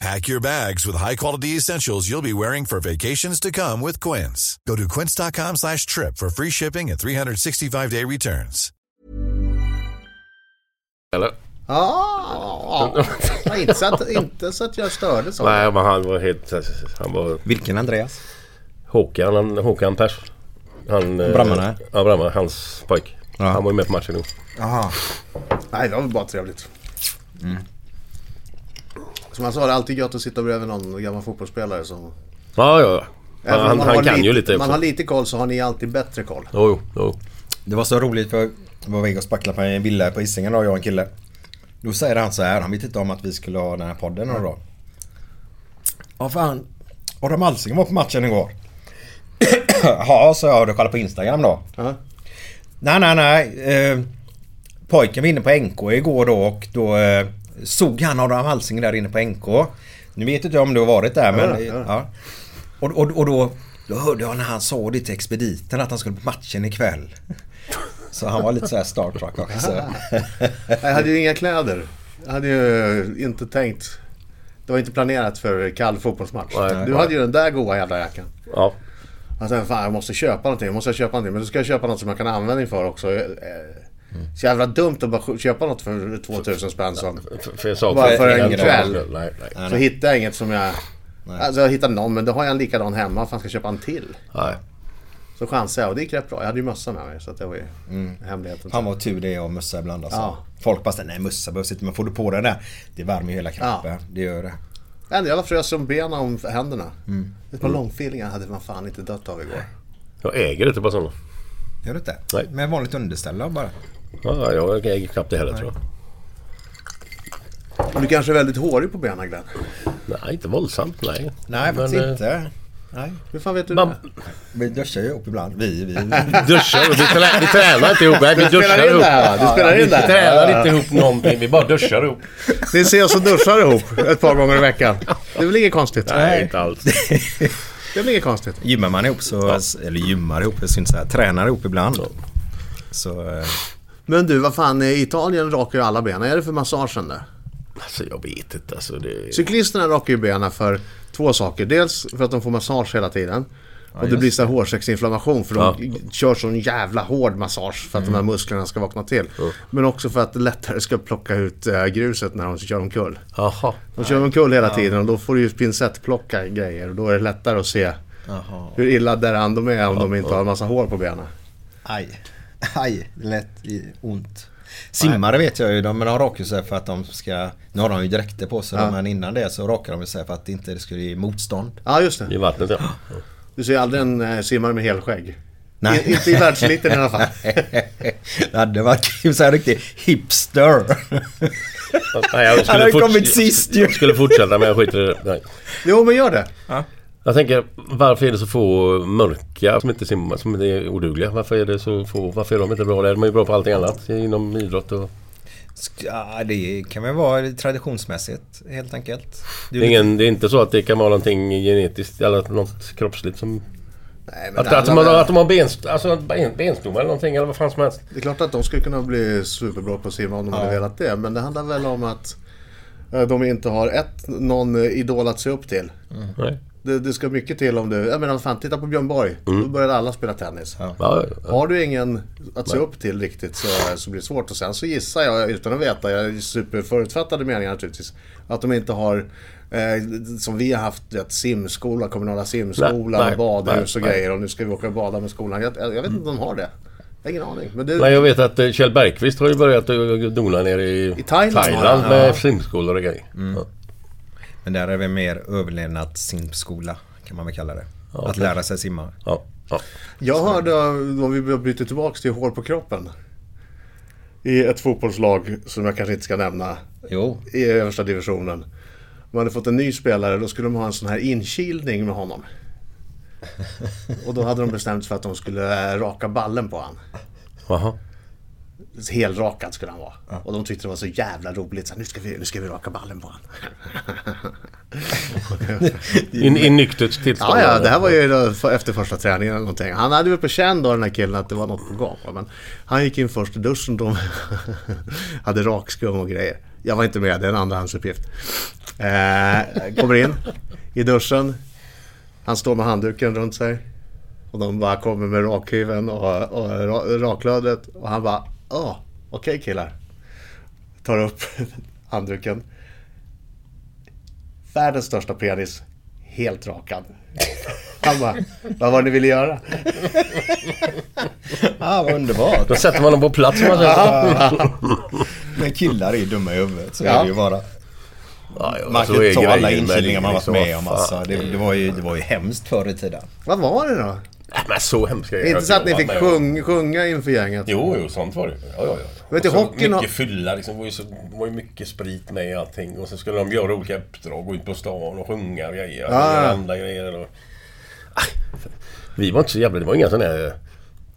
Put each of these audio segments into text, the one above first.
Pack your bags with high-quality essentials you'll be wearing for vacations to come with Quince. Go to quince.com slash trip for free shipping and 365-day returns. Eller? Ja, inte, så att, inte så att jag störde så. Nej, men han var helt... Han var... Vilken Andreas? Håkan, han, Håkan Pers. Han... eh, Brammarna? Ja, Brammarna. Hans pojk. Ja. Han var ju med på matchen nu. Jaha. Nej, det var bara trevligt. Som jag sa, det är alltid gött att sitta bredvid någon gammal fotbollsspelare som... Ja, ja, ja. Även Han, man han har kan lite, ju lite Man också. har lite koll så har ni alltid bättre koll. Jo, jo, jo. Det var så roligt för jag var väg och spacklade på en villa på Hisingen då, jag och en kille. Då säger han så här, han vet inte om att vi skulle ha den här podden några dagar. Ja fan, Adam Alsing var på matchen igår. Ja, så jag. Du kollar på Instagram då? Ja. Nej, nej, nej. Eh, pojken var inne på NK igår då och då eh, såg han Adam Alsing där inne på NK. Nu vet inte jag om du har varit där men... Ja, ja. Ja. Och, och, och då, då hörde jag när han sa det till expediten att han skulle på matchen ikväll. Så han var lite såhär Star Trek också. Jag hade ju inga kläder. Jag hade ju inte tänkt... Det var inte planerat för kall fotbollsmatch. Nej. du hade ju den där goa jävla jackan. Ja. Jag tänkte, fan jag måste köpa någonting. Jag måste köpa någonting. Men då ska jag köpa något som jag kan ha användning för också. Så jävla dumt att bara köpa något för 2000 spänn som... För, för sa Bara för en kväll. Nej, nej. Så hittade jag inget som jag... Alltså jag hittade någon men då har jag en likadan hemma. Fan ska jag köpa en till? nej. Så chansade jag och det gick rätt bra. Jag hade ju mössa med mig så att det var ju hemligheten. Han var tur det och mössa ibland alltså. Ja. Folk bara nej mössa behövs inte men får du på den där Det värmer ju hela kroppen. Ja. Det gör det. En jävla frös som benen om händerna. Ett par långfilingar hade man fan inte dött av igår. Jag äger inte bara sådana. Gör du inte? Nej. Med vanligt underställ bara. Ja, jag äger knappt det heller tror jag. Och du kanske är väldigt hårig på benen Glenn? Nej, inte våldsamt. Nej. Nej faktiskt Men, eh, inte. Nej. Hur fan vet du Man, det? Vi duschar ju upp ibland. Vi, vi. duschar. Vi, trä, vi tränar inte ihop. Nej, vi duschar ihop. Du spelar Vi in det här? tränar inte ihop någonting. Vi bara duschar ihop. Ni ses och duschar ihop ett par gånger i veckan. Det är väl inget konstigt? Nej, inte alls. Det är väl inget konstigt? Gymmar man ihop så, eller gymmar ihop, jag syns så här, tränar ihop ibland. Så, eh, Men du, vad fan, i Italien rakar ju alla benen. Är det för massagen det? Alltså jag vet inte. Alltså, det... Cyklisterna rakar ju benen för två saker. Dels för att de får massage hela tiden. och det blir så här hårsäcksinflammation för de kör sån jävla hård massage för att de här musklerna ska vakna till. Men också för att det lättare ska plocka ut äh, gruset när de kör omkull. Jaha. De kör omkull hela tiden och då får du ju pincettplocka grejer och då är det lättare att se hur illa däran de är om de inte har en massa hår på benen. aj. Aj, lätt i ont. Simmare vet jag ju, de, men de rakar sig för att de ska... Nu har de ju dräkter på sig Ja. men innan det så rakar de sig för att inte det skulle ge motstånd. Ja, just I det. vattnet ja. Du ser aldrig en äh, simmare med helskägg. Nej. I, inte i världseliten i alla fall. det hade varit kul, så här riktig hipster. Nej, jag Han har ju kommit sist ju. Jag skulle fortsätta men jag skiter i det. Nej. Jo, men gör det. Jag tänker, varför är det så få mörka som inte simmar, som inte är odugliga? Varför är det så få? Varför är de inte bra där? De är ju bra på allting annat inom idrott och... Ja, det kan väl vara traditionsmässigt helt enkelt. Det är, ingen, det är inte så att det kan vara någonting genetiskt eller något kroppsligt som... Nej, Att, att, väl- att de har benst, alltså ben, benstomme eller någonting eller vad fan som helst. Det är klart att de skulle kunna bli superbra på att simma om de hade velat det. Men det handlar väl om att eh, de inte har ett, någon idol att se upp till. Nej. Det, det ska mycket till om du, jag menar fan titta på Björn Borg. Då började alla spela tennis. Ja, ja, ja. Har du ingen att se upp till riktigt så, så blir det svårt. Och sen så gissar jag, utan att veta, jag är superförutfattade meningar naturligtvis. Att de inte har, eh, som vi har haft, vet, simskola, kommunala simskolan, Nej, nej, badhus och nej, grejer. Och nu ska vi åka och bada med skolan. Jag, jag, vet inte om de har det. Jag har ingen aning. Men det, Nej, jag vet att eh, Kjell Bergqvist har ju börjat dona nere i, I Thailand har han, med ja. simskolor och grejer. Ja. Men där är vi mer överlevnadssimskola kan man väl kalla det. att lära sig simma. Ja, ja. Jag hörde, om vi byter tillbaks till hår på kroppen. I ett fotbollslag som jag kanske inte ska nämna. Jo. I översta divisionen. Man hade fått en ny spelare, då skulle de ha en sån här inkilning med honom. Och då hade de bestämt sig för att de skulle eh, raka ballen på han. Jaha. Helrakad skulle han vara. Och de tyckte det var så jävla roligt. Så här, nu, ska vi, nu ska vi raka ballen på han. In, I nyktert tillstånd. Ja, ja, det här var ju efter första träningen eller någonting. Han hade väl på känn då den här killen att det var något på gång. Men han gick in först i duschen. De hade rakskum och grejer. Jag var inte med, det är en andrahandsuppgift. Eh, kommer in i duschen. Han står med handduken runt sig. Och de bara kommer med rakhyveln och, och ra- raklödret. Och han bara, åh, okej killar. Tar upp handduken. Världens största penis. Helt rakad. Han bara, vad var det ni ville göra? Ah, vad underbart. Då sätter man dem på plats. Man. Men killar är dumma i huvudet. Så Ja. är det ju bara. Ja, Man kan ju ta alla inkilningar man det, varit med om. Alltså. Det, det, var ju, det var ju hemskt förr i tiden. Vad var det då? Nej, Men så hemska grejer inte så att ni har fick sjung, sjunga inför gänget? Jo, jo, sånt var det. Ja, ja, ja. Vet du, Och hockeyn har- Mycket fylla liksom. Det var ju, så, var ju mycket sprit med i allting. Och så skulle de göra olika uppdrag. Gå ut på stan och sjunga och grejer. Och Ja, göra andra grejer. Och... Vi var inte så jävla... Det var inga sådana här...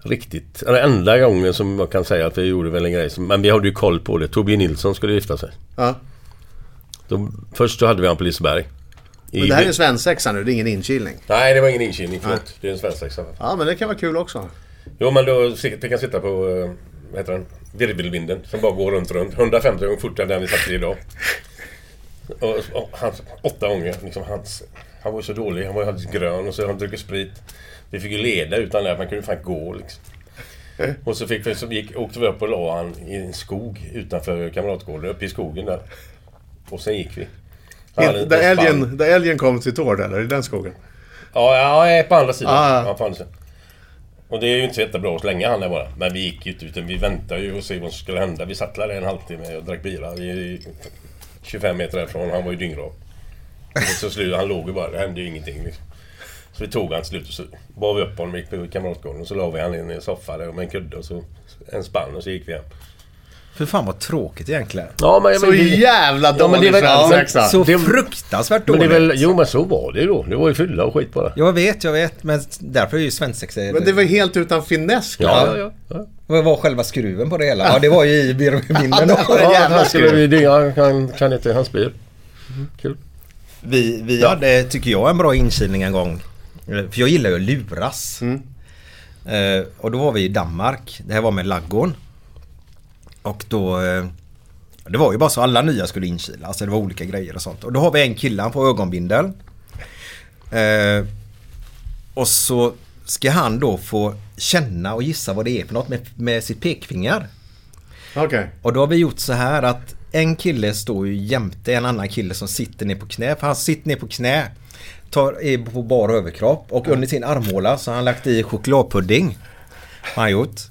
Riktigt... Den enda gången som jag kan säga att vi gjorde väl en grej. Som, men vi hade ju koll på det. Torbjörn Nilsson skulle gifta sig. Ja. Då, först så hade vi han på Liseberg. Men det här är ju svensexa nu, det är ingen inkilning. Nej, det var ingen inkilning. Förlåt. Det är en svensexa. Ja, men det kan vara kul också. Jo men då fick jag sitta på, eh, vad heter den? Virvelvinden som bara går runt, runt. 150 gånger fortare än den vi satt i idag. Och, och han, åtta gånger. Liksom, hans, han var ju så dålig. Han var ju alldeles grön och så han druckit sprit. Vi fick ju leda utan det. Man kunde fan gå liksom. Och så, fick vi, så gick, åkte vi upp och la han i en skog utanför Kamratgården. Uppe i skogen där. Och sen gick vi. Där älgen, där älgen kom till tår eller? I den skogen? Ja, ja, på andra sidan. Ah, ja. På andra sidan. Och det är ju inte så jättebra så länge han är bara. Men vi gick ju inte utan vi väntade ju och se vad som skulle hända. Vi satt där en halvtimme och drack bira. Vi är 25 meter därifrån. Han var ju dyngrak. Så slut, han låg ju bara. Det hände ju ingenting liksom. Så vi tog han till slut och så bar vi upp honom gick på Kamratgården. Och så la vi han i en soffa där med en kudde och så en spann och så gick vi hem. För fan vad tråkigt egentligen. Ja, men, Så jävla Ja, men det är dålig väl- svensexa! Så det- fruktansvärt men det dåligt. är väl, jo men så var det ju då. Det var ju fylla och skit bara. Jag vet, jag vet. Men därför är ju svensexa... Men det var helt utan finess. Ja, ja, ja. ja. Vad var själva skruven på det hela? Ja, det var ju i virvelvinden då. Ja, jävla han skulle dynga. Han kan inte hans bil. Kul. Vi, vi hade, tycker jag, en bra inkilning en gång. Eh, För jag gillar ju att luras. Eh, och då var vi i Danmark. Det här var med laggården. Och då... Eh, det var ju bara så alla nya skulle inkila. Alltså det var olika grejer och sånt. Och då har vi en kille, får ögonbindel. Eh, och så ska han då få känna och gissa vad det är för något med, med sitt pekfinger. Okej. Och då har vi gjort så här att en kille står ju jämte en annan kille som sitter ner på knä. För han sitter ner på knä. Tar, är på bar överkropp och under sin armhåla så har han lagt i chokladpudding. Har han gjort.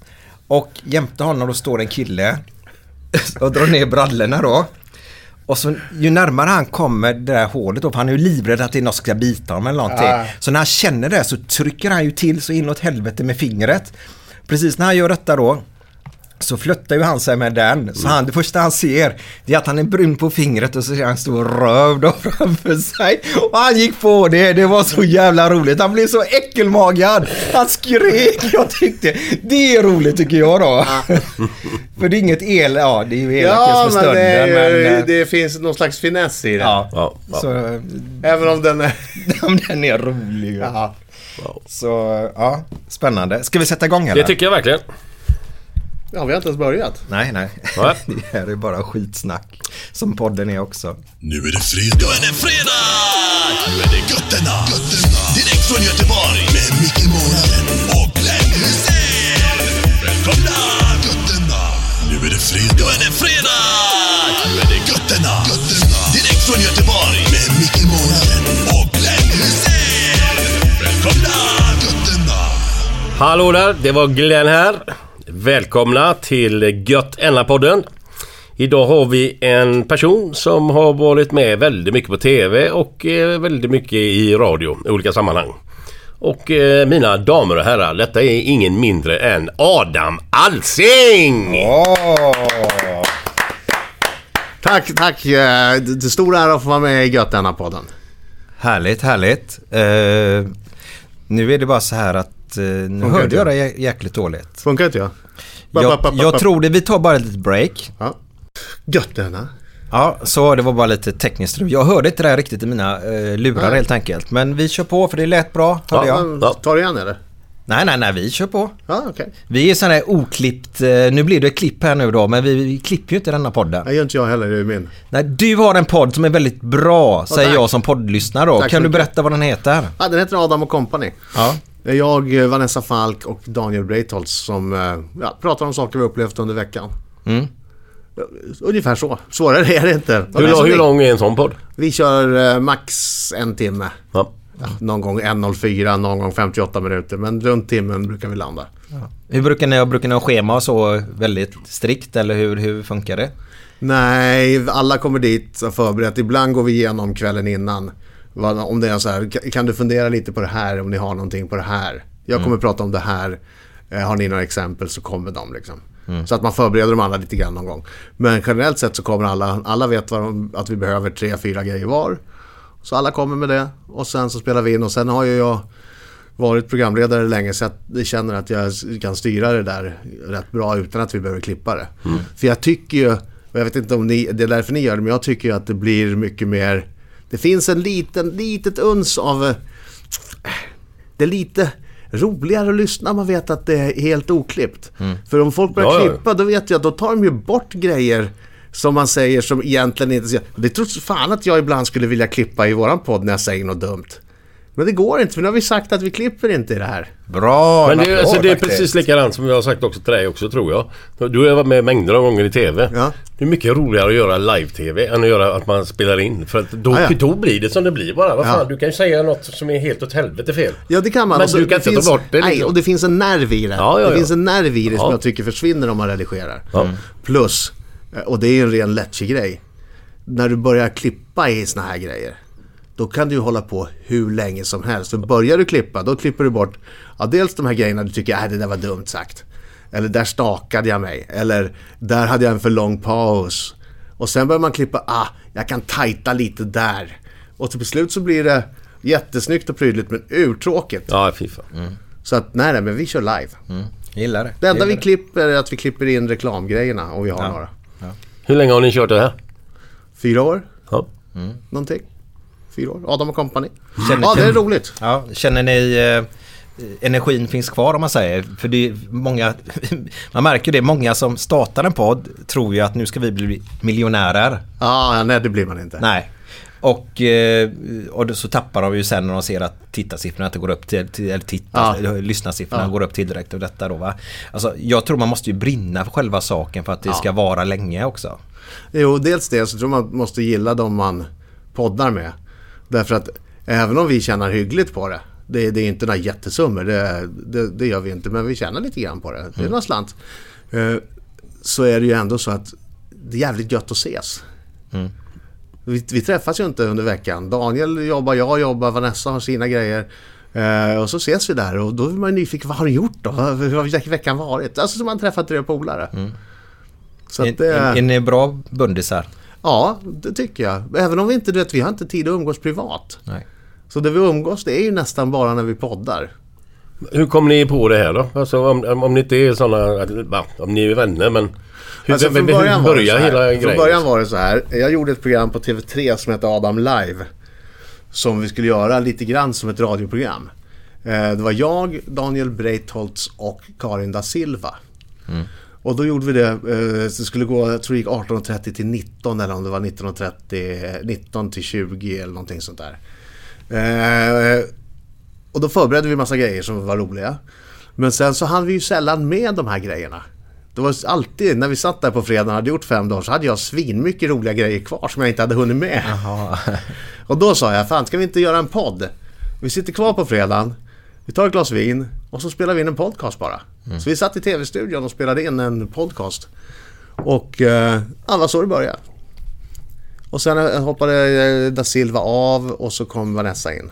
Och jämte honom då står en kille och drar ner brallorna då. Och så ju närmare han kommer det där hålet då, för han är ju livrädd att det är något som ska bita honom eller någonting. Ja. Så när han känner det så trycker han ju till så inåt helvete med fingret. Precis när han gör detta då så flöttar ju han sig med den. Så han, det första han ser det är att han är brun på fingret och så ser han en stor röv då framför sig. Och han gick på det, det var så jävla roligt. Han blev så äckelmagad. Han skrek. Jag tyckte, det är roligt tycker jag då. För det är inget el, ja det är ju elakast Ja, för men, stunden. det, ju- men, eh, det finns någon slags finess i det. ja. Ja, ja. Så, Även om den är... den är rolig. Ja. Så ja, spännande. Ska vi sätta igång eller? Det tycker jag verkligen. Ja, vi har inte ens börjat. Nej, nej. Nej. det här är bara skitsnack. Som podden är också. Nu är det fredag. Nu är det fredag! Nu är det götterna. götterna. Direkt från Göteborg. Med Micke Månaden och Glenn Hysén. Välkomna! Götterna. Nu är det fredag. Nu är det fredag! Nu är det götterna. götterna. Direkt från Göteborg. Med Micke Månaden och Glenn Hysén. Välkomna! Götterna. Hallå där, det var Glenn här. Välkomna till Gött podden Idag har vi en person som har varit med väldigt mycket på TV och eh, väldigt mycket i radio i olika sammanhang. Och eh, mina damer och herrar, detta är ingen mindre än Adam Alsing! Åh! Tack, tack. eh, Det är stor ära att få vara med i Gött denna podden. Härligt, härligt. Eh, nu är det bara så här att eh, nu Funkar hörde jag jag? dig jä- jäkligt dåligt. Funkar inte jag? Ba, ba, Jag, ba, ba, jag ba. tror det, vi tar bara ett litet break. Ja. Gött denna. Ja, så det var bara lite tekniskt strul. Jag hörde inte det här riktigt i mina eh, lurar Nej. helt enkelt. Men vi kör på för det lät bra, hörde Ja, jag. Ja. Tar du igen eller? Nej, nej, nej, vi kör på. Ja, okej. Vi är sån här oklippt, eh, nu blir det klipp här nu då, men vi, vi klipper ju inte denna podden. Det gör inte jag heller, det är min. Nej, du har en podd som är väldigt bra, säger tack. jag som poddlyssnare då. Tack kan du berätta vad den heter? Ja, den heter Adam och Company. Ja. Det är jag, eh, Vanessa Falk och Daniel Breitholtz som eh, ja, pratar om saker vi upplevt under veckan. Mm. Ja, Ungefär så. Svårare är det inte. Hur, lång- hur lång är en sån podd? Vi kör eh, max en timme. Ja. Ja, någon gång 1.04, någon gång 58 minuter. Men runt timmen brukar vi landa. Hur brukar ni, brukar ni ha schema så väldigt strikt eller hur, hur funkar det? Nej, alla kommer dit och förberett. Ibland går vi igenom kvällen innan. Om det är så här, "Ka- kan du fundera lite på det här om ni har någonting på det här? Jag kommer prata om det här. Eh, Har ni några exempel så kommer de liksom. Så att man förbereder de andra lite grann någon gång. Men generellt sett så kommer alla, alla vet de, att vi behöver tre, fyra grejer var. Så alla kommer med det och sen så spelar vi in och sen har ju jag varit programledare länge så jag känner att jag kan styra det där rätt bra utan att vi behöver klippa det. För jag tycker ju, jag vet inte om ni, det är därför ni gör det, men jag tycker ju att det blir mycket mer, det finns en liten, litet uns av, eh, det är lite roligare att lyssna om man vet att det är helt oklippt. För om folk börjar Ja, ja. klippa då vet jag, då tar de ju bort grejer som man säger som egentligen inte... Det tror fan att jag ibland skulle vilja klippa i våran podd när jag säger något dumt. Men det går inte för nu har vi sagt att vi klipper inte i det här. Bra! Men det, en alltså, det är precis likadant som jag har sagt också till dig också tror jag. Du har varit med mängder av gånger i TV. Ja. Det är mycket roligare att göra live-TV än att göra att man spelar in. För att då, Ja, ja. då blir det som det blir bara. Vad Ja. fan, du kan ju säga något som är helt åt helvete fel. Ja det kan man. Men Och så- du kan inte ta finns, bort det, Nej, liksom. och det finns en nerv i det. Ja, ja, Det ja. finns en nerv i det som Ja. jag tycker försvinner om man redigerar. Ja. Plus, eh, och det är ju en ren grej. När du börjar klippa i såna här grejer. Då kan du hålla på hur länge som helst. För börjar du klippa, då klipper du bort ja, dels de här grejerna du tycker, äh, det där var dumt sagt. Eller där stakade jag mig. Eller där hade jag en för lång paus. Och sen börjar man klippa, ah, jag kan tajta lite där. Och till slut så blir det jättesnyggt och prydligt men urtråkigt. Ja, fy fan. Så att nej, nej, men vi kör live. Gillar det. Det enda vi det. klipper är att vi klipper in reklamgrejerna om vi har Ja. några. Hur länge har ni kört det här? Fyra år, Ja. någonting. Fyra år. Adam och Company. Känner- Ja, det är roligt. Ja, känner ni eh, energin finns kvar om man säger? För det är många, man märker det, många som startar en podd tror ju att nu ska vi bli miljonärer. Ja, nej det blir man inte. Nej. Och, eh, och så tappar de ju sen när de ser att tittarsiffrorna inte går upp till, till eller titta, Ja. eller lyssnarsiffrorna Ja. går upp tillräckligt och detta då va. Alltså jag tror man måste ju brinna för själva saken för att det Ja. ska vara länge också. Jo, dels det så tror man måste gilla dem man poddar med. Därför att även om vi tjänar hyggligt på det. Det, det är inte några jättesummor, det, det, det gör vi inte. Men vi tjänar lite grann på det. Det är några slant. Eh, så är det ju ändå så att det är jävligt gött att ses. Vi, vi träffas ju inte under veckan. Daniel jobbar, jag jobbar, Vanessa har sina grejer. Eh, och så ses vi där och då är man nyfiken, vad har du gjort då? Hur har veckan varit? Alltså som man träffat tre polare. Så Är, att det, är, är ni bra bundisar? Ja, det tycker jag. Även om vi inte, du vet, vi har inte tid att umgås privat. Nej. Så det vi umgås det är ju nästan bara när vi poddar. Hur kom ni på det här då? Alltså om, om, ni inte är sådana... Om ni är vänner men... Hur, Alltså, hur, hur var det så börjar hela Från grejen? början var det så här. Jag gjorde ett program på TV3 som hette Adam Live. Som vi skulle göra lite grann som ett radioprogram. Eh, det var jag, Daniel Breitholtz och Karin da Silva. Och då gjorde vi det, eh, det skulle gå, jag tror det gick 18.30 till 19 eller om det var 19.30, 19 till 20 eller någonting sånt där. Eh, och då förberedde vi massa grejer som var roliga. Men sen så hann vi ju sällan med de här grejerna. Det var alltid, när vi satt där på fredagen och hade gjort fem dagar så hade jag svinmycket roliga grejer kvar som jag inte hade hunnit med. Och då sa jag, fan ska vi inte göra en podd? Vi sitter kvar på fredagen, vi tar ett glas vin och så spelar vi in en podcast bara. Så vi satt i tv-studion och spelade in en podcast. Och eh, alla så det började. Och sen eh, hoppade eh, da Silva av och så kom Vanessa in.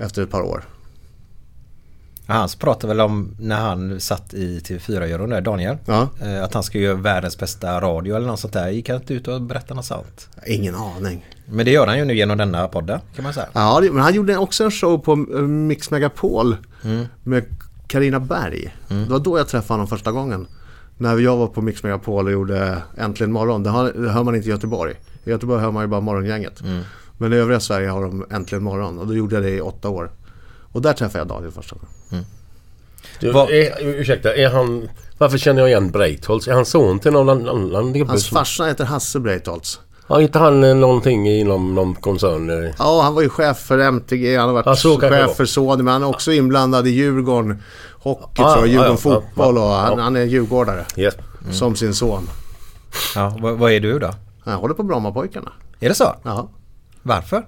Efter ett par år. Han pratade väl om när han satt i TV4-juryn där, Daniel. Ja. eh, Att han ska göra världens bästa radio eller något sånt där. Gick han inte ut och berättade något sånt? Ingen aning. Men det gör han ju nu genom denna podden kan man säga. Ja, men han gjorde också en show på eh, Mix Megapol med Karina Berg. Det var då jag träffade honom första gången. När jag var på Mix Megapol och gjorde Äntligen morgon. Det, hör man inte i Göteborg. I Göteborg hör man ju bara Morgongänget. Men i övriga Sverige har de Äntligen morgon och då gjorde jag det i åtta år. Och där träffade jag Daniel första gången. Du, Vad- är, ursäkta, är han... Varför känner jag igen Breitholtz? Är han son till någon annan gubbe? Hans farsa heter Hasse Breitholtz. Har inte han eh, någonting inom någon koncern? eh? Ja, han var ju chef för MTG, han har varit Ja, så kanske det chef för Sony, men han är också inblandad i Djurgården Hockey Ja, tror jag, ja, Djurgården ja, ja, Fotboll och ja, han, ja. han är djurgårdare. Yes. Som sin son. Ja, vad, vad är du då? Han håller på Brommapojkarna. Är det så? Ja. Varför?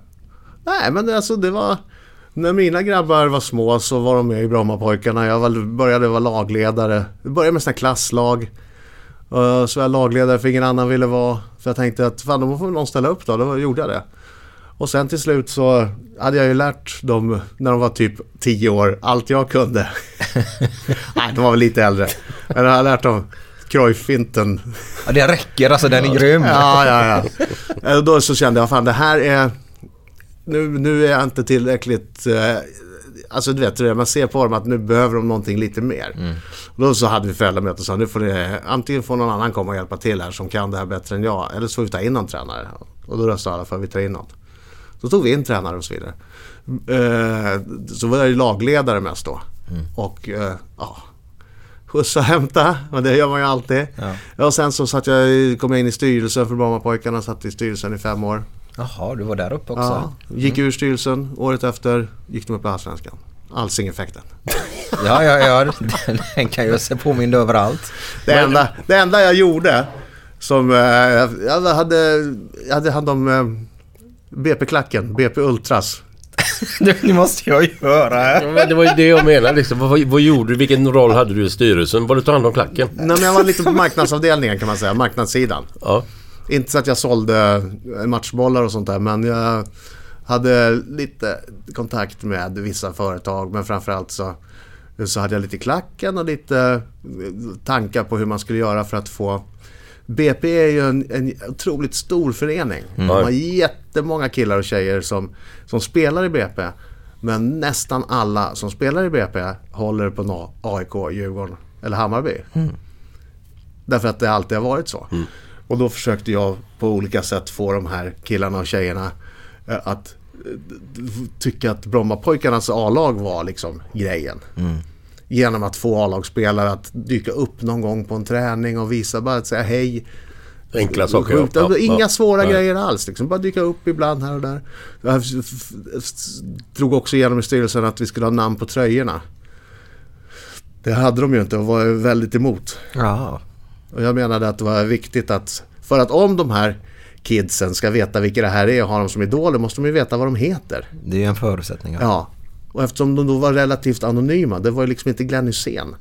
Nej, men det- alltså det var... När mina grabbar var små så var de med i Brommapojkarna. Jag började vara lagledare. Jag började med sådana klasslag. Uh, så var jag lagledare för ingen annan ville vara. För jag tänkte att fan, då får någon ställa upp då. Då gjorde jag det. Och sen till slut så hade jag ju lärt dem när de var typ 10 år allt jag kunde. Nej, de var väl lite äldre. Men jag har lärt dem Cruyff-finten Ja, det räcker alltså, den är grym. Ja, ja, ja. Eh, Då så kände jag, fan det här är... Nu, nu är jag inte tillräckligt... Eh, alltså du vet, det man ser på dem att nu behöver de någonting lite mer. Och Då så hade vi föräldramöte och sa, nu får det, antingen får någon annan komma och hjälpa till här som kan det här bättre än jag. Eller så får vi ta in någon tränare. Och då röstade alla för att vi tar in någon. Så tog vi in tränare och så vidare. Eh, så var jag ju lagledare mest då. Och eh, ja, skjutsa och hämta. Och det gör man ju alltid. Ja. Och sen så satt jag, kom jag in i styrelsen för Brommapojkarna. Satt i styrelsen i fem år. Jaha, du var där uppe också. Ja, gick ur styrelsen. Året efter gick de upp i Allsvenskan. Alsing-effekten. Ja, ja, ja. Den, den kan ju se påmind överallt. Det enda, det enda jag gjorde som... Eh, jag hade, jag hade hand om eh, BP-klacken, BP Ultras. Det måste jag göra. Ja, men det var ju det jag menade liksom. Vad, vad gjorde du? Vilken roll hade du i styrelsen? Var du tog hand om klacken? Nej, men jag var lite på marknadsavdelningen kan man säga, marknadssidan. Ja. Inte så att jag sålde matchbollar och sånt där men jag hade lite kontakt med vissa företag men framförallt så, så hade jag lite klacken och lite tankar på hur man skulle göra för att få BP är ju en, en otroligt stor förening. De har jättemånga killar och tjejer som, som spelar i BP. Men nästan alla som spelar i BP håller på AIK, Djurgården eller Hammarby. Därför att det alltid har varit så. Och då försökte jag på olika sätt få de här killarna och tjejerna eh, att eh, tycka att Brommapojkarnas A-lag var liksom grejen. Genom att få A-lagsspelare att dyka upp någon gång på en träning och visa bara att säga hej. Enkla saker. Sjukt. ja. Inga ja. svåra Nej. grejer alls. Liksom. Bara dyka upp ibland här och där. Jag drog också igenom i styrelsen att vi skulle ha namn på tröjorna. Det hade de ju inte och var väldigt emot. Ja. Och jag menade att det var viktigt att för att om de här kidsen ska veta vilka det här är och ha dem som idoler måste de ju veta vad de heter. Det är en förutsättning. Ja. Ja. Och eftersom de då var relativt anonyma, det var ju liksom inte Glenn Hysén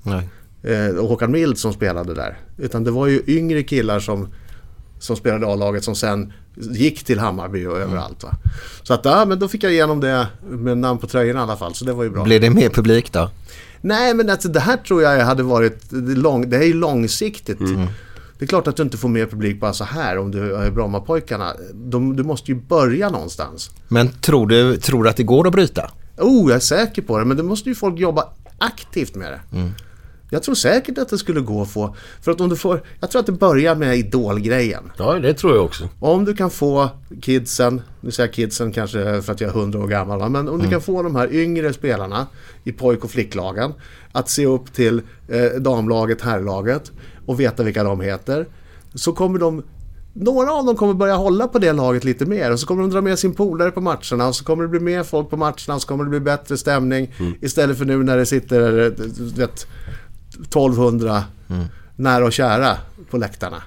eh, och Håkan Mild som spelade där. Utan det var ju yngre killar som, som spelade A-laget som sen gick till Hammarby och överallt. Va? Så att ja, men då fick jag igenom det med namn på tröjorna i alla fall, så det var ju bra. Blir det mer publik då? Nej, men alltså, det här tror jag hade varit lång, det är ju långsiktigt. Det är klart att du inte får mer publik bara så här om du är Brommapojkarna. De, du måste ju börja någonstans. Men tror du, tror du att det går att bryta? Oh, jag är säker på det, men då måste ju folk jobba aktivt med det. Jag tror säkert att det skulle gå att få. För att om du får... Jag tror att det börjar med idolgrejen. Ja, det tror jag också. Om du kan få kidsen, nu säger jag kidsen kanske för att jag är 100 år gammal, men om du kan få de här yngre spelarna i pojk och flicklagen att se upp till eh, damlaget, herrlaget och veta vilka de heter. Så kommer de, några av dem kommer börja hålla på det laget lite mer och så kommer de dra med sin polare på matcherna och så kommer det bli mer folk på matcherna och så kommer det bli bättre stämning istället för nu när det sitter, eh, du vet, 1200 nära och kära på läktarna.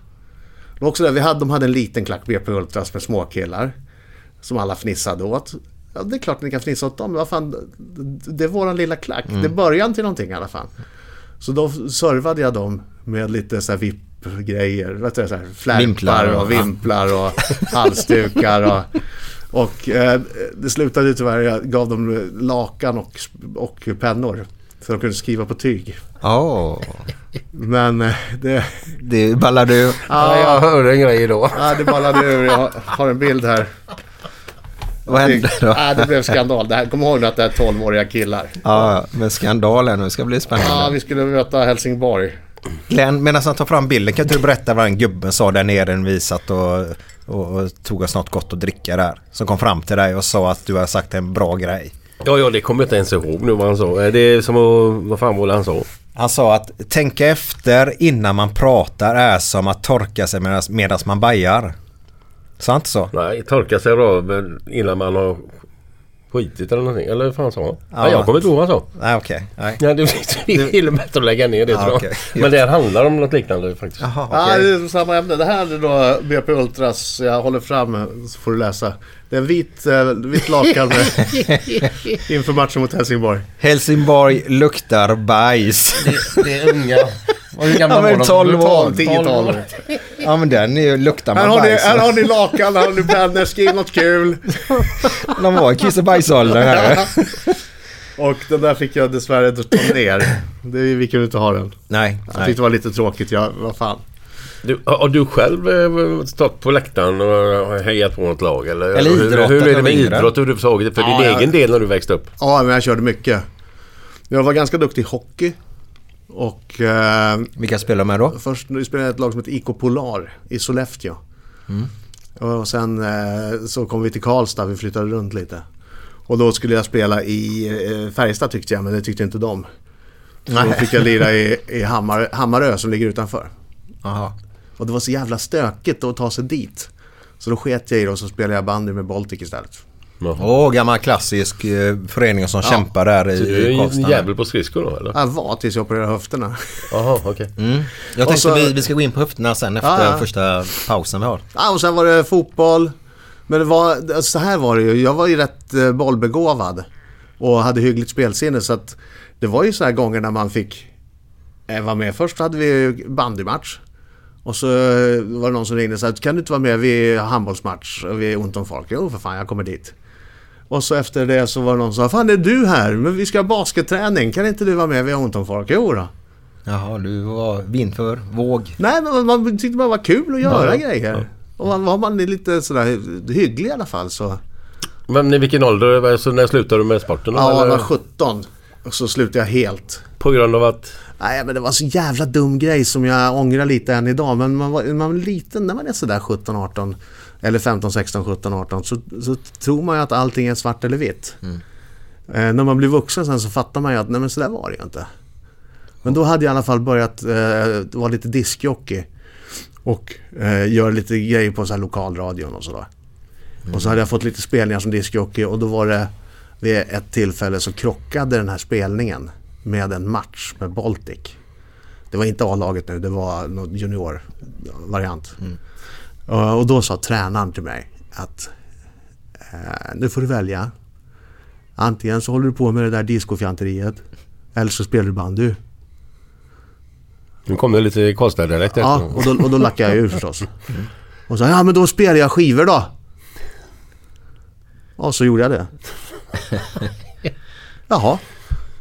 Det också det, vi hade, de hade en liten klack BP Ultras med småkillar. Som alla fnissade åt. Ja, det är klart ni kan fnissa åt dem. men Vad fan, det är våran lilla klack. Det är början till någonting i alla fall. Så då servade jag dem med lite så här VIP-grejer. Vet du, så här, flärpar och- vimplar och halsdukar. Och, och eh, det slutade tyvärr, jag gav dem lakan och, och pennor. Så de kunde skriva på tyg. Ja, Men eh, det... det ballade ur. Ja, jag hörde en grej idag. Ja, det ballade ur. Jag har en bild här. Vad hände då? Ja, det blev skandal. Det här, kom ihåg nu att det är 12-åriga killar. Ja, men skandalen nu ska bli Ja, spännande. vi skulle möta Helsingborg. Glenn, medan han tar fram bilden kan inte du berätta vad den gubben sa där nere när vi satt och, och, och tog oss något gott att dricka där. Som kom fram till dig och sa att du har sagt en bra grej. Ja, ja, det kommer jag inte ens ihåg nu vad han sa. Eh, Det är som att... Vad fan var det han sa? Han sa att tänka efter innan man pratar är som att torka sig medan man bajar. Sant så? Nej, torka sig röven innan man har skitit eller någonting. Eller vad fan sa han? Ja. Ja, jag kommer inte ihåg vad han sa. Nej okej. Nej. Ja, det är till och med bättre att lägga ner det Ja, tror jag. okej. Men det här handlar om något liknande faktiskt. Jaha Ja, okej. det är samma ämne. Det här är då BP Ultras. Jag håller fram så får du läsa. Det är en vit, eh, vit lakan med, inför matchen mot Helsingborg. Helsingborg luktar bajs. Det är unga. Hur gamla Ja, men var de? 12 år. 10-12. Ja men den är ju- luktar Här man har, ni, bajs. här har ni lakan, här har ni pennor, skriv något kul. De var i kiss och bajsåldern här. Och den där fick jag dessvärre ta ner. Det, vi kunde inte ha den. Nej. Jag tyckte det var lite tråkigt. Jag, vad fan. Du, har du själv eh, stått på läktaren och hejat på något lag? Eller, Eller hur, idrottat hur är det med idrott överhuvudtaget? För Ja, din jag- egen del när du växte upp? Ja, men jag körde mycket. Jag var ganska duktig i hockey. Och eh, Vilka spelar med då? först spelade jag ett lag som heter IK Polar i Sollefteå. Och sen eh, så kom vi till Karlstad, vi flyttade runt lite. Och då skulle jag spela i eh, Färjestad tyckte jag, men det tyckte inte de. Så då fick jag lira i, i Hammar, Hammarö som ligger utanför. Jaha. Och det var så jävla stökigt att ta sig dit. Så då sket jag i det och så spelade jag bandy med Baltic istället. Åh, gammal klassisk eh, förening som kämpar där i, Så du är i en Karlstad. jävel på skridskor då eller? Jag var tills jag opererade höfterna. Jaha, okej. Jag tänkte Och så- vi, vi ska gå in på höfterna sen efter Ja, ja. första pausen vi har. Ja, och sen var det fotboll. Men det var, så här var det ju. Jag var ju rätt eh, bollbegåvad. Och hade hyggligt spelsinne. Så att det var ju så här gånger när man fick eh, vara med. Först hade vi bandymatch. Och så eh, var det någon som ringde och sa kan du inte vara med vid handbollsmatch? Och vi är ont om folk. Jo för fan, jag kommer dit. Och så efter det så var det någon som sa Fan är du här? Men vi ska ha basketträning. Kan inte du vara med? Vi har ont om folk. Jo då. Jaha, du var vind för våg. Nej men man, man tyckte bara det var kul att göra grejer. Och man, var man lite sådär hygglig i alla fall så. Men i vilken ålder? Alltså, när slutade du med sporten? Ja, jag eller? var 17. Och så slutade jag helt. På grund av att... Nej men det var så jävla dum grej som jag ångrar lite än idag. Men man var, man var liten när man är sådär 17, 18. Eller 15, 16, 17, 18. Så, så tror man ju att allting är svart eller vitt. Eh, när man blir vuxen sen så fattar man ju att nej men sådär var det ju inte. Men då hade jag i alla fall börjat eh, vara lite diskjockey. Och eh, göra lite grejer på så här lokalradion och sådär. Och så hade jag fått lite spelningar som diskjockey och då var det vid ett tillfälle så krockade den här spelningen med en match med Baltic. Det var inte A-laget nu, det var någon junior-variant. Och, och då sa tränaren till mig att eh, nu får du välja. Antingen så håller du på med det där discofjanteriet eller så spelar du bandy. Nu kom det lite Karlstad-dialekt Ja, och då, och då lackade jag ur förstås. Och så ja men då spelar jag skivor då. Och så gjorde jag det. Jaha.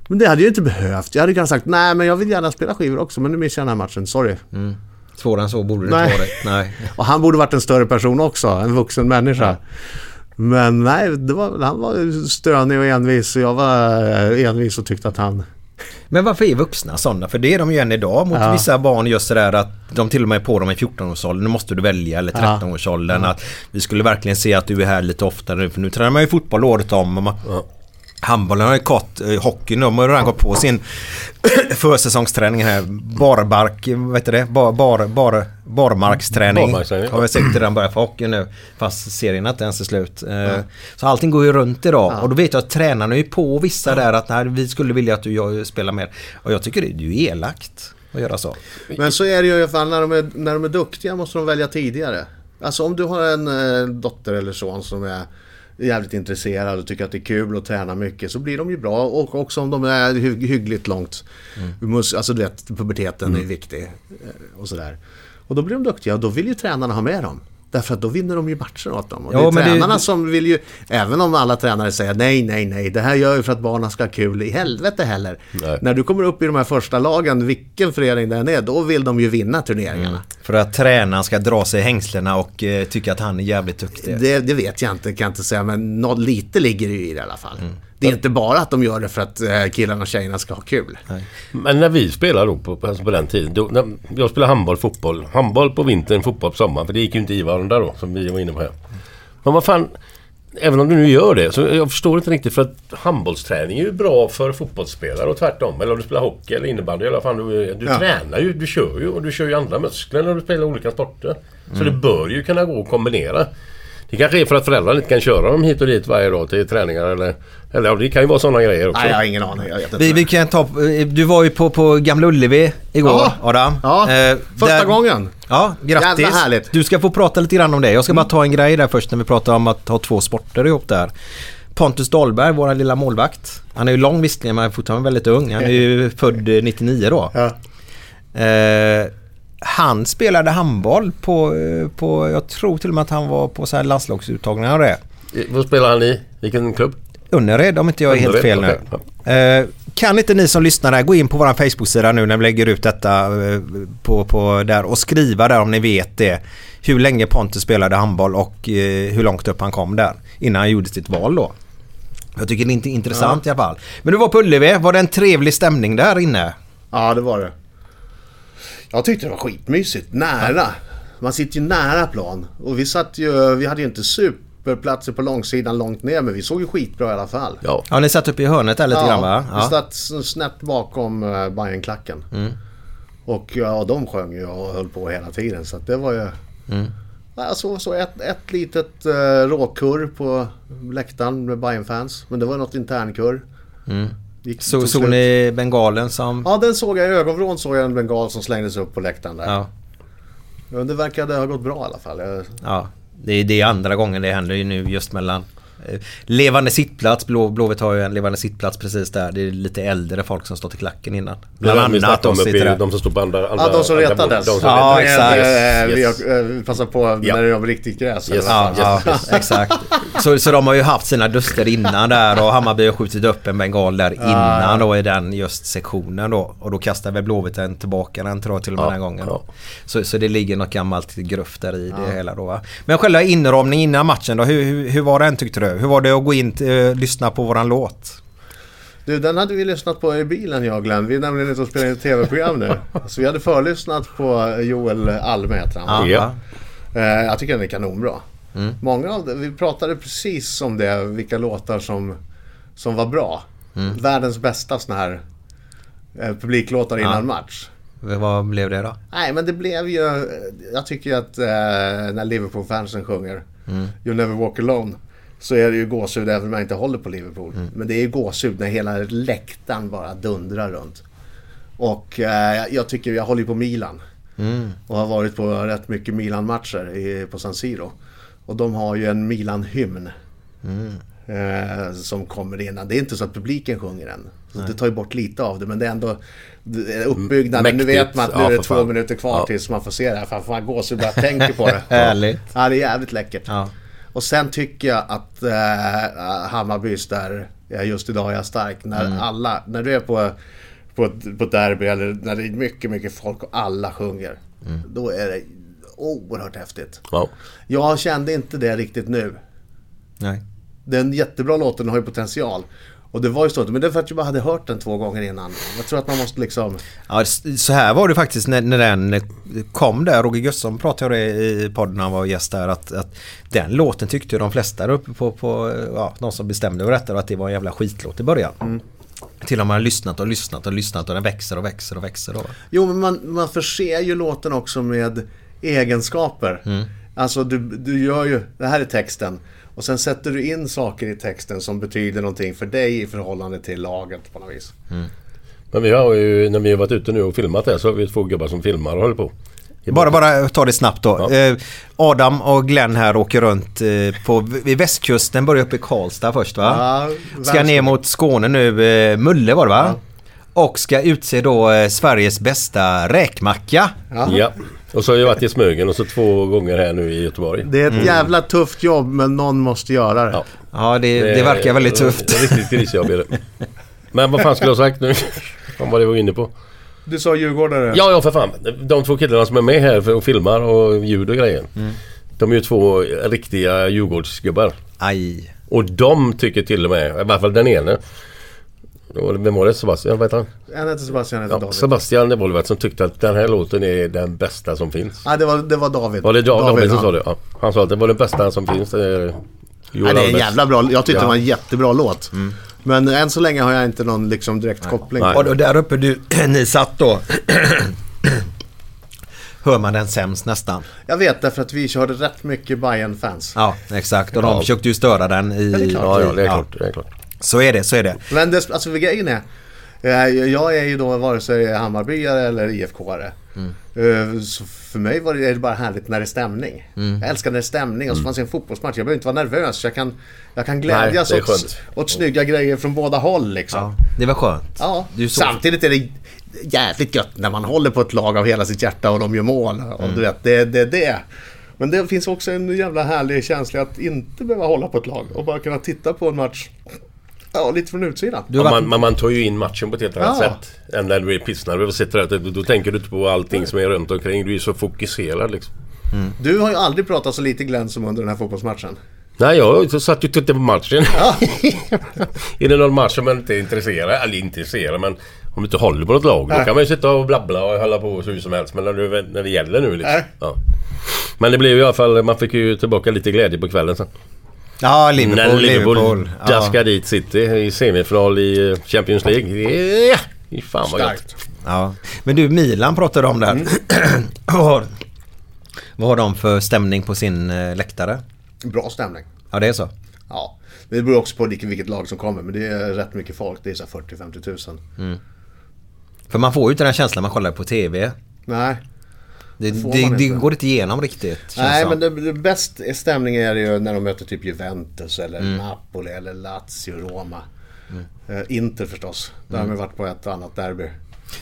Men det hade jag inte behövt. Jag hade kunnat sagt nej men jag vill gärna spela skivor också men nu missar jag den här matchen, sorry. Svårare än så borde det Nej. inte varit. Nej. Och han borde varit en större person också, en vuxen människa. Men nej, var, han var stönig och envis och jag var eh, envis och tyckte att han Men varför är vuxna sådana? För det är de ju än idag mot Ja. vissa barn just sådär att de till och med är på dem i 14-årsåldern. Nu måste du välja eller 13-årsåldern. Att vi skulle verkligen se att du är här lite oftare nu. För nu tränar man ju fotboll året om. Och man, Handbollen har ju gått, eh, hockeyn de har ju redan gått på sin försäsongsträning här. Barbark, vad heter det? Bar, bar, bar, barmarksträning. Barmarksträning. Har vi sett redan börjat för hockeyn nu. Fast serien inte ens är slut. Eh, Så allting går ju runt idag. Och då vet jag att tränarna är ju på vissa där att nej, vi skulle vilja att du spelar mer. Och jag tycker det är ju elakt att göra så. Men så är det ju i alla fall när de är, när de är duktiga måste de välja tidigare. Alltså om du har en eh, dotter eller son som är jävligt intresserad och tycker att det är kul att träna mycket så blir de ju bra och också om de är hy- hyggligt långt. Mus- Alltså du vet, puberteten är viktig eh, och sådär. Och då blir de duktiga och då vill ju tränarna ha med dem. Därför att då vinner de ju matcher åt dem. Och Ja, det är men det- tränarna som vill ju, även om alla tränare säger nej, nej, nej, det här gör ju för att barnen ska ha kul, i helvete heller. Nej. När du kommer upp i de här första lagen, vilken förening det än är, då vill de ju vinna turneringarna. För att tränaren ska dra sig i hängslena och eh, tycka att han är jävligt duktig. Det, det vet jag inte, kan jag inte säga, men nå, lite ligger det ju i det i alla fall. Det är inte bara att de gör det för att eh, killarna och tjejerna ska ha kul. Men när vi spelade då på, alltså på den tiden. Då, när jag spelade handboll, fotboll. Handboll på vintern, fotboll på sommaren. För det gick ju inte i varandra då, som vi var inne på här. Men vad fan. Även om du nu gör det, så jag förstår inte riktigt för att handbollsträning är ju bra för fotbollsspelare och tvärtom. Eller om du spelar hockey eller innebandy i alla fall. Du, du Ja. tränar ju, du kör ju och du kör ju andra muskler när du spelar olika sporter. Så det bör ju kunna gå att kombinera. Det kanske är för att föräldrarna inte kan köra dem hit och dit varje dag till träningar eller... Eller det kan ju vara sådana grejer också. Nej, jag har ingen aning. Jag vet inte. Vi, vi kan ta, eh, du var ju på, på Gamla Ullevi igår Ja. Adam. Ja, Eh, första där- gången. Ja, grattis. Jävla härligt. Du ska få prata lite grann om det. Jag ska bara ta en grej där först när vi pratar om att ha två sporter ihop där. Pontus Dahlberg, vår lilla målvakt. Han är ju lång visserligen men fortfarande väldigt ung. Han är ju född eh, 99 då. Ja. Eh, han spelade handboll på, eh, på, jag tror till och med att han var på så här landslagsuttagningar och det. Vad spelar han i? Vilken klubb? Önnered om inte jag är helt Önnered, fel nu. okej, Eh, kan inte ni som lyssnar här gå in på vår Facebook-sida nu när vi lägger ut detta eh, på, på där och skriva där om ni vet det. Hur länge Pontus spelade handboll och eh, hur långt upp han kom där. Innan han gjorde sitt val då. Jag tycker det är inte intressant i alla fall. Men du var på Ullevi. Var det en trevlig stämning där inne? ja, det var det. Jag tyckte det var skitmysigt. Nära. Man sitter ju nära plan. Och vi satt ju, vi hade ju inte superplatser på långsidan långt ner men vi såg ju skitbra i alla fall. Ja. Ja, ni satt uppe i hörnet där lite grann va? vi satt s- snett bakom uh, Bajenklacken. Och ja, de sjöng ju och höll på hela tiden så att det var ju... Jag såg så ett, ett litet uh, råkurr på läktaren med Bajen-fans. Men det var något internkurr. Gick- Så, såg ni bengalen som... Ja, den såg jag i ögonvrån såg jag en bengal som slängdes upp på läktaren där. Ja. Men det verkade ha gått bra i alla fall. Jag, Ja, det är, det är andra gången det händer ju nu just mellan Levande sittplats, Blå, Blåvitt har ju en levande sittplats precis där. Det är lite äldre folk som stått i klacken innan. Bland annat de sitter där. de som står på andra... andra ja, de som retades. De som Ja, retades. exakt. Eh, Yes, Vi eh, passar på Ja. när det är riktigt gräs. Yes. Ja, ja, exakt. Så, så de har ju haft sina duster innan där och Hammarby har skjutit upp en bengal där innan då i den just sektionen då. Och då kastar väl Blåvitt den tillbaka den tror jag till och med Ja, den gången. ja. Så, så det ligger något gammalt gruff där i det hela då va? Men själva inramningen innan matchen då, hur, hur, hur var den tyckte du? Hur var det att gå in och lyssna på våran låt? Du, den hade vi lyssnat på i bilen jag och Glenn. Vi är nämligen ute och spelar in ett tv-program nu. Så vi hade förlyssnat på Joel Alme heter han. Ja. Eh, jag tycker den är kanonbra. Många av det, vi pratade precis om det, vilka låtar som, som var bra. Världens bästa såna här eh, publiklåtar innan match. Vad blev det då? Nej men det blev ju, jag tycker ju att eh, när Liverpool-fansen sjunger You never walk alone. Så är det ju gåshud även om jag inte håller på Liverpool. Men det är ju gåshud när hela läktaren bara dundrar runt. Och eh, jag tycker, jag håller ju på Milan. Och har varit på rätt mycket Milan-matcher i- på San Siro. Och de har ju en Milan-hymn. Eh, som kommer innan. Det är inte så att publiken sjunger den. Så det tar ju bort lite av det men det är ändå uppbyggnaden. Nu Mäktigt. vet man att nu Ja, är det två fan. minuter kvar Ja. tills man får se det här. Fan, fan gåshud bara tänker på det. Härligt. Ja, det är jävligt läckert. Ja. Och sen tycker jag att eh, Hammarbys där, just idag är jag stark. När Mm. alla, när du är på, på, ett- på ett derby eller när det är mycket, mycket folk och alla sjunger. Mm. Då är det oerhört häftigt. Ja. Jag kände inte det riktigt nu. Nej. Den jättebra låten har ju potential. Och det var ju så, men det är för att jag bara hade hört den två gånger innan. Jag tror att man måste liksom... Ja, så här var det faktiskt när, när den kom där. Roger Gustafsson pratade om det i podden när han var gäst där. Att, att den låten tyckte de flesta där uppe på, på ja, de som bestämde över detta att det var en jävla skitlåt i början. Till och med har lyssnat och lyssnat och lyssnat och den växer och växer och växer. Då. Jo, men man, man förser ju låten också med egenskaper. Alltså du, du gör ju, det här är texten. Och sen sätter du in saker i texten som betyder någonting för dig i förhållande till laget på något vis. Men vi har ju, när vi har varit ute nu och filmat det så har vi två gubbar som filmar och håller på. Bara, bara ta det snabbt då. Ja. Eh, Adam och Glenn här åker runt eh, på, vid västkusten, börjar uppe i Karlstad först va? Ja, ska ner mot Skåne nu, eh, Mulle var det va? Och ska utse då Sveriges bästa räkmacka. Ja. Och så har jag varit i Smögen och så två gånger här nu i Göteborg. Det är ett jävla tufft jobb, men någon måste göra det. Ja. Ja det, det verkar väldigt tufft. Det är riktigt grisjobb är det. Men vad fan skulle jag ha sagt nu? Vad var det vi var inne på? Du sa djurgårdare. Ja, ja för fan. De två killarna som är med här för och filmar och ljud och grejer. De är ju två riktiga Djurgårdsgubbar. Aj. Och de tycker till och med, i alla fall den ene. Det- Vem var det? Sebastian? Vad heter han? En heter Sebastian, heter Ja, David. Sebastian Evolvet som tyckte att den här låten är den bästa som finns. Nej, det var, det var David. Var det David, David som ja. sa det? Ja. Han sa att det var den bästa som finns. eh, Johan Nej, det är en jävla bra Jag tyckte Ja. det var en jättebra låt. Men än så länge har jag inte någon liksom direkt koppling. Nej. Och då, där uppe du, ni satt då. Hör man den sämst nästan. Jag vet därför att vi körde rätt mycket bayern fans Ja, exakt. Och de försökte ju störa den i... Ja, det är klart. Ja, ja, det är Ja. klart. Det är klart. Så är det, så är det. Men det, alltså grejen är. eh, Jag är ju då vare sig Hammarbyare eller IFK-are. Eh, Så för mig var det, är det bara härligt när det är stämning. Jag älskar när det är stämning och så fanns det en fotbollsmatch. Jag behöver inte vara nervös. Jag kan, jag kan glädjas Nej, är åt, åt snygga grejer från båda håll liksom. Ja, det var skönt. Ja, Du så- samtidigt är det jävligt gött när man håller på ett lag av hela sitt hjärta och de gör mål. Och du vet, det det, det. Men det finns också en jävla härlig känsla att inte behöva hålla på ett lag och bara kunna titta på en match ja, lite från utsidan. Ja, man, man, man tar ju in matchen på ett helt annat Ja. sätt. Än när du är pissnervös och sitter där. Då, då tänker du inte på allting som är runt omkring. Du är så fokuserad liksom. Du har ju aldrig pratat så lite Glenn som under den här fotbollsmatchen. Nej, jag satt ju och tittade på matchen. är det någon match som man inte är intresserad Eller intresserad, men om du inte håller på något lag. Då Nej. kan man ju sitta och blabbla och hålla på så hur som helst. Men när, du, när det gäller nu liksom. Ja. Men det blev i alla fall, man fick ju tillbaka lite glädje på kvällen sen. Ja, Liverpool. när Liverpool, Liverpool. daskar Ja. dit City i semifinal i eh, Champions League. Fy fan vad gött. Ja. Men du, Milan pratade om där. Mm. vad, har, vad har de för stämning på sin eh, läktare? Bra stämning. Ja, det är så. Ja. Det beror också på vilket, vilket lag som kommer. Men det är rätt mycket folk. Det är så här 40-50 tusen. För man får ju inte den känslan man kollar på TV. Nej. Det, det, det inte. går inte igenom riktigt. Nej, men det, det bäst stämning är det ju när de möter typ Juventus eller Napoli eller Lazio, Roma. Eh, Inter förstås. Där har man varit på ett annat derby.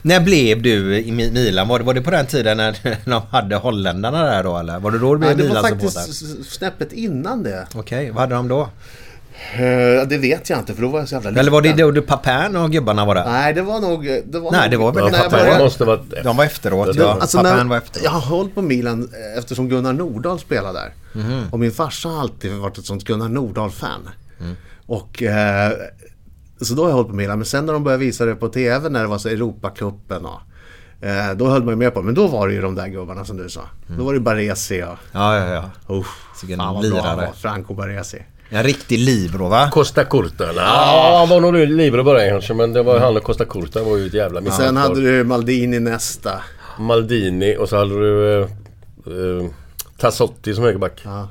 När blev du i Mi- Milan? Var det, var det på den tiden när de hade holländarna där då eller? Var det då du blev Nej, det var Milan-supporter? faktiskt snäppet innan det. Okej, vad hade de då? Eh, det vet jag inte för då var jag så jävla liten. Eller var det då du Papin och gubbarna var där? Nej, det var nog... Det var Nej, nog, det var väl pappa började- måste varit... De var efteråt Det- ja. Alltså Papin när, var efteråt. jag har hållit på Milan eh, eftersom Gunnar Nordahl spelade där. Och min farsa har alltid varit ett sånt Gunnar Nordahl-fan. Och eh, så då har jag hållit på Milan. Men sen när de började visa det på TV när det var så Europacupen och eh, då höll man ju med på. Men då var det ju de där gubbarna som du sa. Då var det Baresi och... Ja, ja, ja. Uff, Vilken fan vad bra han var. Franco Baresi. En riktig Libro va? Costa Curta. Ja, han var nog livre början kanske men det var han och Costa Curta var ju ett jävla misstag. Sen hade du Maldini nästa. Maldini och så hade du eh, eh, Tassotti som högerback. Ja.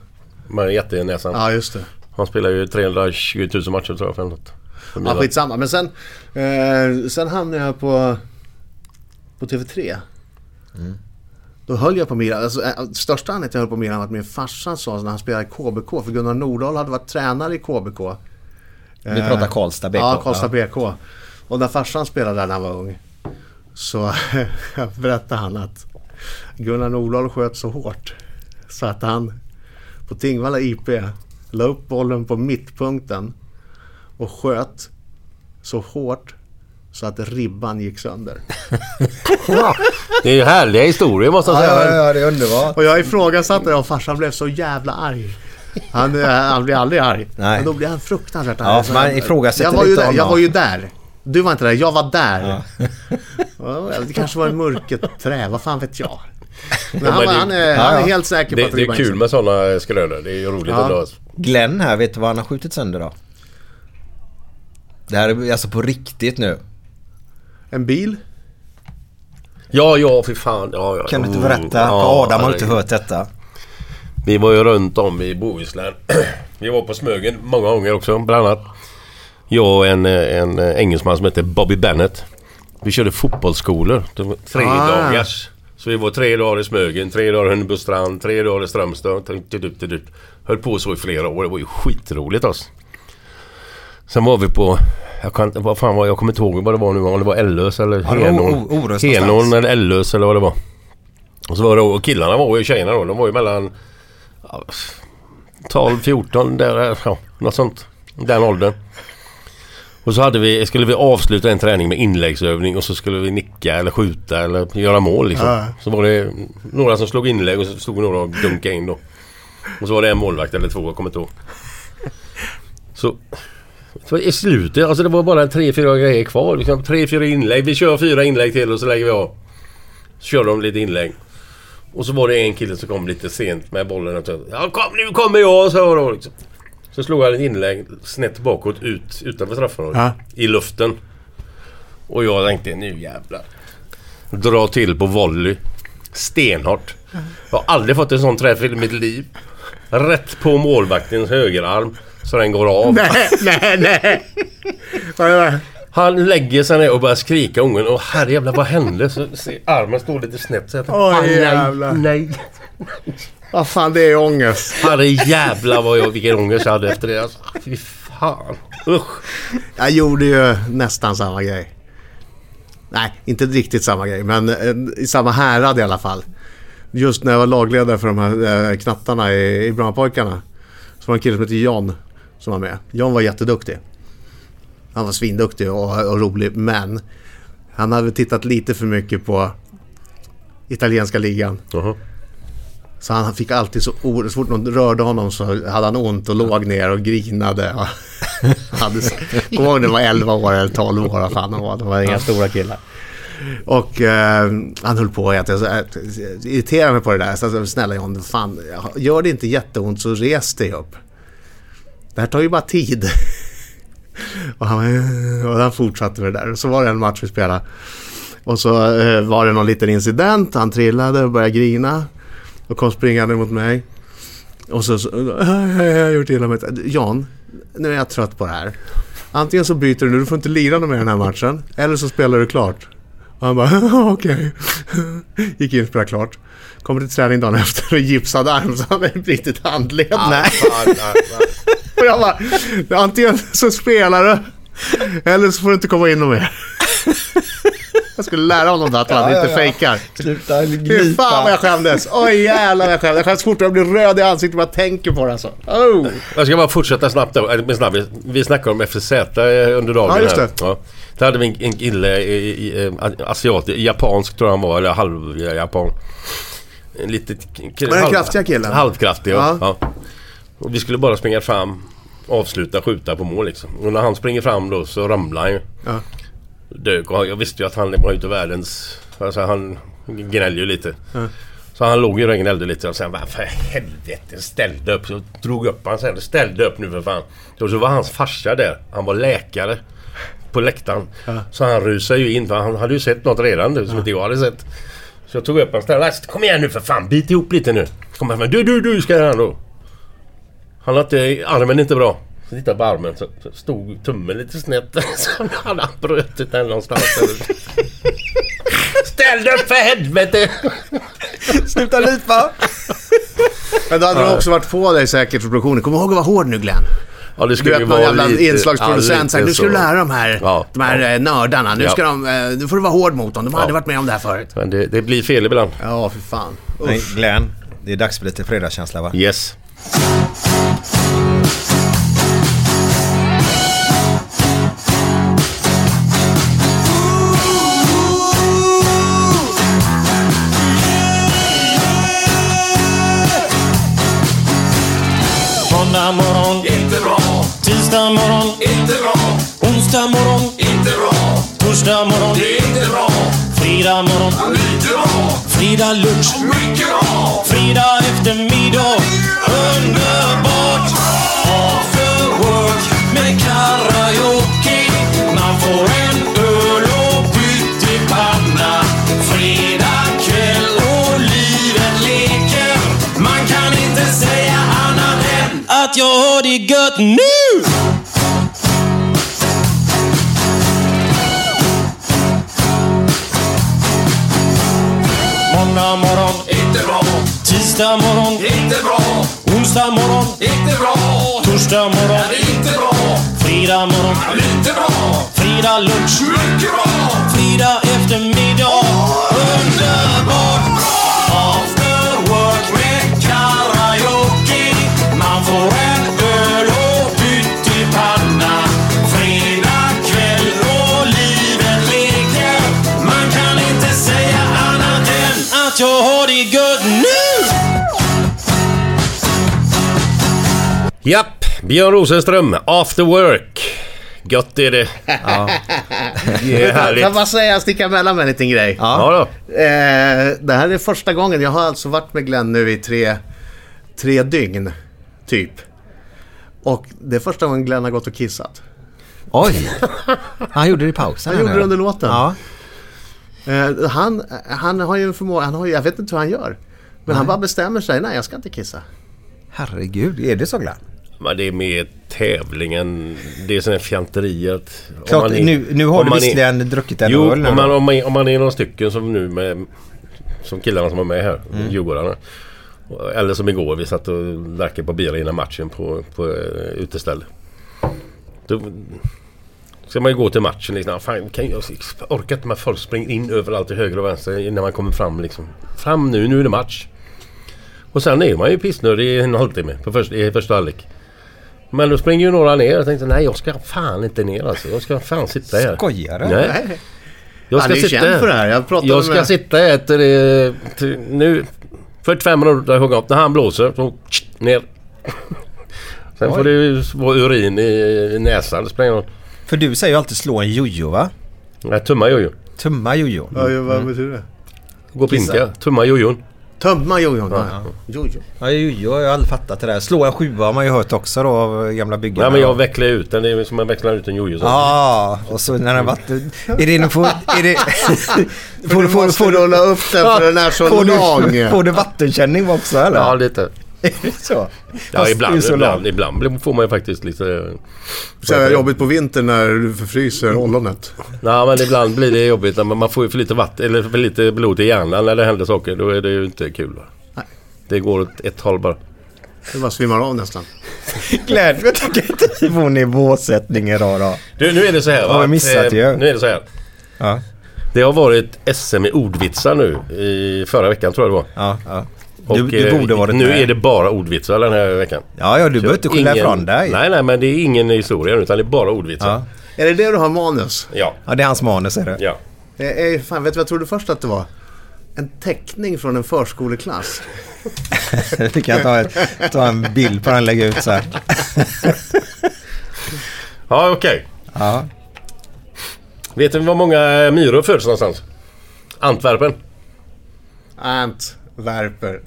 Med jättenäsan. Ja, just det. Han spelar ju 320 000 matcher tror jag för något. För Ja, skitsamma. Men sen, eh, sen hamnade jag på, på TV3. Då höll jag på Milan. Alltså, eh, största anledningen till att jag höll på Milan var att min farsa sa när han spelade i KBK. För Gunnar Nordahl hade varit tränare i KBK. Vi pratar Karlstad BK. Ja, Karlstad BK. Och när farsan spelade där när han var ung. Så berättade han att Gunnar Nordahl sköt så hårt. Så att han på Tingvalla IP la upp bollen på mittpunkten. Och sköt så hårt så att ribban gick sönder. Det är ju härliga historier måste jag säga. ja, det är underbart. Och jag ifrågasatte det och farsan blev så jävla arg. Han, eh, han blir aldrig arg. Nej. Men då blir han fruktansvärt arg. Ja, man ifrågasätter jag var, ju lite där, jag var ju där. Du var inte där, jag var där. Ja, det kanske var en mörket trä, vad fan vet jag. Men han, men det- han, är, han är ja. helt säker på Det, att det är kul med sådana skrönor. Det är ju roligt Ja. ändå. alltså. Glenn här, vet du vad han har skjutit sönder då? Det här är alltså på riktigt nu. En bil? Ja, ja, för fan. Ja, ja. Kan du inte Mm, berätta? ja, För Adam har inte hört detta. Vi var ju runt om i Bohuslän. Vi var på Smögen många gånger också, bland annat. Jag och en, eh, en eh, engelsman som heter Bobby Bennett. Vi körde fotbollsskolor. Tre Ah. dagars. Så vi var tre dagar i Smögen, tre dagar i Hunnebostrand, tre dagar i Strömstad. Höll på så i flera år. Det var ju skitroligt alltså. Sen var vi på... Jag kan. Vad fan var jag kommer inte ihåg vad det var nu. Om det var Ellös eller Ja, Henån. Henån eller Ellös eller vad det var. Och så var det och killarna var ju tjejerna då. De var ju mellan... ja, 12, 14 där, ja, något sånt. Den åldern. Och så hade vi, skulle vi avsluta en träning med inläggsövning och så skulle vi nicka eller skjuta eller göra mål liksom. Ja. Så var det några som slog inlägg och så stod några och dunkade in då. Och så var det en målvakt eller två, jag kommer inte ihåg. Så, så i slutet, alltså det var bara tre, fyra grejer kvar. Liksom, tre, fyra inlägg. Vi kör fyra inlägg till och så lägger vi av. Så kör de lite inlägg. Och så var det en kille som kom lite sent med bollen. Och så, ja, kom, nu kommer jag! Så, jag då, liksom. så slog han ett inlägg snett bakåt ut utanför straffområdet. Ja. I luften. Och jag tänkte nu jävlar. Dra till på volley. Stenhårt. Jag har aldrig fått en sån träff i mitt liv. Rätt på målvaktens högerarm. Så den går av. Nej, nej, nej. Han lägger sig ner och börjar skrika ungen. Och herrejävlar vad hände? Så ser armen står lite snett. Så jag tänkte, Oj, "Ah, nej, jävlar." nej. Vad fan, det är ångest. Herrejävlar vad jag, vilken ångest jag hade efter det. Alltså, fy fan. Usch. Jag gjorde ju nästan samma grej. Nej, inte riktigt samma grej, men eh, i samma härad i alla fall. Just när jag var lagledare för de här eh, knattarna i, i Brommapojkarna. Så var det en kille som hette John som var med. John var jätteduktig. Han var svinduktig och, och rolig, men han hade tittat lite för mycket på italienska ligan. Jaha. Så han fick alltid så o- så fort någon rörde honom så hade han ont och låg ner och grinade. Och hade, kom ihåg när han var 11 år eller 12 år, fan han var. De var inga stora killar. Och eh, han höll på att jag så, äh, irriterade mig på det där. Så jag sa, snälla John, fan, gör det inte jätteont så res dig upp. Det här tar ju bara tid. och, han, och han fortsatte med det där. Och så var det en match vi spelade. Och så eh, var det någon liten incident. Han trillade och började grina. Och kom springande mot mig. Och så, så jag har gjort illa mig. Jan, nu är jag trött på det här. Antingen så byter du nu, du får inte lira någon mer den här matchen. Eller så spelar du klart. Och han bara, okej. Gick in och spelade klart. Kommer till träning dagen efter och gipsad arm så han hade brutit handled. Nej. Och jag bara, antingen så spelar du. Eller så får du inte komma in och mer. Jag skulle lära honom det, att han Ja, inte ja, ja. fejkar. Sluta Fy fan vad jag skämdes! Oj jävlar vad jag skämdes. Jag skäms fortare, jag blir röd i ansiktet bara tänker på det alltså. Oh. Jag ska bara fortsätta snabbt då. Snabbt. Vi- snackade om FZ under dagen. Ja, just det. Ja. Där hade vi en, en kille, eh, asiat, japansk tror jag han var, eller halv-japan. En litet... Var det den kraftiga killen? Halvkraftig, ja. Ja. ja. Och vi skulle bara springa fram, avsluta, skjuta på mål liksom. Och när han springer fram då så ramlar han ju. Ja. Dök och jag visste ju att han var ute världens... Alltså han gnällde ju lite. Så han låg ju och gnällde lite och sen bara för helvete ställde upp. Så drog upp han sen. Ställde upp nu för fan. Och så var hans farsa där. Han var läkare. På läktaren. Så han rusade ju in för han hade ju sett något redan nu som inte jag hade sett. Så jag tog upp hans ställe. Kom igen nu för fan. Bit ihop lite nu. Kom här. Du, du, du ska han då. Han hade armen inte bra. Så tittade på armen så, så stod tummen lite snett. Så han hade brutit den någonstans. Ställ dig upp för helvete! Sluta lipa! Men då hade de också varit på dig säkert för produktionen. Kom ihåg att vara hård nu Glenn. Ja, det Du skulle vet ju någon jävla lite... inslagsproducent ja, nu ska du så. lära de här, Ja, de här ja. eh, nördarna. Nu, Ja. ska de, eh, nu får du vara hård mot dem. De har Ja. aldrig varit med om det här förut. Men det, det blir fel ibland. Ja, för fan. Nej, Usch. Glenn. Det är dags för lite fredagskänsla va? Yes. Måndag morgon, inte bra. tisdag morgon, Inte bra. onsdag morgon, Inte bra. torsdag morgon, Det är inte bra. fredag morgon, Lite bra. fredag lunch, Mycket bra. fredag eftermiddag. Underbart! Får en öl och pyttipanna. Fredag kväll och livet leker. Man kan inte säga annat än att jag har det gött nu! Måndag morgon, Inte bra. tisdag morgon, Inte bra. onsdag morgon, Inte bra. torsdag morgon, inte bra. Fredag morgon, Lite bra. fredag lunch, Mycket bra. fredag eftermiddag. Underbart! After work med karaoke. Man får en öl och pyttipanna. Fredag kväll och livet leker. Man kan inte säga annat än att jag har det gött nu! Japp, Björn Rosenström, After Work. Gött är det. Ja. Det är Får jag härligt. bara säga, sticka emellan med en liten grej. Ja då. Eh, det här är första gången. Jag har alltså varit med Glenn nu i tre, tre dygn, typ. Och det är första gången Glenn har gått och kissat. Oj! Han gjorde det i pausen. Han gjorde det under låten. Ja. Eh, han, han har ju en förmåga, han har ju, jag vet inte hur han gör. Men han bara bestämmer sig, nej jag ska inte kissa. Herregud, är det så Glenn? Men det är med tävlingen. Det är sådana fjanterier. Klart, är- nu, nu har du man är- visserligen druckit en Jo, öl nu om man, om, man, om man är några stycken som nu med Som killarna som var med här, Mm. Djurgårdarna. Eller som igår, vi satt och drack par bira innan matchen på, på uh, uteställe. Då ska man ju gå till matchen liksom. Fan, kan jag, orkar inte med folk springer in överallt till höger och vänster när man kommer fram liksom. Fram nu, nu är det match. Och sen är man ju pissnödig i en halvtimme på först, i första halvlek. Men då springer ju några ner och tänkte nej jag ska fan inte ner alltså. Jag ska fan sitta här. Skojar du? Nej. Jag Han är ju känd för det här. Jag pratade jag ska med- sitta här till, det- till nu 45 minuter jag gått. När han blåser så ner. Sen får det ju vara urin i, i näsan. Det spelar ingen roll. För du säger ju alltid slå en jojo va? Nej, tumma jojo. Tumma jojo. Ja, ju, vad betyder det? Gå pinka. Tumma jojon. Tömma jojon. Ja. Jojo. Ja, jojo har jag aldrig fattat det där. Slå en sjua har man ju hört också då av gamla byggare. Nej men jag vecklar ut den. Det är som man vecklar ut en jojo. så. Ja, och så när den vatten... Är det... Får, är det För du måste rulla upp den för den är så får lång. Du, får du vattenkänning också eller? Ja lite. Är det så? Ja Fast ibland, ibland, ibland får man ju faktiskt lite... Så är det jobbigt på vintern när du förfryser ollonet. Nej men ibland blir det jobbigt. när man- får ju för lite vatten eller för lite blod i hjärnan när det händer saker. Då är det ju inte kul. Va? Nej. Det går åt ett håll bara. Det bara svimmar av nästan. Glädje, jag tycker inte vi får nivåsättning idag då. Du nu är det så här va. Har vi missat att, ju. eh, Nu är det så här. Ja, Det har varit SM i ordvitsar nu i förra veckan tror jag det var. ja, ja. Och, Du, du eh, borde varit Nu med. är det bara ordvitsar den här veckan. Ja, ja, du behöver inte skylla ifrån dig. Nej nej men det är ingen historia nu, utan det är bara ordvitsar. Ja. Är det det du har manus? Ja. ja, det är hans manus är det. ja. Eh, eh, fan, vet du vad jag trodde först att det var? En teckning från en förskoleklass. Vi kan ta, ett, ta en bild på den och lägga ut så här. Ja okej. Ja. Vet du var många myror föds någonstans? Antwerpen. Ant, värper.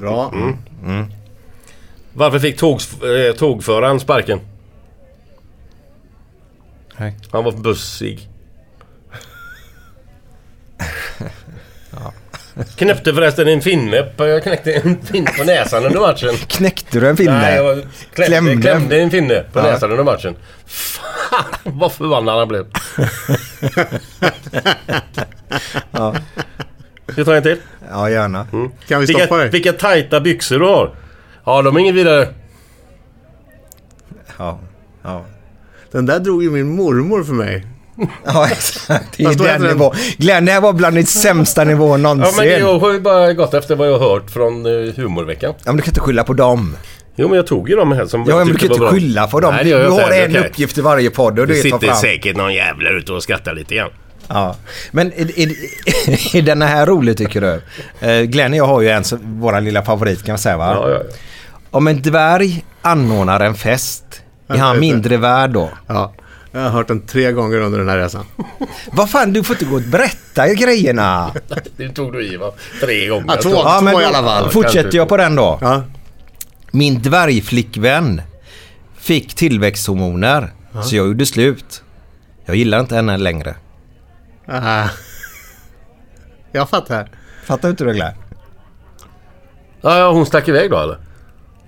Bra. Varför fick tåg, eh, tågföraren sparken? Nej. Han var bussig. Knäppte förresten en finne. på- Jag knäckte en finne på näsan under matchen. Knäckte du en finne? Nej, jag klämde, Klämde. klämde. en finne på Ja. näsan under matchen. Fan vad förbannad han blev. Ja. Ska jag ta en till? ja, gärna. Kan vi stoppa Vilka, dig? vilka tajta byxor du har. Ja, de är inget vidare. Ja. Ja. Den där drog ju min mormor för mig. Ja, exakt. Det är Fast den nivån. Glenn, det här var bland ditt sämsta nivå Ja, någonsin. men jag har ju bara gått efter vad jag har hört från uh, humorveckan. Ja, men du kan inte skylla på dem. Jo, men jag tog ju de här som Ja, men du kan inte skylla på dem. Nej, det gör du har inte. en Okej. uppgift i varje podd och Det det sitter säkert någon jävla ute och skrattar lite grann. Ja. Men är, är, är den här rolig tycker du? Eh, Glenn och jag har ju en, så- våran lilla favorit kan man säga va? Ja, ja, ja. Om en dvärg anordnar en fest, är Ja, han mindre värd då? Ja, jag har hört den tre gånger under den här resan. Vad fan, du får inte gå och berätta grejerna. Det tog du i va? Tre gånger. Ja, två. Ja, men i alla fall. Fortsätter jag på den då. Ja. Min dvärgflickvän fick tillväxthormoner, så jag gjorde slut. Jag gillar inte henne längre. Ah. Jag fattar. Fattar inte du Glenn? Ja, ja, hon stack iväg då eller?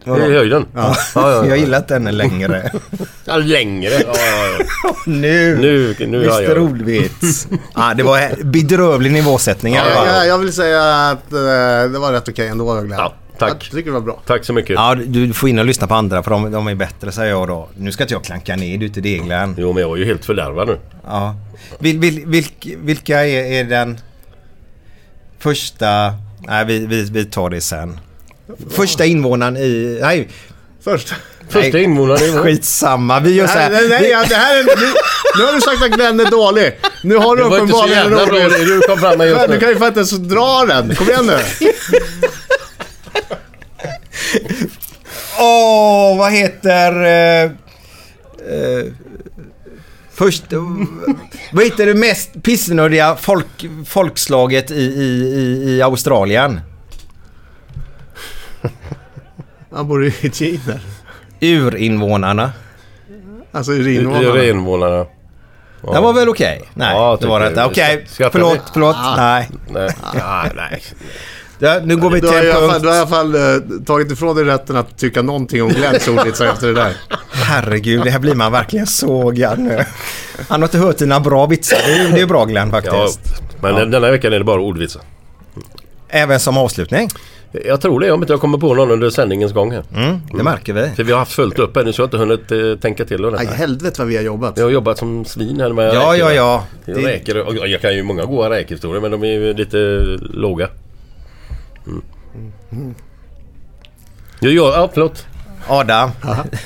I höjden? Ja. Ja, ja, Jag gillar inte henne längre. ja, längre. Ja, ja, ja. nu! Nu, nu Mr jag... Ordvits. ah, det var bedrövlig nivåsättning Ja, fall. jag, vill säga att eh, det var rätt okej ändå Glenn. Ja, tack. Jag tycker det var bra. Tack så mycket. Ja, du får in och lyssna på andra för de, de är bättre säger jag då. Nu ska inte jag klanka ner ute i deglen. Jo, men jag är ju helt fördärvad nu. Ja. Vil, vil, vilk, vilka är, är den första... Nej, vi, vi, vi tar det sen. Första invånaren i... Nej, Först. Första invånaren i skitsamma. Vi gör så Nej, här. nej, nej, ja, det här är, nu, nu har du sagt att Glenn är dålig. Nu har du Det var inte så uppenbarligen en jävla det du kom fram med just Men Du nu. kan ju faktiskt dra den. Kom igen nu. Åh, vad heter... Eh, eh, först... vad heter det mest pissnödiga folk, folkslaget i, i, i, i Australien? Aboriginer. Urinvånarna. Alltså urinvånarna. Urinvånarna. Det var väl okej? Nej, Ja, det var det inte. Okej, Skrattar förlåt, förlåt. Nej. Nej. Ja, nej. Ja, nu går vi till en alla fall, punkt. du har i alla fall eh, tagit ifrån dig rätten att tycka någonting om Glenns ordvitsar efter det där. Herregud, det här blir man verkligen sågad nu. Han har inte hört dina bra vitsar. Det är, det är bra Glenn Ja, faktiskt. men den- denna veckan är det bara ordvitsar. Även som avslutning. Jag tror det, om inte jag kommer på någon under sändningens gång här. Mm, det märker vi. För vi har haft fullt upp ännu så jag har inte hunnit eh, tänka till Aj, helvete vad vi har jobbat. Jag har jobbat som svin här med Ja, räkor. ja, ja. Jag, räker, och jag kan ju många goda räkhistorier men de är ju lite låga. Mm. Ja, ja, ja, förlåt. Adam,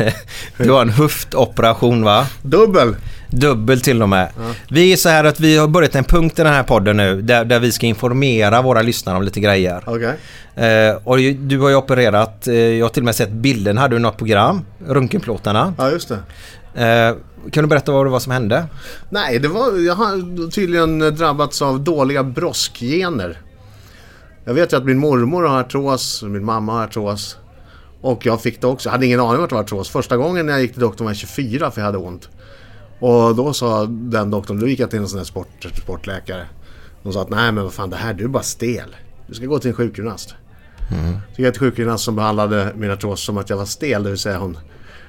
du har en höftoperation va? Dubbel. Dubbel till och med. Vi är så här att vi har börjat en punkt i den här podden nu där, där vi ska informera våra lyssnare om lite grejer. Okej. Eh, och du har ju opererat, eh, jag har till och med sett bilden, hade du något program? Röntgenplåtarna. Ja, just det. Eh, kan du berätta vad det var som hände? Nej, det var, jag har tydligen drabbats av dåliga broskgener. Jag vet ju att min mormor har artros, min mamma har artros. Och jag fick det också. Jag hade ingen aning om att det var artros. Första gången när jag gick till doktorn var jag 24 för jag hade ont. Och då sa den doktorn, då gick jag till en sån här sport, sportläkare. De sa att nej men vad fan det här, du är bara stel. Du ska gå till en sjukgymnast. Så gick jag till sjukgymnast som behandlade min artros som att jag var stel, det vill säga hon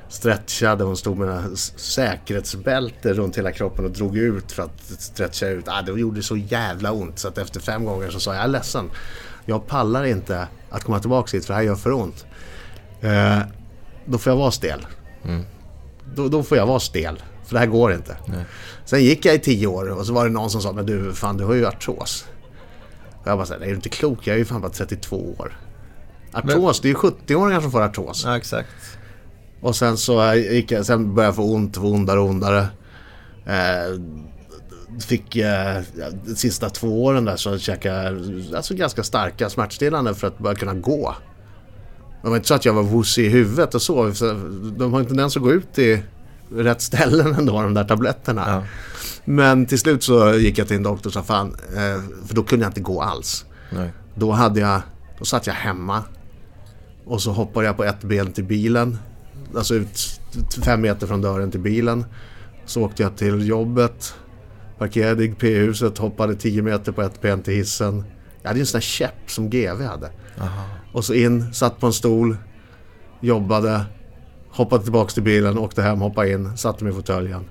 stretchade, hon stod med säkerhetsbälte runt hela kroppen och drog ut för att stretcha ut. Ah, det gjorde så jävla ont så att efter fem gånger så sa jag, jag är ledsen. Jag pallar inte att komma tillbaka hit för det här gör för ont. Eh, då får jag vara stel. Då, då får jag vara stel. För det här går inte. Sen gick jag i tio år och så var det någon som sa, men du, fan du har ju artros. Och jag bara såhär, är du inte klok? Jag är ju fan bara 32 år. Artros, det är ju 70-åringar som får artros. Ja, exakt. Och sen så gick jag, sen började jag få ont, få ondare och ondare. Eh, fick eh, de sista två åren där så käkade alltså ganska starka smärtstillande för att bara kunna gå. Det var inte så att jag var vussig i huvudet och så. så De har en tendens att gå ut i rätt ställen ändå, de där tabletterna. Ja. Men till slut så gick jag till en doktor och sa fan, eh, för då kunde jag inte gå alls. Nej. Då hade jag, då satt jag hemma och så hoppade jag på ett ben till bilen. Alltså ut fem meter från dörren till bilen. Så åkte jag till jobbet. Parkerade i P-huset, hoppade 10 meter på ett ben till hissen. Jag hade ju en sån här käpp som GV hade. Och så in, satt på en stol, jobbade, hoppade tillbaks till bilen, åkte hem, hoppade in, satte mig i fåtöljen.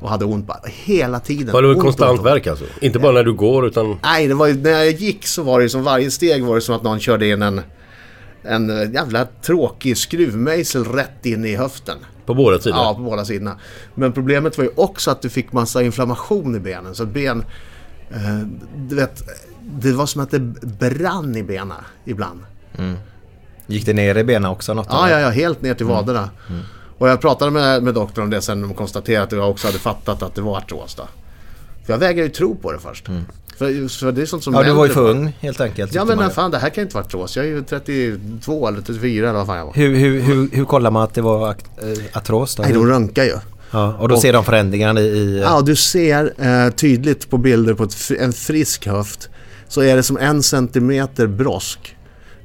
Och hade ont bara hela tiden. Var det Ont, konstant ont. verk alltså? Inte bara när du går utan... Nej, det var när jag gick så var det som varje steg var det som att någon körde in en, en eh, jävla tråkig skruvmejsel rätt in i höften. På båda sidor? Ja, på båda sidorna. Men problemet var ju också att du fick massa inflammation i benen. Så ben... Eh, du vet, det var som att det brann i benen ibland. Gick det ner i benen också något? Ja, ja, ja, helt ner till vaderna. Och jag pratade med, med doktorn om det sen de konstaterade att jag också hade fattat att det var artros då. För jag vägrade ju tro på det först. För, för det är sånt som Ja, du var ju för ung helt enkelt. Ja men fan det här kan inte vara artros. Jag är ju 32 eller 34 eller vad fan jag var. Hur, hur, hur, hur kollar man att det var eh, artros då? Nej, de röntgar ju. Ja, och då Och- ser de förändringarna i... i Ja, du ser eh, tydligt på bilder på ett, en frisk höft så är det som en centimeter brosk.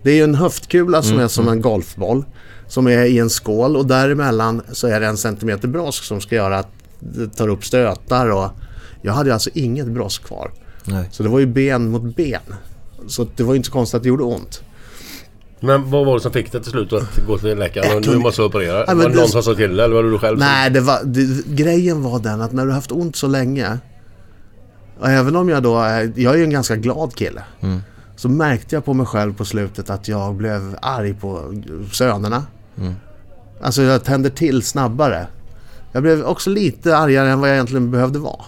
Det är ju en höftkula som är som en golfboll som är i en skål och däremellan så är det en centimeter brosk som ska göra att det tar upp stötar och jag hade alltså inget brosk kvar. Nej. Så det var ju ben mot ben. Så det var ju inte så konstigt att det gjorde ont. Men vad var det som fick dig till slut att gå till läkaren och nu måste du operera? Ja, var det det- någon som sa till dig eller var det du själv Nej, det var, det, grejen var den att när du har haft ont så länge och även om jag då är, jag är ju en ganska glad kille. Så märkte jag på mig själv på slutet att jag blev arg på sönerna. Alltså jag tände till snabbare. Jag blev också lite argare än vad jag egentligen behövde vara.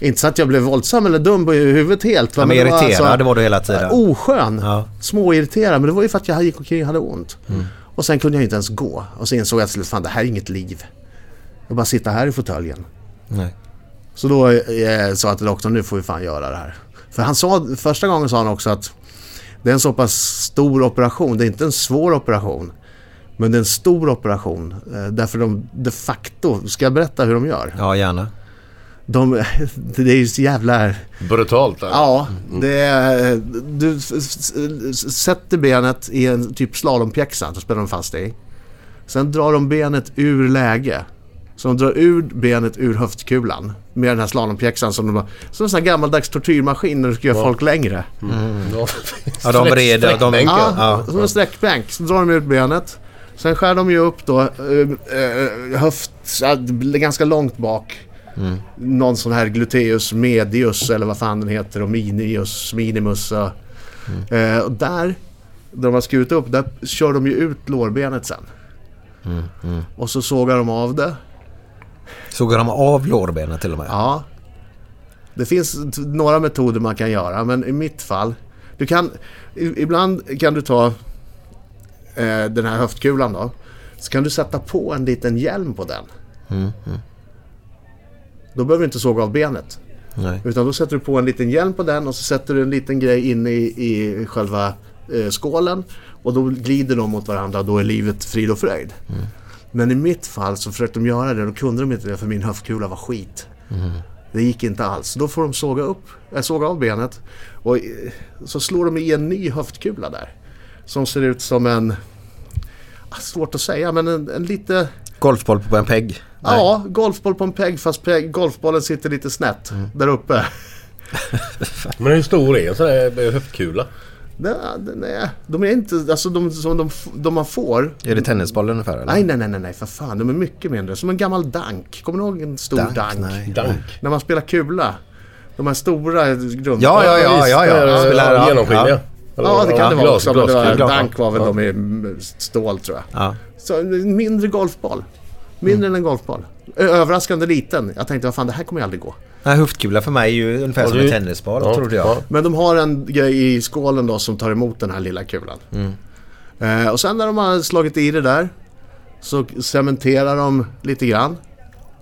Inte så att jag blev våldsam eller dum på huvudet helt. va, Ja, men det var irriterad var du hela tiden. Oskön. Ja. Småirriterad. Men det var ju för att jag gick omkring och hade ont. Och sen kunde jag inte ens gå. Och så insåg jag till slut, fan det här är inget liv. Jag bara sitta här i fåtöljen. Så då eh, sa jag till doktorn, nu får vi fan göra det här. För han sa, första gången sa han också att det är en så pass stor operation, det är inte en svår operation. Men det är en stor operation. Eh, därför de de facto, ska jag berätta hur de gör? Ja, gärna. De, det är ju så jävla... Brutalt. eller? Ja, det är, du sätter benet i en typ slalompjäxa, då spelar de fast det i. Sen drar de benet ur läge. Så de drar ur benet ur höftkulan med den här slalompjäxan som de har, som en sån här gammaldags tortyrmaskin när du ska göra folk längre. Ja. Ja, de breder... De, Ja, ja. som en sträckbänk. Så drar de ut benet. Sen skär de ju upp då eh, eh, höft, ja, ganska långt bak. Någon sån här gluteus medius eller vad fan den heter och minius minimus. Och, eh, och där, där de har skurit upp, där kör de ju ut lårbenet sen. Och så sågar de av det. Såg de av lårbenet till och med? Ja. Det finns några metoder man kan göra men i mitt fall. Du kan, ibland kan du ta eh, den här höftkulan då. Så kan du sätta på en liten hjälm på den. Då behöver du inte såga av benet. Nej. Utan då sätter du på en liten hjälm på den och så sätter du en liten grej in i, i själva eh, skålen. Och då glider de mot varandra och då är livet frid och fröjd. Men i mitt fall så försökte de göra det och då kunde de inte det för min höftkula var skit. Det gick inte alls. Då får de såga upp, äh, såga av benet och eh, så slår de i en ny höftkula där. Som ser ut som en, ah, svårt att säga men en, en lite Golfboll på en pegg? Nej. Ja, golfboll på en pegg fast peg, golfbollen sitter lite snett där uppe. Men hur stor är en sån här höftkula? Är, de är inte, alltså de som de, de man får. Är det tennisboll ungefär eller? Nej, nej, nej, nej, nej, för fan. De är mycket mindre. Som en gammal dank. Kommer du ihåg en stor Dank, dank? nej. Dank. När man spelar kula. De här stora runda. Ja, ja, ja, ja, ja. Ja, Spelar- ja. Genomskinliga. Ja, det kan det vara också. Men det var, dank var väl de i mm, stål tror jag. Ja. Så en mindre golfboll. Mindre än en golfboll. Överraskande liten. Jag tänkte, vad fan det här kommer ju aldrig gå. Nej, höftkula för mig är ju ungefär Ja, som du- en tennisboll Ja, trodde jag. ja. Men de har en grej i skålen då som tar emot den här lilla kulan. Eh, och sen när de har slagit i det där så cementerar de lite grann.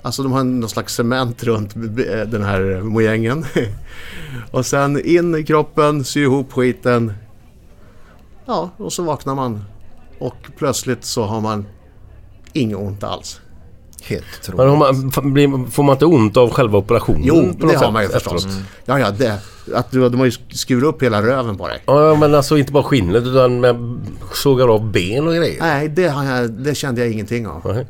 Alltså de har någon slags cement runt den här mojängen. och sen in i kroppen, sy ihop skiten. Ja, och så vaknar man. Och plötsligt så har man inget ont alls. Helt Men man, får man inte ont av själva operationen? Jo, det har sätt man ju förstås. efteråt? Ja, ja, det. Att du, de har ju skurit upp hela röven på dig. Ja, men alltså inte bara skinnet utan med sågar av ben och grejer. Nej, det, har jag, det kände jag ingenting av. Nej.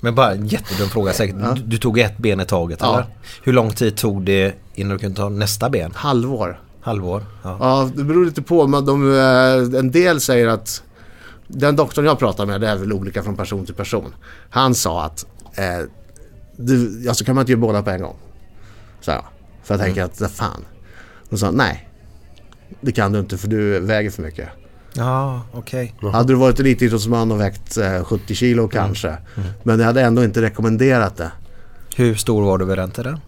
Men bara en jättedum fråga säkert. Du, du tog ett ben i taget Ja. eller? Hur lång tid tog det innan du kunde ta nästa ben? Halvår. Halvår? Ja. Ja, det beror lite på. Men de, eh, en del säger att den doktorn jag pratar med, det är väl olika från person till person. Han sa att eh, du, alltså kan man inte göra båda på en gång. Så jag. För jag tänker att, vad fan. Då sa nej. Det kan du inte för du väger för mycket. Ja, okej. Hade du varit elitidrottsman och vägt eh, 70 kilo kanske. Men jag hade ändå inte rekommenderat det. Hur stor var du vid den tiden?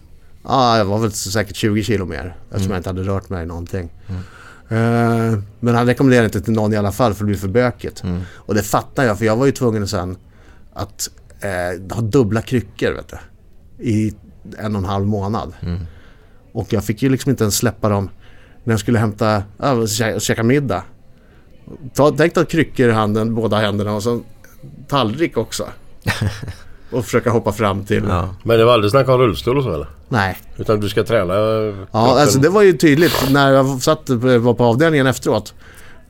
Ja, jag var väl säkert 20 kilo mer eftersom jag inte hade rört mig någonting. Eh, men han rekommenderade inte till någon i alla fall för det blir för bökigt. Och det fattar jag för jag var ju tvungen sen att eh, ha dubbla kryckor vet du. I en och en halv månad. Och jag fick ju liksom inte ens släppa dem när jag skulle hämta, kä- käka middag. Ta, tänk dig kryckor i handen, båda händerna och så tallrik också. och försöka hoppa fram till... Ja. Men det var aldrig snack om rullstol och så eller? Nej. Utan du ska träna Ja, kroppen. alltså det var ju tydligt när jag satt, var på avdelningen efteråt.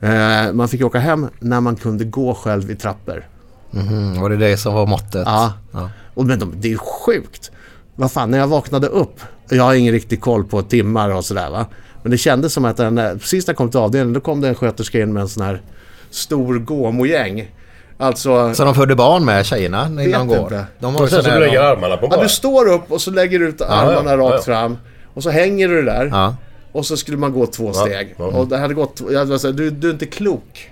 Eh, man fick åka hem när man kunde gå själv i trappor. Mhm, var det det som var måttet? Ja. Ja. Och men de, det är ju sjukt. Vad fan, när jag vaknade upp. Jag har ingen riktig koll på timmar och sådär va. Men det kändes som att den, precis när jag kom till avdelningen då kom det en sköterska in med en sån här stor gåmogäng. Alltså... Så de födde barn med tjejerna innan de går? inte. De Och var sen så du lägger armarna på Ja, bara. du står upp och så lägger du ut armarna ja, rakt ja. fram. Och så hänger du där. Ja. Och så skulle man gå två steg. ja. Och det hade gått... Jag var så här, du, du är inte klok.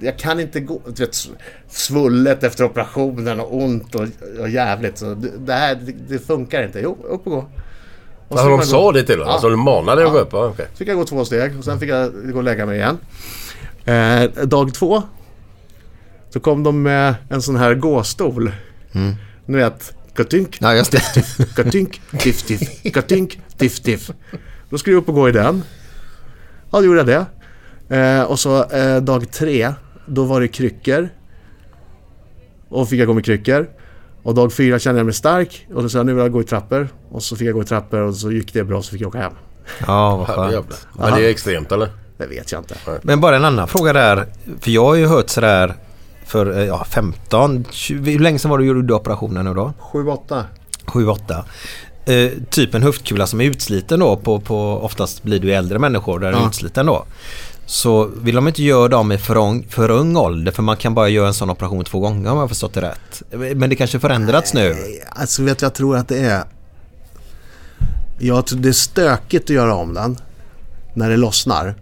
Jag kan inte gå... Du vet, svullet efter operationen och ont och, och jävligt. Så det, det här det, det funkar inte. Jo, upp och gå. Och så Alltså de sa det till dig? Ja. Alltså du manade dig att Ja. gå upp? Ja, okej. Så fick jag gå två steg och sen fick jag gå och lägga mig igen. Eh, dag två. Så kom de med en sån här gåstol. Ni vet, katynk, Ja, just det. Katynk, diff, diff, katynk, diff, diff. Då skulle jag upp och gå i den. Ja, då gjorde jag det. Eh, och så eh, dag tre, då var det kryckor. Och fick jag gå med kryckor. Och dag fyra kände jag mig stark och så sa jag nu vill jag gå i trappor. Och så fick jag gå i trappor och så gick det bra så fick jag åka hem. Ja, vad skönt. Men det är extremt eller? Det vet jag inte. Men bara en annan fråga där. För jag har ju hört sådär för eh, ja, 15, 20, hur länge sedan var det du gjorde operationen nu då? 7-8. 7-8. Eh, typ en höftkula som är utsliten då på, på oftast blir ju äldre människor där den är Ja. utsliten då. Så vill de inte göra dem i för ung, för ung ålder för man kan bara göra en sån operation två gånger om jag förstått det rätt. Men det kanske förändrats nu? Alltså vet du, jag tror att det är... Jag tror det är stökigt att göra om den. När det lossnar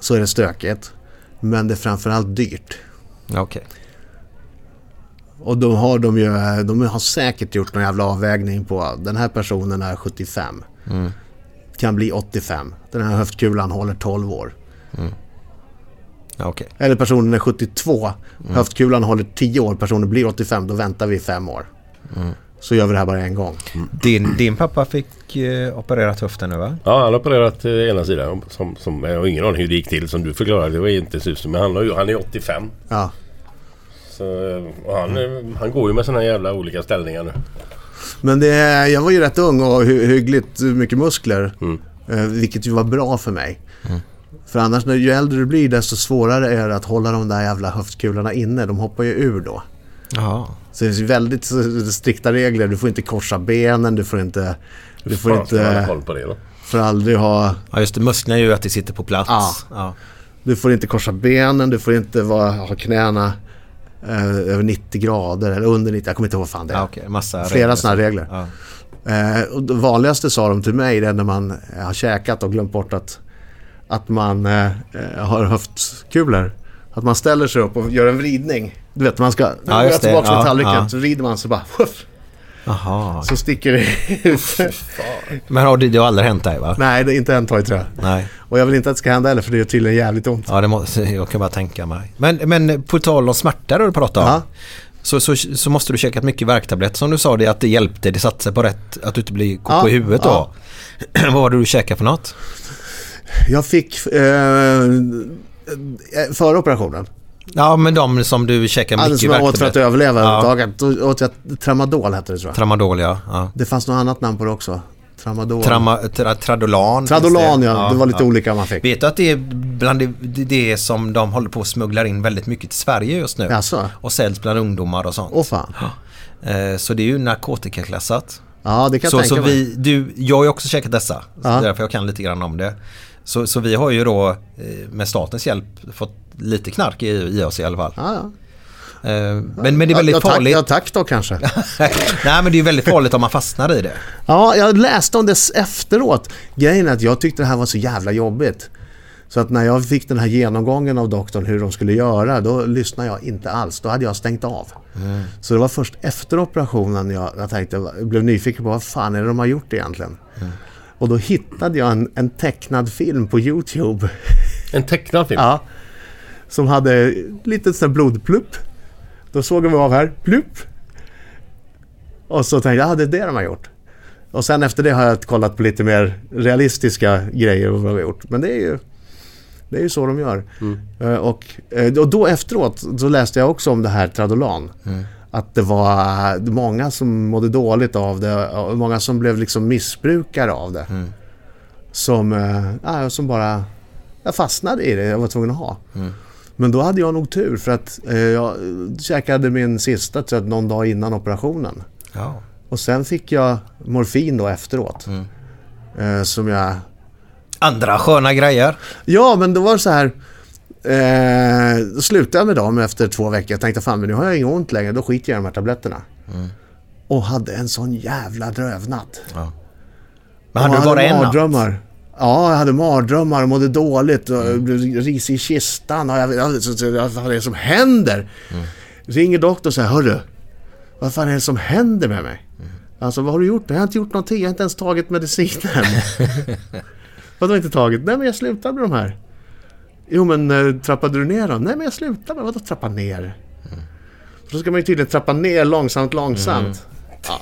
så är det stökigt. Men det är framförallt dyrt. Okej. Och då har de ju, de har säkert gjort någon jävla avvägning på den här personen är 75. Kan bli 85. Den här höftkulan håller 12 år. Ja, okej. Eller personen är 72. Höftkulan håller 10 år. Personen blir 85. Då väntar vi 5 år. Så gör vi det här bara en gång. Din, din pappa fick eh, opererat höften nu va? Ja, han har opererat eh, ena sidan. Som, som, jag har ingen aning hur det gick till som du förklarade. Det var inte susning. Men han, har ju, han är 85. Ja. Så, och han, eh, han går ju med såna jävla olika ställningar nu. Men det, jag var ju rätt ung och hy- hyggligt mycket muskler. Eh, vilket ju var bra för mig. För annars när ju äldre du blir desto svårare är det att hålla de där jävla höftkulorna inne. De hoppar ju ur då. Ja. Så det är väldigt strikta regler. Du får inte korsa benen, du får inte... Du får Fan, inte... koll på det då? Får aldrig ha... Ja just det, musklerna gör ju att det sitter på plats. Ja. Ja. Du får inte korsa benen, du får inte vara, ha knäna eh, över 90 grader eller under 90. Jag kommer inte ihåg vad fan det är. Ja, okej. Massa Flera sådana regler. Ja. Eh, och det vanligaste sa de till mig det är när man eh, har käkat och glömt bort att, att man eh, eh, har höftkulor. Att man ställer sig upp och gör en vridning. Du vet, man ska... Ja, går just jag det. tillbaka Ja, med tallriken. ja. Så vrider man så bara... Puff, Jaha. så sticker det ut. Men har det, det har aldrig hänt dig va? Nej, det är inte en toj tror jag. Nej. Och jag vill inte att det ska hända heller för det är tydligen jävligt ont. Ja, det måste, jag kan bara tänka mig. Men, men på tal om smärta du pratade om. Ja. Så, så, så måste du käkat mycket värktabletter som du sa det att det hjälpte. Det satte sig på rätt, att du inte blir koko Ja, i huvudet då. Vad var det du käkade för något? Jag fick... Eh, eh, före operationen. Ja, men de som du Alltså mycket som jag åt för att överleva Ja. överhuvudtaget. Då åt jag Tramadol hette det tror jag. Tramadol ja. ja. Det fanns något annat namn på det också. Tramadol. Trama, tra, tradolan. Tradolan ja. Det var lite olika man fick. Vet du att det är bland det, det, det som de håller på att smuggla in väldigt mycket till Sverige just nu? Jaså? Och säljs bland ungdomar och sånt. Åh fan. Eh, Så det är ju narkotikaklassat. Ja, det kan Så, jag så tänka mig. vi, du, jag har ju också käkat dessa. Så Ja. det är därför jag kan lite grann om det. Så, så vi har ju då eh, med statens hjälp fått lite knark i, i oss i alla fall. Ja, ja. Eh, Men, men det är väldigt ja, tack, farligt. Ja, tack då kanske. Nej men det är väldigt farligt om man fastnar i det. Ja, jag läste om det efteråt. Grejen är att jag tyckte det här var så jävla jobbigt. Så att när jag fick den här genomgången av doktorn hur de skulle göra, då lyssnade jag inte alls. Då hade jag stängt av. Så det var först efter operationen jag, jag tänkte, jag blev nyfiken på vad fan är det de har gjort egentligen. Och då hittade jag en, en tecknad film på YouTube. En tecknad film? Ja. Som hade lite sån blodplupp. Då såg vi av här, plupp. Och så tänkte jag, ja det är det de har gjort. Och sen efter det har jag kollat på lite mer realistiska grejer vad vi har gjort. Men det är ju, det är ju så de gör. Eh, Och, eh, och då efteråt så läste jag också om det här Tradolan. Att det var många som mådde dåligt av det och många som blev liksom missbrukare av det. Som, eh, ja, som bara jag fastnade i det jag var tvungen att ha. Men då hade jag nog tur för att eh, jag käkade min sista tror jag, någon dag innan operationen. Ja. Och sen fick jag morfin då efteråt. Eh, som jag... Andra sköna grejer. Ja, men då var det så här. Eh, då slutade jag med dem efter två veckor. Jag tänkte fan men nu har jag inget ont längre. Då skiter jag i de här tabletterna. Och hade en sån jävla drövnatt. Men hade du bara en natt? Ja, jag hade mardrömmar och mådde dåligt och blev risig i kistan. Och jag, jag, så- så- vad är det som händer? Ringer doktorn och säger, hörru, vad fan är det som händer med mig? Alltså, vad har du gjort? Jag har inte gjort någonting, jag har inte ens tagit medicinen. Vadå inte tagit? Nej, men jag slutade med de här. Jo, men eh, trappade du ner dem? Nej, men jag slutade med Vadå trappa ner? För då ska man ju tydligen trappa ner långsamt, långsamt. Ja.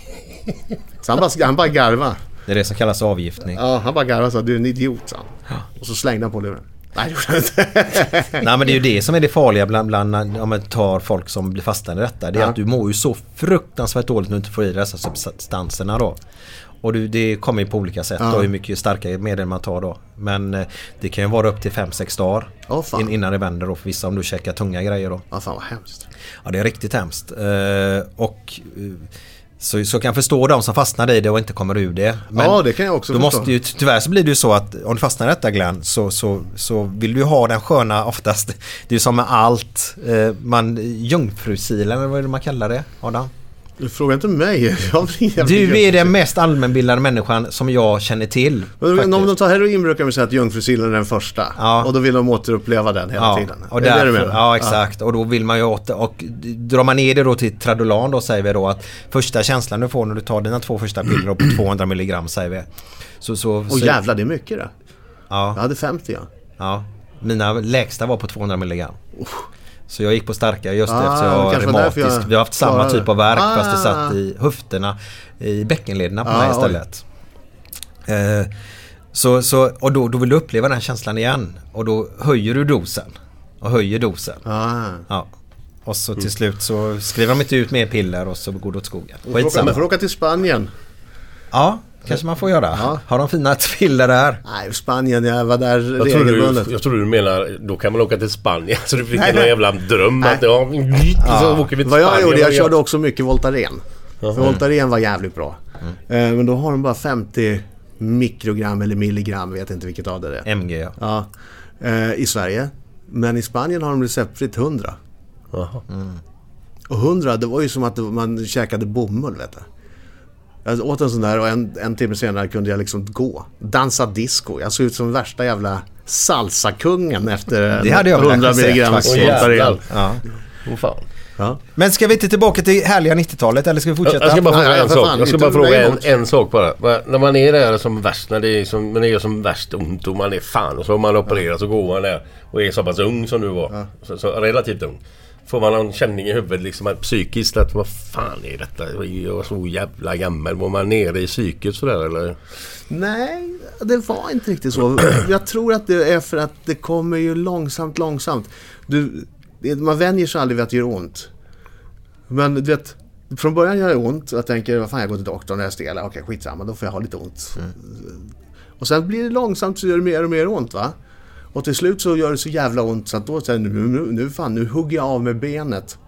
Så han bara, han bara garva. Det är det som kallas avgiftning. Ja, han bara garvade och sa du är en idiot sa han. Och så slängde han på luren. Nej, det gjorde han inte. Nej men det är ju det som är det farliga bland, bland om man tar folk som blir fastnade i detta. Det är Ja. att du mår ju så fruktansvärt dåligt när du inte får i dig dessa substanserna då. Och det kommer ju på olika sätt då hur mycket starkare medel man tar då. Men eh, det kan ju vara upp till 5-6 dagar in, innan det vänder då för vissa om du käkar tunga grejer då. Ja, fan vad hemskt. Ja det är riktigt hemskt. Eh, och eh, så, så kan jag förstå de som fastnar i det och inte kommer ur det. Men Ja, det kan jag också då förstå. måste ju, tyvärr så blir det ju så att om du fastnar i detta Glenn så, så, så vill du ju ha den sköna oftast. Det är ju som med allt. Eh, man, jungfrusilen eller vad är det man kallar det Adam? Du frågar inte mig. Du är den mest allmänbildade människan som jag känner till. Men Om de tar heroin brukar man säga att jungfrusillen är den första. Ja. Och då vill de återuppleva den hela Ja, tiden. och är det det därför, ja exakt. Och då vill man ju åt och drar man ner det då till Tradolan då säger vi då att första känslan du får när du tar dina två första piller på 200 milligram säger vi. Så, så, Och så, jävlar, det är mycket det. ja, Jag hade 50 ja. ja. Mina lägsta var på 200 milligram. Så jag gick på starkare just Ah, eftersom jag därför reumatisk. jag Vi har haft samma typ av värk det. fast det Ah. satt i höfterna, i bäckenlederna på Ah, mig istället. Eh, så, så, och då, då vill du uppleva den känslan igen. Och då höjer du dosen. Och höjer dosen. Ah. Ja. Och så till slut så skriver de inte ut mer piller och så går det åt skogen. Skitsamma. du får åka till Spanien. Ja, kanske man får göra. Ja. Har de fina piller där? Nej, Spanien, jag var där Jag tror, regelbundet. du, jag tror du menar, då kan man åka till Spanien. Så du fick Nej, någon jävla dröm Nej. att ja, så åker vi till Vad jag Spanien. gjorde, jag körde också mycket Voltaren. För Voltaren var jävligt bra. Eh, Men då har de bara 50 mikrogram eller milligram, vet inte vilket av det är. MG ja. Ja, eh, i Sverige. Men i Spanien har de receptfritt 100. Jaha. Och 100, det var ju som att man käkade bomull, vet du. Jag åt en sån där och en, en timme senare kunde jag liksom gå. Dansa disco. Jag såg ut som värsta jävla salsakungen efter Det hade jag väl 100 kanske sett milligram jävlar. ja. Fan. Ja. Men ska vi inte tillbaka till härliga 90-talet eller ska vi fortsätta? Jag ska bara fråga nej, en sak. fan, Jag ska bara fråga en, en sak bara. När man är där som värst, när det är som, när det är som värst ont och man är fan och så har man opererat så går man där och är så pass ung som du var. Så, så relativt ung. Får man någon känning i huvudet liksom psykiskt att vad fan är detta? Jag är så jävla gammal. Var man nere i psyket sådär eller? Nej, det var inte riktigt så. Jag tror att det är för att det kommer ju långsamt, långsamt. Du, man vänjer sig aldrig vid att det gör ont. Men du vet, från början gör det ont. Jag tänker, vad fan jag går till doktorn när jag är stel. Okej, skitsamma, då får jag ha lite ont. Och sen blir det långsamt så gör det mer och mer ont va. Och till slut så gör det så jävla ont så att då säger nu, nu, nu fan, nu hugger jag av med benet.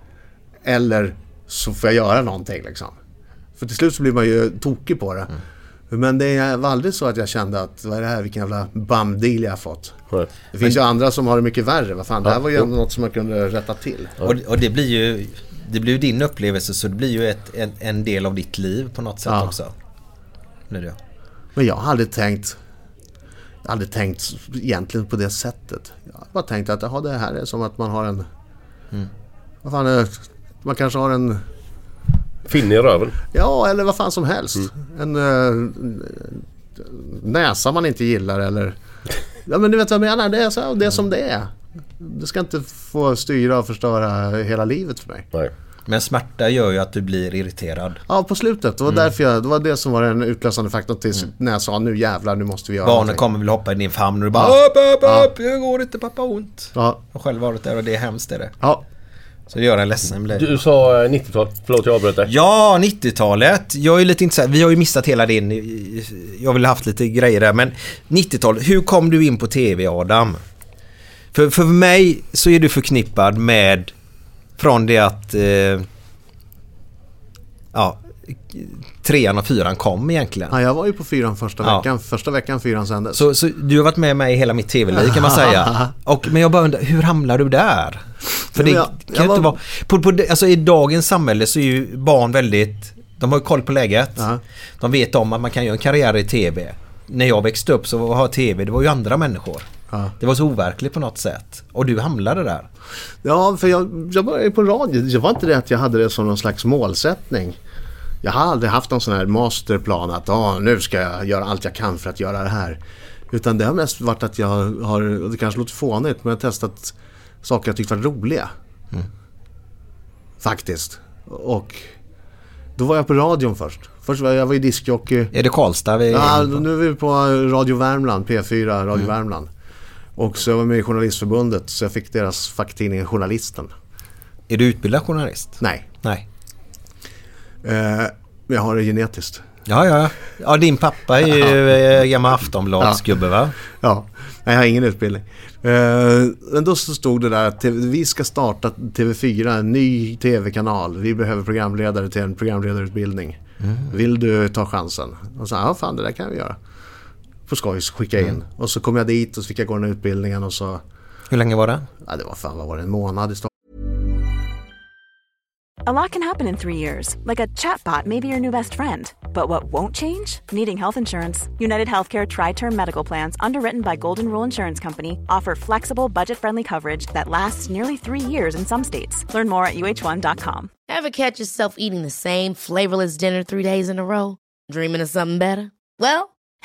Eller så får jag göra någonting liksom. För till slut så blir man ju tokig på det. Men det var aldrig så att jag kände att vad är det här, vilken jävla bamdeal jag har fått. Nej. Det finns ju andra som har det mycket värre. Vad fan, det här var ju ändå något som man kunde rätta till. Och, och det blir ju det blir ju din upplevelse så det blir ju ett, en, en del av ditt liv på något sätt Ja. också. Det. Men jag har aldrig tänkt aldrig tänkt egentligen på det sättet. Jag har bara tänkt att aha, det här är som att man har en... Vad fan är? Man kanske har en... Finne i röven. Ja, eller vad fan som helst. En uh, näsa man inte gillar eller... Ja, men du vet vad jag menar. Det är, så, det är som det är. Det ska inte få styra och förstöra hela livet för mig. Nej. Men smärta gör ju att du blir irriterad. Ja, på slutet. Det var, därför jag, det var det som var den utlösande faktorn tills när jag sa nu jävlar, nu måste vi göra Barnen någonting. kommer väl hoppa i din famn och du bara Ja. upp, upp, upp, jag går inte pappa ont. Ja, Jag har själv varit där och det är hemskt är det. ja. Så det gör en ledsen blir. Du sa eh, 90-tal. Förlåt, jag avbröt dig. Ja, 90-talet. Jag är lite intresserad. Vi har ju missat hela din... Jag vill ha haft lite grejer där. Men 90-talet. Hur kom du in på TV, Adam? För, för mig så är du förknippad med... Från det att... Eh, ja, trean och fyran kom egentligen. ja, jag var ju på fyran första Ja. veckan. Första veckan fyran sändes. Så, så du har varit med mig i hela mitt TV-liv kan man säga. Och, men jag bara undrar, hur hamnar du där? För det jag- kan jag ju inte var- vara... På, på, alltså I dagens samhälle så är ju barn väldigt... De har ju koll på läget. Ja. De vet om att man kan göra en karriär i TV. När jag växte upp så var TV, det var ju andra människor. Ja. Det var så overkligt på något sätt. Och du hamnade där. Ja, för jag, jag började på radio. Det var inte det att jag hade det som någon slags målsättning. Jag har aldrig haft någon sån här masterplan att ah, nu ska jag göra allt jag kan för att göra det här. Utan det har mest varit att jag har, det kanske låter fånigt, men jag har testat saker jag tyckt var roliga. Faktiskt. Och då var jag på radion först. Först var jag, var ju diskjockey. Är det Karlstad vi Ja, nu är vi på Radio Värmland, P4 Radio Värmland. Och så var jag med i Journalistförbundet så jag fick deras facktidning Journalisten. Är du utbildad journalist? Nej, Nej. eh, jag har det genetiskt. Ja, ja. Ja, din pappa är ju eh, gammal Aftonbladsgubbe va? Ja, nej, jag har ingen utbildning. Eh, men då stod det där att vi ska starta TV4, en ny TV-kanal. Vi behöver programledare till en programledarutbildning. Vill du ta chansen? Och så ja fan det där kan vi göra. På skoj så skickade jag in. Och så kom jag dit och så fick jag gå den här utbildningen och så, Hur länge var det? ja det var fan vad var det, en månad i Stockholm. A lot can happen in three years, like a chatbot may be your new best friend. But what won't change? Needing health insurance. United Healthcare Tri Term Medical Plans, underwritten by Golden Rule Insurance Company, offer flexible, budget friendly coverage that lasts nearly three years in some states. Learn more at uh1.com. Ever catch yourself eating the same flavorless dinner three days in a row? Dreaming of something better? Well,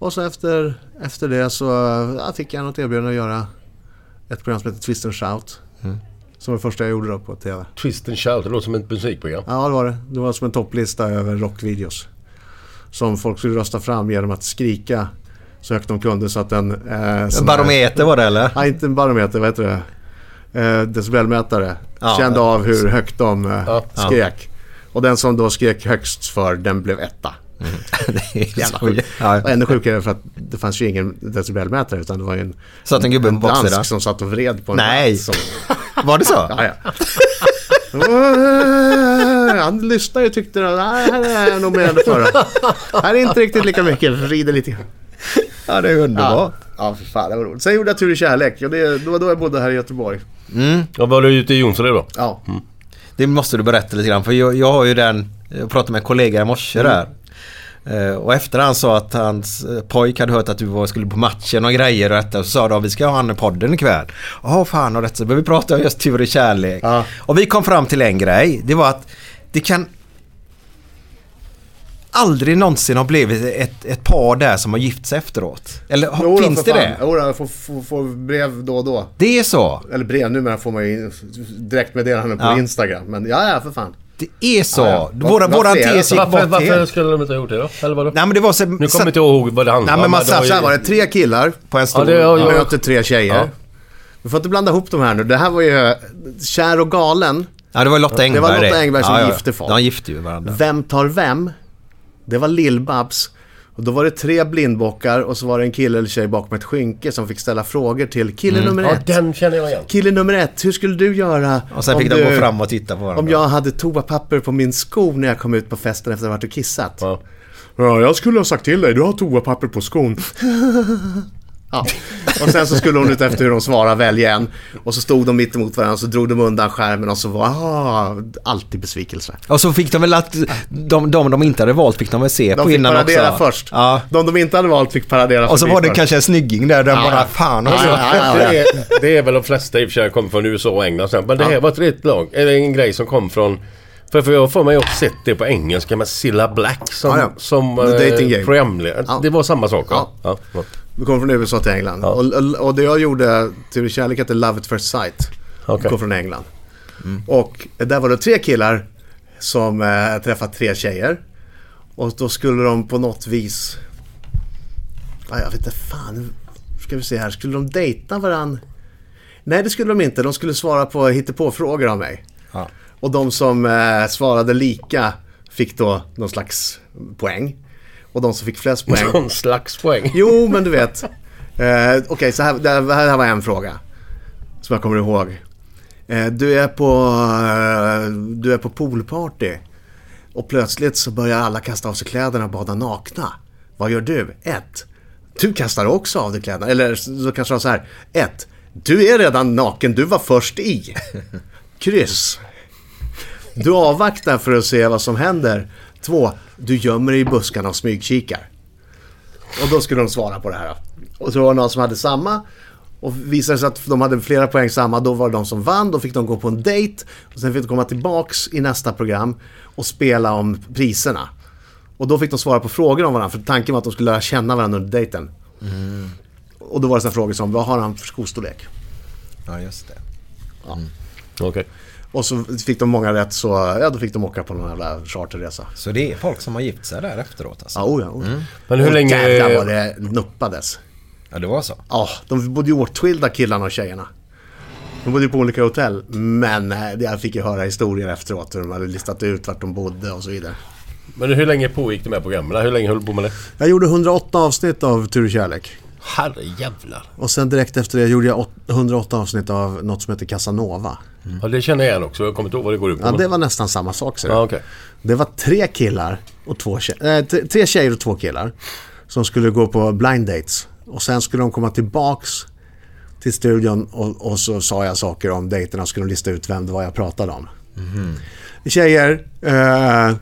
Och så efter, efter det så ja, fick jag något erbjudande att göra ett program som heter Twist and Shout. Som var det första jag gjorde då på TV. Twist and shout, det låter som ett musikprogram. Ja, det var det. Det var som en topplista över rockvideos. Som folk skulle rösta fram genom att skrika så högt de kunde så att en... Eh, En barometer var det eller? Nej, inte en barometer, vad heter det? Eh, decibelmätare. Ja. Kände av hur högt de eh, Ja. skrek. Och den som då skrek högst för, den blev etta. det är Jävla sjukt. ja. Och ännu sjukare för att det fanns ju ingen decibelmätare utan det var ju en, Satt en gubbe baksidan? dansk som satt och vred på en Nej. Som, Var det så? ja, ja. Han lyssnade och tyckte att "Nej, här är jag nog menad för. Här är inte riktigt lika mycket, vrider lite grann. Ja, det är underbart. Ja, ja för fan det var roligt. Sen gjorde jag Tur i kärlek och det, det var då jag bodde här i Göteborg. Ja, var du ute i Jonsered då? Ja, Det måste du berätta lite grann för jag, jag har ju den, jag pratade med en kollega i morse där. Eh, Och efter han sa att hans eh, pojk hade hört att du skulle på matchen och grejer och detta så sa de vi ska ha han i podden ikväll. Ja fan och detta så började vi prata om just tur i kärlek. Ja. Och vi kom fram till en grej. Det var att det kan aldrig någonsin ha blivit ett, ett par där som har gift sig efteråt. Eller Jo finns det fan. det? Jo då, jag får, får, får brev då och då. Det är så? Eller brev, numera får man ju direktmeddelanden på Ja. Instagram. Men ja, ja för fan. Det är så? Ja, ja. Våra, våran tes gick Varför, bort varför helt. skulle de inte ha gjort det då? Eller vadå? Nej men det var så... Nu kommer jag inte ihåg vad det handlade Nej, men man det satt Så här var det, tre killar på en stor... Ja, det har jag- möter tre tjejer. Ja. Vi får inte blanda ihop de här nu. Det här var ju Kär och galen. Ja, det var Lotta Det Engberg var Lotta Engberg som ja, ja. gifte folk. De gifte ju varandra. Vem tar vem? Det var Lill-Babs. Och då var det tre blindbockar och så var det en kille eller tjej bakom ett skynke som fick ställa frågor till kille nummer Ja, ett. den känner jag igen. Kille nummer ett, hur skulle du göra Och sen om fick de gå fram och titta på varandra. Om jag hade toapapper på min sko när jag kom ut på festen efter att ha varit och kissat. Ja. Ja, jag skulle ha sagt till dig, du har toapapper på skon. Ja. Och sen så skulle hon ut efter hur de svarade välja en. Och så stod de mitt emot varandra och så drog de undan skärmen och så var ah, alltid besvikelse. Och så fick de väl att de, de de inte hade valt fick de väl se De på fick innan paradera också. först. Ja. De de inte hade valt fick paradera Och så var det först. kanske en snygging där, den Ja, bara fan Ja, också. ja, ja, Det, är, det är väl de flesta i och för sig kommer från USA och England. Men det här var ett rätt lag. Eller en grej som kom från... För, för jag får mig också sett det på engelska med Cilla Black som, Ja, ja. som The game. programledare. Ja. Det var samma sak? Ja. Ja. Ja. Vi kom från USA till England. Och, och- och det jag gjorde, Tur kärlek hette Love at first sight. Okej. Kom från England. Och där var det tre killar som eh, träffat tre tjejer. Och då skulle de på något vis... Ja, jag vet inte fan. Ska vi se här. Skulle de dejta varann? Nej, det skulle de inte. De skulle svara på hittepåfrågor av mig. Ja. Och de som eh, svarade lika fick då någon slags poäng. Och de som fick flest poäng Någon slags poäng. Jo, men du vet. Eh, Okej, så här, det här, här var en fråga. Som jag kommer ihåg. Eh, du, är på, eh, du är på poolparty. Och plötsligt så börjar alla kasta av sig kläderna och bada nakna. Vad gör du? Ett. Du kastar också av dig kläderna. Eller så kanske de så här. Ett. Du är redan naken, du var först i. Kryss. Du avvaktar för att se vad som händer. Två. Du gömmer dig i buskarna och smygkikar. Och då skulle de svara på det här. Och så var det någon som hade samma. Och visade sig att de hade flera poäng samma, då var det de som vann. Då fick de gå på en dejt. Och sen fick de komma tillbaks i nästa program och spela om priserna. Och då fick de svara på frågor om varandra. För tanken var att de skulle lära känna varandra under dejten. Och då var det sådana frågor som, vad har han för skostorlek? Ja, just det. Okej. Och så fick de många rätt så, ja då fick de åka på någon jävla charterresa. Så det är folk som har gift sig där efteråt alltså? Ja, oh ja, oh. Men hur Och länge... Jävlar vad det nuppades. Ja, det var så. Ja, de bodde ju åtskilda killarna och tjejerna. De bodde ju på olika hotell. Men eh, jag fick ju höra historier efteråt hur de hade listat ut vart de bodde och så vidare. Men hur länge pågick de här programmen? Hur länge höll du på med det? Jag gjorde 108 avsnitt av Tur och kärlek. Herrejävlar. Och sen direkt efter det gjorde jag åt- 108 avsnitt av något som heter Casanova. Ja, det känner jag igen också. Jag kommer inte ihåg vad det går ut på. Ja, det var nästan samma sak. Ja, okej. Det var tre killar och två tjejer, äh, tre- tjejer och två killar som skulle gå på blind dates. Och sen skulle de komma tillbaks till studion och, och så sa jag saker om dejterna och skulle de lista ut vem det var jag pratade om. Tjejer, eh,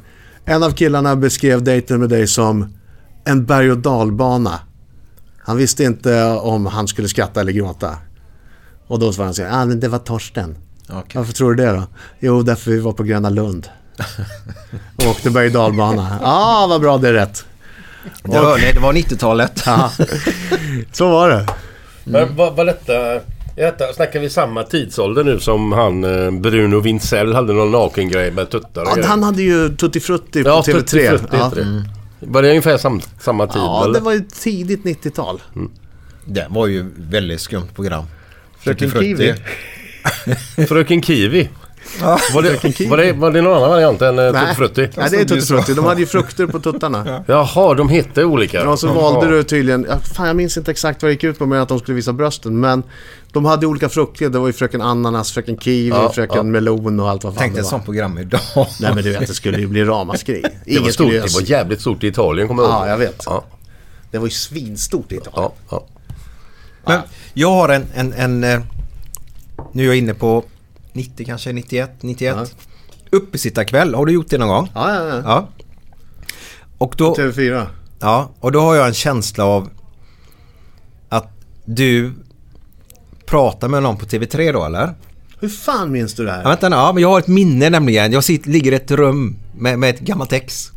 en av killarna beskrev dejten med dig som en berg och dalbana. Han visste inte om han skulle skratta eller gråta. Och då svarade han så här, ah, men det var Torsten. Okej. Varför tror du det då? Jo, därför vi var på Gröna Lund. Och åkte berg och dalbana. Ja, ah, vad bra, det är rätt. Det var, nej, det var 90-talet. Ja. Så var det. Men vad var detta... detta? Snackar vi samma tidsålder nu som han eh, Bruno Wintzell hade någon nakengrej med tuttar och Ja, grejer? han hade ju Tutti Frutti på Ja, TV3. Tutti Frutti ja. det. Var det ungefär sam, samma tid ja, eller? det var ju tidigt 90-tal. Det var ju väldigt skumt program. Fröken. Kiwi. Fröken Kiwi. Var det, var, det, var det någon annan variant än uh, Tutti Frutti? Nej, det är Tutti Frutti. De hade ju frukter på tuttarna. Jaha, de hette olika. Och så valde du tydligen, ja, fan jag minns inte exakt vad det gick ut på med att de skulle visa brösten. Men de hade olika frukter. Det var ju fröken ananas, fröken kiwi, Ja, fröken ja. melon och allt vad fan Tänk dig det ett var. sånt program idag. Nej men du vet, det skulle ju bli ramaskri. Det var, stort, det var jävligt stort i Italien kommer jag ihåg. Ja, jag vet. Ja, Det var ju svinstort i Italien. ja, ja. Men jag har en, en, en eh, nu är jag inne på 90 kanske, 91, 91. Ja. Uppesittarkväll, har du gjort det någon gång? Ja, ja, ja. Ja. Och då, TV4. ja, och då har jag en känsla av att du pratar med någon på TV3 då eller? Hur fan minns du det här? Ja, vänta ja, men jag har ett minne nämligen. Jag sitter, ligger i ett rum med, med ett gammalt ex.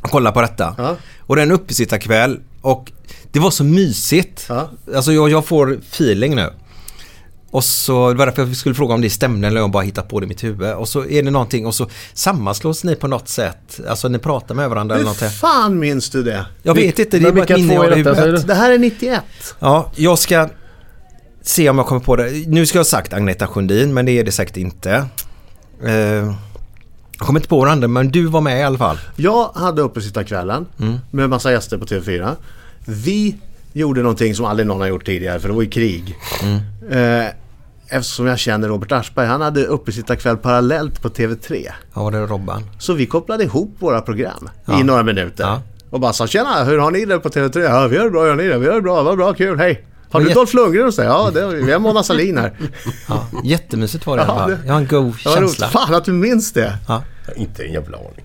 Och kollar på detta. Ja. Och det är en uppesittarkväll och det var så mysigt. Ja. Alltså jag, jag får feeling nu. Och så, det var därför jag skulle fråga om det stämde eller om jag bara hittat på det i mitt huvud. Och så är det någonting och så sammanslås ni på något sätt. Alltså ni pratar med varandra eller Hur någonting. fan minns du det? Jag vet inte, det är bara ett minne i huvudet. Det här är 91. Ja, jag ska se om jag kommer på det. Nu ska jag ha sagt Agneta Sjödin, men det är det säkert inte. Eh, jag kommer inte på den andra men du var med i alla fall. Jag hade uppesittarkvällen med en massa gäster på TV4. Vi gjorde någonting som aldrig någon har gjort tidigare för det var ju krig. Eh, eftersom jag känner Robert Aschberg, han hade uppesittarkväll parallellt på TV3. Ja, var det Robban? Så vi kopplade ihop våra program Ja. i några minuter. Ja. Och bara sa tjena, hur har ni det på TV3? Ja, vi har det bra, hur har ni det? Vi har det bra, vad bra, kul, hej. Har du Dolph Lundgren hos dig? Ja, det har vi. Vi har Mona Sahlin här. Ja, jättemysigt var det i Ja, fall. det- Jag har en god var känsla. Fan att du minns det. Ja. Inte en jävla aning.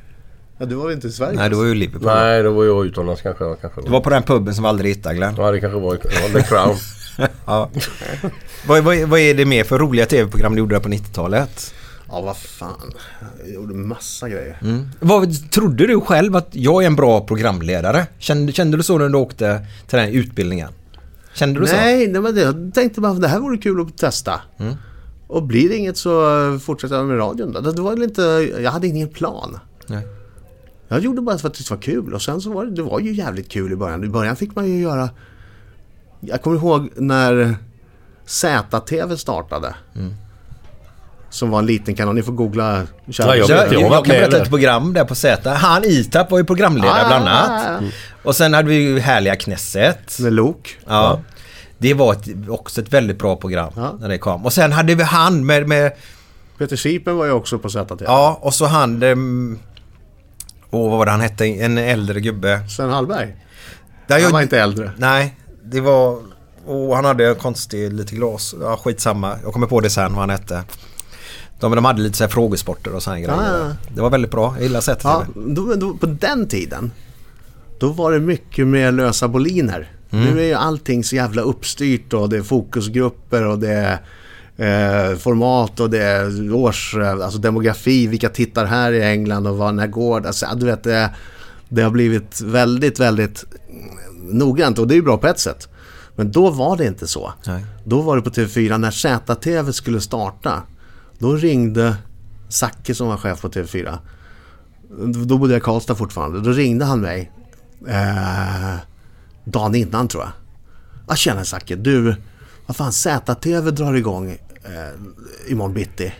Ja, du var väl inte i Sverige? Nej, det var ju Liverpool. Nej, då var jag utomlands kanske. kanske Det var på den puben som vi aldrig hittade Glenn. Ja, det kanske var, var The Crown. Ja. vad, vad, vad är det mer för roliga tv-program du gjorde på 90-talet? Ja, vad fan. Jag gjorde massa grejer. Mm. Vad, trodde du själv att jag är en bra programledare? Kände, kände du så när du åkte till den här utbildningen? Kände du så? Nej, nej men det, jag tänkte bara det här vore kul att testa. Mm. Och blir det inget så fortsätter jag med radion. Det var inte, jag hade ingen plan. Nej. Jag gjorde bara för att det var kul och sen så var det, det var ju jävligt kul i början. I början fick man ju göra... Jag kommer ihåg när ZTV startade. Mm. Som var en liten kanal. Ni får googla. Ja, jag vet, jag, jag kan berätta ett program där på Z. Han Itap var ju programledare Ah, bland annat. ah. Och sen hade vi ju härliga Knesset. Med Lok. Ja. Det var ett, också ett väldigt bra program Ja. när det kom. Och sen hade vi han med, med Peter Sipen var ju också på ZTV. ja och så han... Åh, vad var det han hette? En äldre gubbe. Sven Hallberg. Där Han jag- var inte äldre. Nej, det var... Och han hade en konstig lite glas. Ja, skitsamma. Jag kommer på det sen vad han hette. De, de hade lite så här frågesporter och här grejer. Ah. Det var väldigt bra. Jag gillar sättet. Ja, då, då, på den tiden då var det mycket mer lösa boliner. Nu är ju allting så jävla uppstyrt och det är fokusgrupper och det är eh, format och det är års, eh, alltså demografi, vilka tittar här i England och vad, när går? Alltså, du vet, det, det har blivit väldigt, väldigt noggrant och det är ju bra på ett sätt. Men då var det inte så. Nej. Då var det på TV4 när ZTV skulle starta. Då ringde Zacke som var chef på TV4. Då bodde jag i Karlstad fortfarande. Då ringde han mig eh, dagen innan tror jag. Ja tjena Zacke, du, vad fan ZTV drar igång eh, imorgon bitti.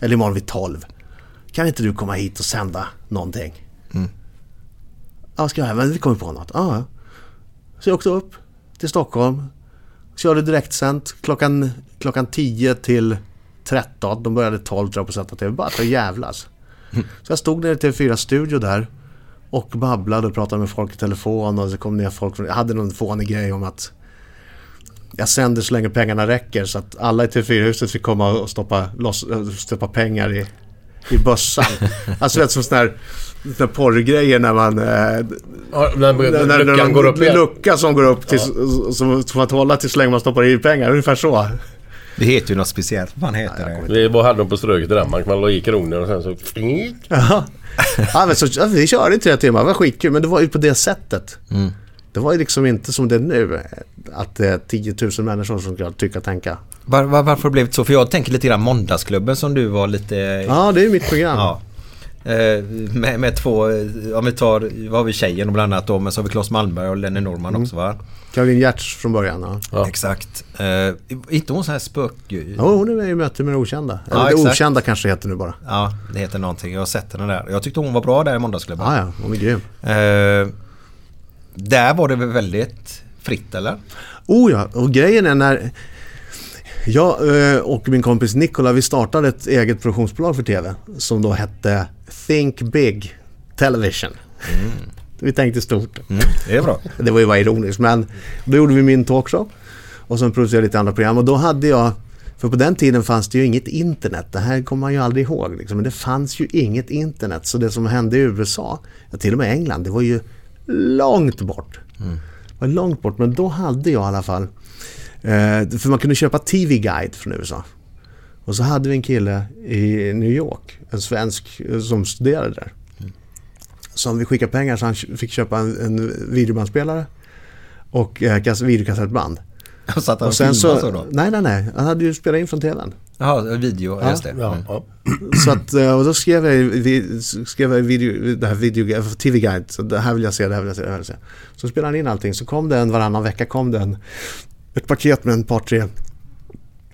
Eller imorgon vid 12. Kan inte du komma hit och sända någonting? Ja, ska jag? Men vi kommer på något. Ja. Så jag åkte upp till Stockholm. Körde direktsänt klockan, klockan 10 till 13. De började 12 tror jag på ZTV. Bara för att jävlas. Så jag stod nere i TV4 studio där. Och babblade och pratade med folk i telefon. Och så kom ner folk. Jag hade någon fånig grej om att jag sänder så länge pengarna räcker. Så att alla i TV4-huset fick komma och stoppa, loss, stoppa pengar i, i bössan. alltså vet som sådana här, såna här porrgrejer när man... Eh, Ja, när när, när, luckan går upp en igen. lucka som går upp till, som får att hålla till så länge man stoppar i pengar. Ungefär så. Det heter ju något speciellt. Vad heter det? Vi bara hade dem på Ströget i Danmark. Man la i kronor och sen så... Ja. ja, men så, ja, vi körde i tre timmar. Det var skitkul. Men det var ju på det sättet. Mm. Det var ju liksom inte som det är nu. Att det är 10 000 människor som ska tycka och tänka. Var, var, varför blev det så? För jag tänker lite grann Måndagsklubben som du var lite... Ja, det är mitt program. Ja. Eh, med, med två, eh, om vi tar, vad har vi tjejen bland annat då, men så har vi Claes Malmberg och Lenny Norman Mm. också va? Caroline Giertz från början. Ja. Ja. Exakt. Eh, inte hon så här spök... Ja, hon är med i Möte med det okända. Ja, Eller det okända kanske heter nu bara. Ja, det heter någonting. Jag har sett henne där. Jag tyckte hon var bra där i Måndagsklubben. Ja, ja, hon är grym. Eh, där var det väl väldigt fritt eller? Oh ja, och grejen är när jag eh, och min kompis Nikola vi startade ett eget produktionsbolag för TV som då hette Think Big Television. Vi tänkte stort. Mm, det är bra. Det var ju bara ironiskt men då gjorde vi min talkshow och sen producerade jag lite andra program och då hade jag för på den tiden fanns det ju inget internet. Det här kommer man ju aldrig ihåg. Liksom. Men det fanns ju inget internet. Så det som hände i USA, ja, till och med England, det var ju långt bort. Det var långt bort. Men då hade jag i alla fall, eh, för man kunde köpa TV Guide från USA. Och så hade vi en kille i New York, en svensk eh, som studerade där. Som vi skickade pengar så han fick köpa en, en videobandspelare och eh, kass- videokassettband. Och satt han Och och sen så, så då? nej nej nej, han hade ju spelat in från TVn. Jaha, video, Ja. just det. Ja, Mm. ja. Så att, eh, och då skrev jag, skrev jag video, det här video, TV Guide, så det här vill jag se, det här vill jag se, det här vill jag se. Så spelade han in allting, så kom det en varannan vecka kom det en, ett paket med en par tre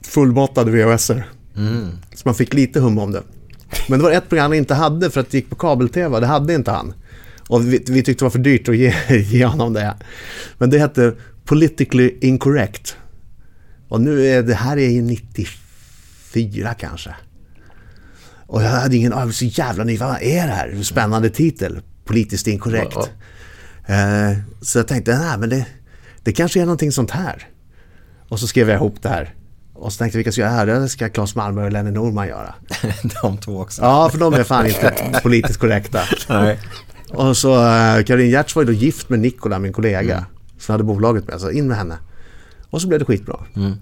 fullmatade VHSer. Mm. Så man fick lite hum om det. Men det var ett program han inte hade för att det gick på kabel-tv. Det hade inte han. Och vi, vi tyckte det var för dyrt att ge, ge honom det. Men det hette Politically Incorrect. Och nu är det här är ju 94 kanske. Och jag hade ingen aning, så jävla ny, vad är det här? Spännande titel. Politiskt inkorrekt. Eh, så jag tänkte, nej men det, det kanske är någonting sånt här. Och så skrev jag ihop det här. Och så tänkte jag, vilka ska jag göra? Det ska Claes Malmö och Lenny Norman göra. De två också. Ja, för de är fan inte politiskt korrekta. Nej. Och så uh, Caroline Giertz var ju då gift med Nikola, min kollega. Som hade bolaget med, så in med henne. Och så blev det skitbra. Mm.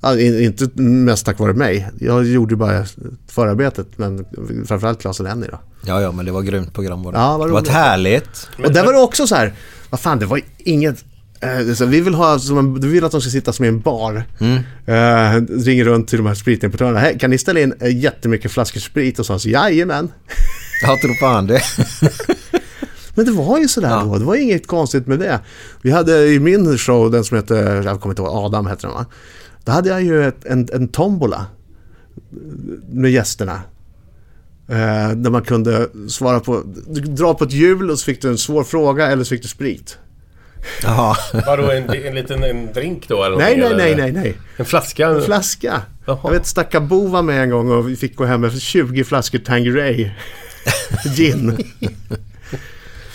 Ja, in- inte mest tack vare mig. Jag gjorde bara förarbetet, men framförallt Claes och Lenny då. Ja, ja, men det var grymt program var det. Ja, vad det var ett härligt. Och där var det också så här, vad fan det var inget... Eh, vi vill ha, vi vill att de ska sitta som i en bar. Eh, ringer runt till de här spritimportörerna. Hej, kan ni ställa in eh, jättemycket flaskor sprit? Och så, så jajamän. Jag tror fan det. Men det var ju sådär då. Det var inget konstigt med det. Vi hade i min show, den som heter, jag kommer inte ihåg, Adam heter den va? Då hade jag ju ett, en, en tombola med gästerna. Eh, där man kunde svara på, du dra på ett hjul och så fick du en svår fråga eller så fick du sprit. Jaha. Vadå, en, en liten en drink då eller Nej, nej, nej, nej, nej. En flaska? En flaska. Jaha. Jag vet Stackabo var med en gång och vi fick gå hem med 20 flaskor Tanqueray gin.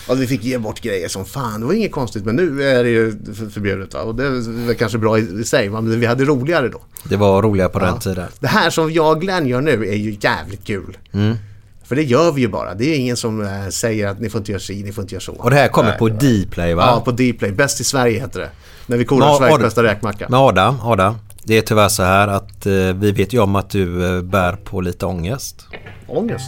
Och vi fick ge bort grejer som fan. Det var inget konstigt men nu är det ju för- förbjudet va? Och det väl kanske bra i sig va? men vi hade roligare då. Det var roligare på den Ja. tiden. Det här som jag och Glenn gör nu är ju jävligt kul. Mm. För det gör vi ju bara. Det är ingen som eh, säger att ni får inte göra si, ni får inte göra så. Och det här kommer Nej. på Dplay va? Ja, på Dplay. Bäst i Sverige heter det. När vi korar Sveriges bästa räkmacka. Men Adam, Adam. Det är tyvärr så här att eh, vi vet ju om att du eh, bär på lite ångest. Ångest.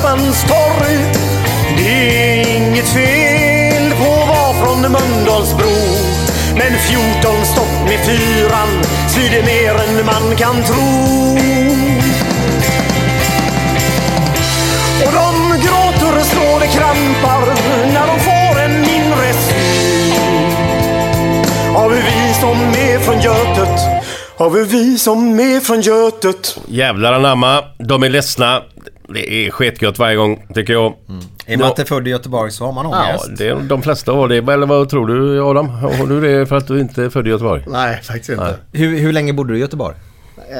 Kaffans torg. Det är inget fel på att vara från Mölndalsbro. Men 14 stopp med fyran svider mer än man kan tro. Och de gråter och det krampar när de får en mindre syn. Har vi som är från Götet har vi vi som är från Götet. Jävlar anamma, de är ledsna. Det är skitgött varje gång tycker jag. Är man inte född i Göteborg så har man Ja, ångest. det, de flesta har det. Eller vad tror du Adam? Har du det för att du inte är född i Göteborg? Nej, faktiskt inte. Hur, hur länge bodde du i Göteborg?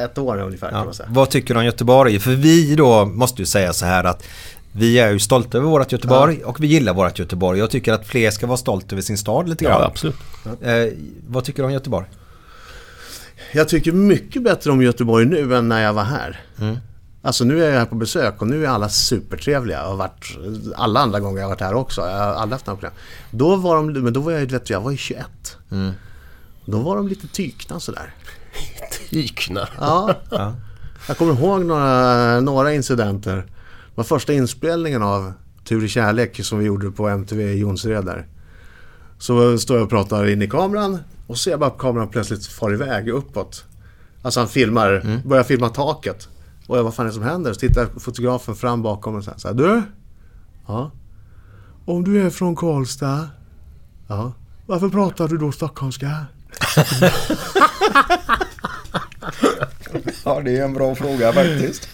Ett år ungefär kan Ja. man säga. Vad tycker du om Göteborg? För vi då måste ju säga så här att vi är ju stolta över vårt Göteborg och vi gillar vårt Göteborg. Jag tycker att fler ska vara stolta över sin stad lite grann. Ja, absolut. Eh, vad tycker du om Göteborg? Jag tycker mycket bättre om Göteborg nu än när jag var här. Alltså nu är jag här på besök och nu är alla supertrevliga. Jag har varit alla andra gånger jag har varit här också. Jag har aldrig haft några problem. Då var de, men då var jag, vet du, jag var ju 21. Då var de lite tykna sådär. Tykna? Ja. Jag kommer ihåg några, några incidenter. Det var första inspelningen av Tur i kärlek som vi gjorde på MTV i Jonsered där. Så står jag och pratar in i kameran och ser bara att kameran plötsligt far iväg uppåt. Alltså han filmar, börjar filma taket. Och jag, vad fan är det som händer? Så tittar fotografen fram bakom och säger så här, Du? Ja? Om du är från Karlstad? Ja? Varför pratar du då stockholmska? Ja, det är en bra fråga faktiskt.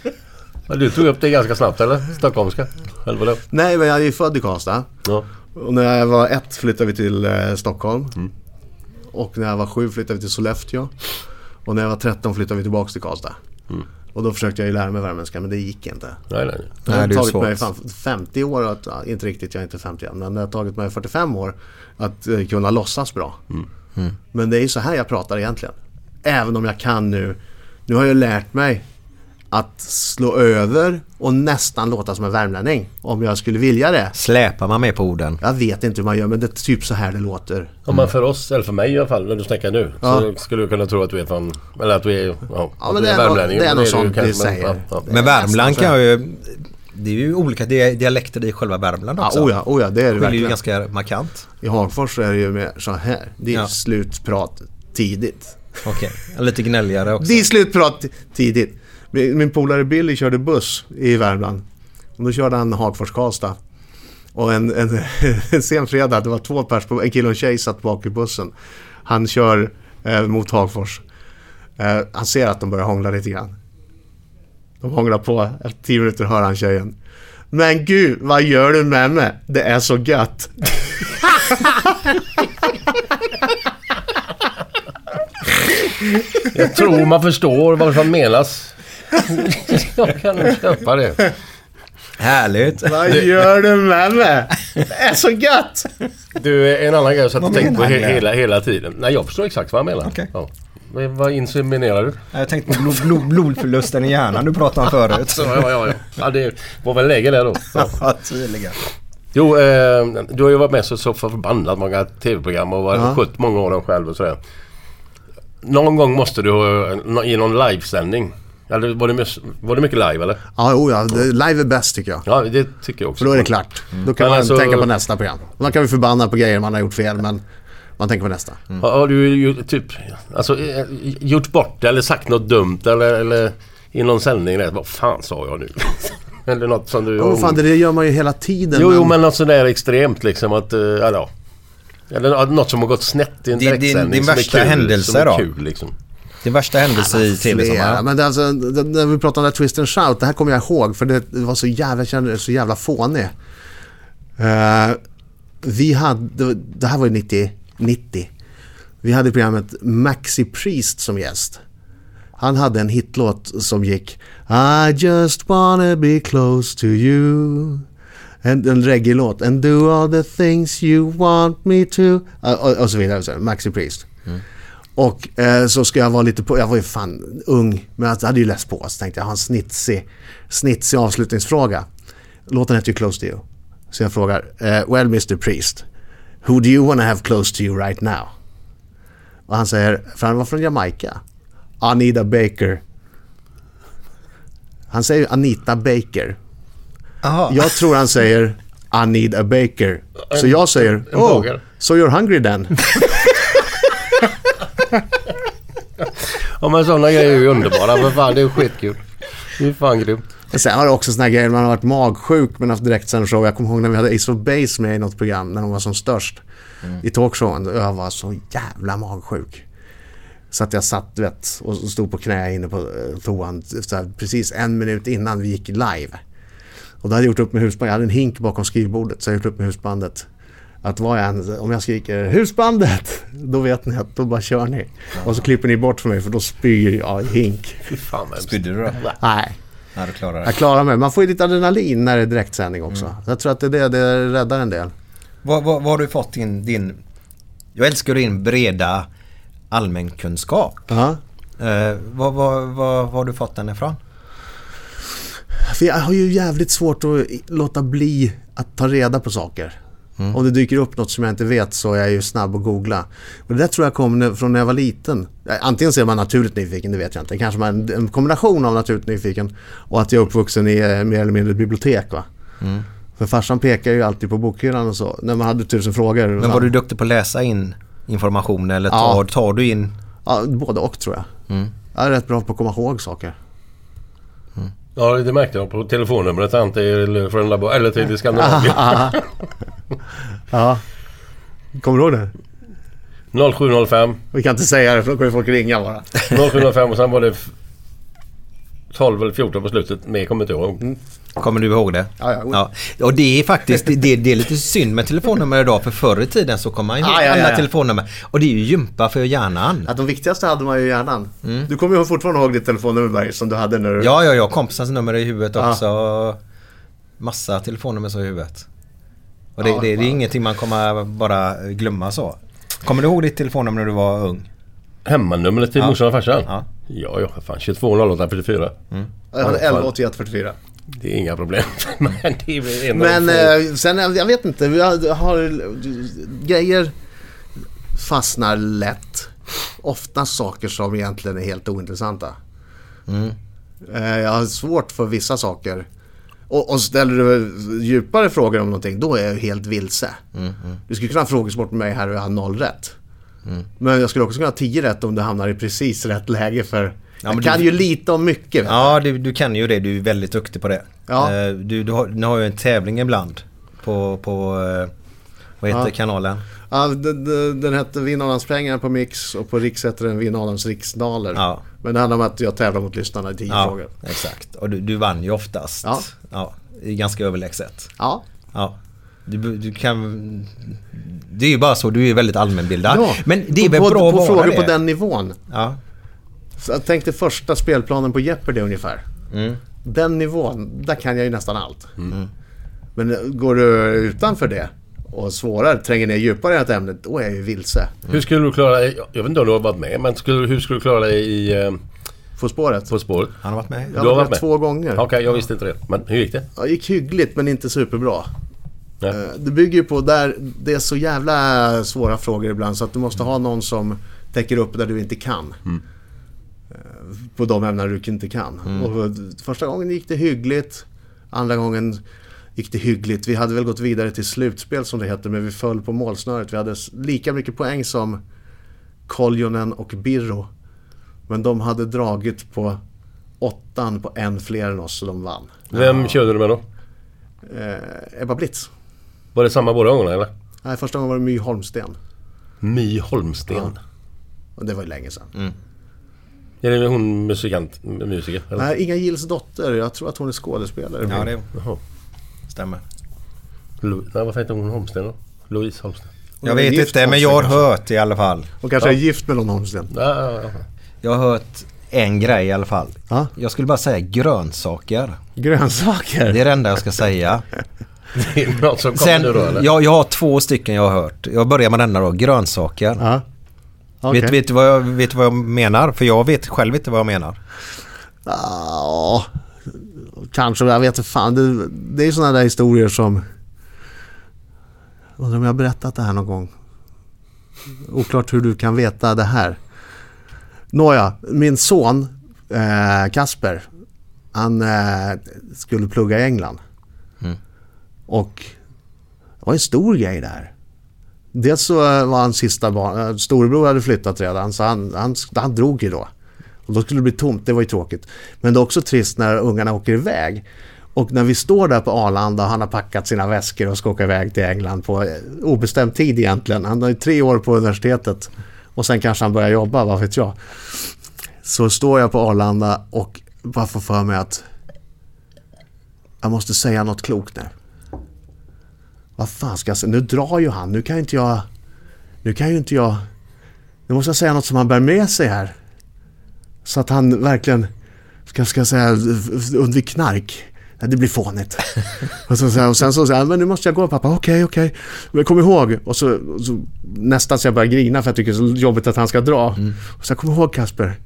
Du tog upp det ganska snabbt eller? Stockholmska? Eller? Nej, men jag är ju född i Karlstad. Ja. Och när jag var ett flyttade vi till eh, Stockholm. Och när jag var sju flyttade vi till Sollefteå. Och när jag var 13 flyttade vi tillbaka till Karlstad. Och då försökte jag ju lära mig värmländska men det gick inte. Nej, nej. Det har Nej, det tagit svårt. mig fan 50 år att, inte riktigt, jag är inte 50 än, men det har tagit mig 45 år att eh, kunna låtsas bra. Men det är ju så här jag pratar egentligen. Även om jag kan nu, nu har jag lärt mig att slå över och nästan låta som en värmlänning. Om jag skulle vilja det. Släpar man med på orden? Jag vet inte hur man gör men det är typ så här det låter. Ja, men för oss, eller för mig i alla fall, när du snackar nu. Ja. Så skulle du kunna tro att du är från... Eller att du är, ja, att men du det är värmlänning. det är Men du sånt kanske, vi säger. Ja, ja. Men Värmland kan ju... Det är ju olika di- dialekter i själva Värmland Ja, också. oh ja, oh ja, det är det skiljer ju verkligen. ganska markant. I Hagfors så är det ju mer så här. Det är Ja. slutprat tidigt. Okej, lite gnälligare också. Det är slutprat tidigt. Min, min polare Billy körde buss i Värmland. Och då körde han Hagfors-Karlstad. Och en, en, en sen fredag, det var två pers, en kille och en tjej satt bak i bussen. Han kör eh, mot Hagfors. Eh, han ser att de börjar hångla lite grann. De hånglar på, efter tio minuter hör han tjejen. Men gud, vad gör du med mig? Det är så gött. Jag tror man förstår vad som menas. Jag kan nog köpa det. Härligt. Vad gör du med mig? Det är så gött. Du, en annan grej jag satt och tänkte på he- hela, hela tiden. Nej, jag förstår exakt vad han menar. Okej. Ja. Vad, vad inseminerar du? Jag tänkte på blod, blod, blodförlusten i hjärnan du pratade om förut. Så, ja, ja, ja. ja, det var väl läge där då. Ja. Ja, tydligen. Jo, eh, du har ju varit med så, så förbannat många tv-program och varit Ja. skött många av dem själv och sådär. Någon gång måste du i någon livesändning. Eller var det, var det mycket live eller? Ja, oh ja, live är bäst tycker jag. Ja, det tycker jag också. För då är det klart. Då kan Men man alltså- tänka på nästa program. Man kan ju förbanna på grejer man har gjort fel men man tänker på nästa. Har, har du ju typ alltså, eh, gjort bort eller sagt något dumt eller, eller i någon sändning? Där, vad fan sa jag nu? eller något som du... Ja, vad fan, det gör man ju hela tiden. jo, jo, men något sådär extremt liksom att... eh, ja. Eller något som har gått snett i en Din- din- direktsändning din är värsta kul, händelse då? kul liksom. Din värsta händelse i tv-sammanhang? Men det, alltså, det, när vi pratade om det Twist and Shout, det här kommer jag ihåg för det, det var så jävla, jag kände så jävla fånig. Eh, vi hade, det här var ju 90, 90. Vi hade programmet Maxi Priest som gäst. Han hade en hitlåt som gick I just wanna be close to you. En, en reggae-låt. And do all the things you want me to. Och, och, och så vidare. Så, Maxi Priest. Och eh, så ska jag vara lite på, jag var ju fan ung, men jag hade ju läst på så tänkte jag ha en snitsig, snitsig avslutningsfråga. Låten heter ju Close to you. Så jag frågar, eh, well Mr Priest, who do you wanna have close to you right now? Och han säger, för han var från Jamaica, Anita Baker. Han säger Anita Baker. Jaha. Jag tror han säger I need a baker. Så jag säger, oh, so you're hungry then? Ja men sådana grejer är ju underbara. För fan, det är skitkul. Det är fan grymt. Men Sen har det också såna här grejer, man har varit magsjuk men haft direktsänd show. Jag kommer ihåg när vi hade Ace of Base med i något program när de var som störst. I talkshowen. Jag var så jävla magsjuk. Så att jag satt vet, och stod på knä inne på eh, toan här, precis en minut innan vi gick live. Och då hade jag gjort upp med husbandet. Jag hade en hink bakom skrivbordet så jag gjort upp med husbandet. Att vad jag än, om jag skriker husbandet, då vet ni att då bara kör ni. Och så klipper ni bort för mig för då spyr jag i hink. Fan. Spydde du då? Nej, Nej, du klarar det. jag klarar mig. Man får ju lite adrenalin när det är direktsändning också. Jag tror att det är det, det räddar en del. Vad, vad, vad har du fått din, din... Jag älskar din breda allmänkunskap. Ja. Eh, vad, vad, vad, vad har du fått den ifrån? För jag har ju jävligt svårt att låta bli att ta reda på saker. Om det dyker upp något som jag inte vet så är jag ju snabb att googla. Och det där tror jag kom från när jag var liten. Eh, Antingen så är man naturligt nyfiken, det vet jag inte. Kanske man en kombination av naturligt nyfiken och att jag är uppvuxen i eh, mer eller mindre ett bibliotek. Va? För farsan pekar ju alltid på bokhyllan och så. När man hade tusen frågor. Men var du duktig på att läsa in information eller Ja. tar, tar du in... Ja, både och tror jag. Jag är rätt bra på att komma ihåg saker. Ja, det märkte jag på telefonnumret från labo, eller till Skandinavien. Ja. Kommer du ihåg det? 0705. Vi kan inte säga det för då kommer folk ringa bara. 0705 och sen var det f- 12 eller 14 på slutet. Mer kommer inte ihåg. Kommer du ihåg det? Ja, ja. Och det är faktiskt det, det är lite synd med telefonnummer idag för förr i tiden så kom man ihåg Ja, ja, ja, alla ja. telefonnummer. Och det är ju gympa för hjärnan. Att de viktigaste hade man ju i hjärnan. Du kommer ju fortfarande ihåg ditt telefonnummer som du hade när du... Ja, ja, ja. Kompisens nummer i huvudet Ja. också. Massa telefonnummer så i huvudet. Och det, Ja, det, det är ingenting man kommer bara glömma så. Kommer du ihåg ditt telefonnummer när du var ung? Hemmanumret till Ja. morsan och farsan? Ja. Ja, ja. Fan, 22 08 44. Jag hade Ja, fan. 11 81 44. Det är inga problem. Men det är Men eh, sen, jag jag vet inte, vi har, har grejer fastnar lätt. Ofta saker som egentligen är helt ointressanta. Eh, jag har svårt för vissa saker. Och, och ställer du djupare frågor om någonting, då är jag helt vilse. Du skulle kunna ha frågesport med mig här och jag har noll rätt. Men jag skulle också kunna ha 10 rätt om du hamnar i precis rätt läge för jag men kan du- ju lite om mycket. Ja, du, du kan ju det. Du är väldigt duktig på det. Ja. Eh, Du, du, har, ni har ju en tävling ibland på, på eh, vad heter Ja. kanalen? Ja, den, den- den hette Vinn Adams pengar på Mix och på Riks heter den Vinn Adams riksdaler. Ja. Men det handlar om att jag tävlar mot lyssnarna i 10 Ja, frågor. exakt. Och du, du vann ju oftast. Ja. ja. Ganska överlägset. Ja. Ja. Du, du kan... Det är ju bara så, du är väldigt allmänbildad. ja. Men det är väl på, bra på, på frågor det. på den nivån. Ja. Så jag tänkte första spelplanen på Jeopardy ungefär. Mm. Den nivån, där kan jag ju nästan allt. Men går du utanför det och svårare, tränger ner djupare i ett ämne, då är jag ju vilse. Hur skulle du klara dig? Jag vet inte om du har varit med, men skulle, hur skulle du klara dig i eh, På spåret. På spåret? Han har varit med. Jag har har varit varit med? två gånger. Okej, jag visste inte det. Men hur gick det? Ja, gick hyggligt men inte superbra. Ja. Eh, Det bygger ju på där det är så jävla svåra frågor ibland så att du måste ha någon som täcker upp där du inte kan. Eh, På de ämnen du inte kan. Och första gången gick det hyggligt. Andra gången gick det hyggligt. Vi hade väl gått vidare till slutspel som det heter men vi föll på målsnöret. Vi hade lika mycket poäng som Koljonen och Birro. Men de hade dragit på åttan på en fler än oss så de vann. Vem körde du med då? Eh, Ebba Blitz. Var det samma båda gångerna eller? Nej, första gången var det My Holmsten. My Holmsten. Och det var ju länge sedan. Mm. Är det hon musikant, musiker? Eller? Nej, Inga Gills dotter. Jag tror att hon är skådespelare. Ja, det Jaha. Stämmer. Lo- Nej, varför heter hon Holmsten då? Louise Holmsten? Hon Jag vet inte, men jag har hört i alla fall. Hon kanske är gift med någon Holmsten. Ja, ja, ja. Jag har hört en grej i alla fall. Ja. Jag skulle bara säga grönsaker. Grönsaker. Det är det enda jag ska säga. Det är något som kommer Sen, nu då eller? jag, jag har två stycken jag har hört. Jag börjar med denna då, grönsaker. Ja. Okej. Vet, vet, vad jag, vet du vad jag menar? För jag vet själv inte vad jag menar. Ja, kanske. Jag vet inte fan. Det, det är sådana där historier som... Undrar om jag har berättat det här någon gång. Oklart hur du kan veta det här. Nåja, min son eh, Kasper. Han eh, skulle plugga i England. Och det var en stor grej där. Dels så eh, var han sista barn, eh, storebror hade flyttat redan så han, han, han drog ju då. Och då skulle det bli tomt, det var ju tråkigt. Men det är också trist när ungarna åker iväg. Och när vi står där på Arlanda och han har packat sina väskor och ska åka iväg till England på eh, obestämd tid egentligen. Han har ju tre år på universitetet. Och sen kanske han börjar jobba, vad vet jag. Så står jag på Arlanda och bara får för mig att jag måste säga något klokt nu. Vad fan ska jag säga? Nu drar ju han. Nu kan ju inte jag... Nu kan ju inte jag... Nu måste jag säga något som han bär med sig här. Så att han verkligen, ska, ska jag säga, undvik knark. Nej, det blir fånigt. och, så, så här, och sen så säger han, men nu måste jag gå pappa. Okej, okej. Men kom ihåg. Och så, så nästan så jag börjar grina för jag tycker det är så jobbigt att han ska dra. Och så kom ihåg Kasper.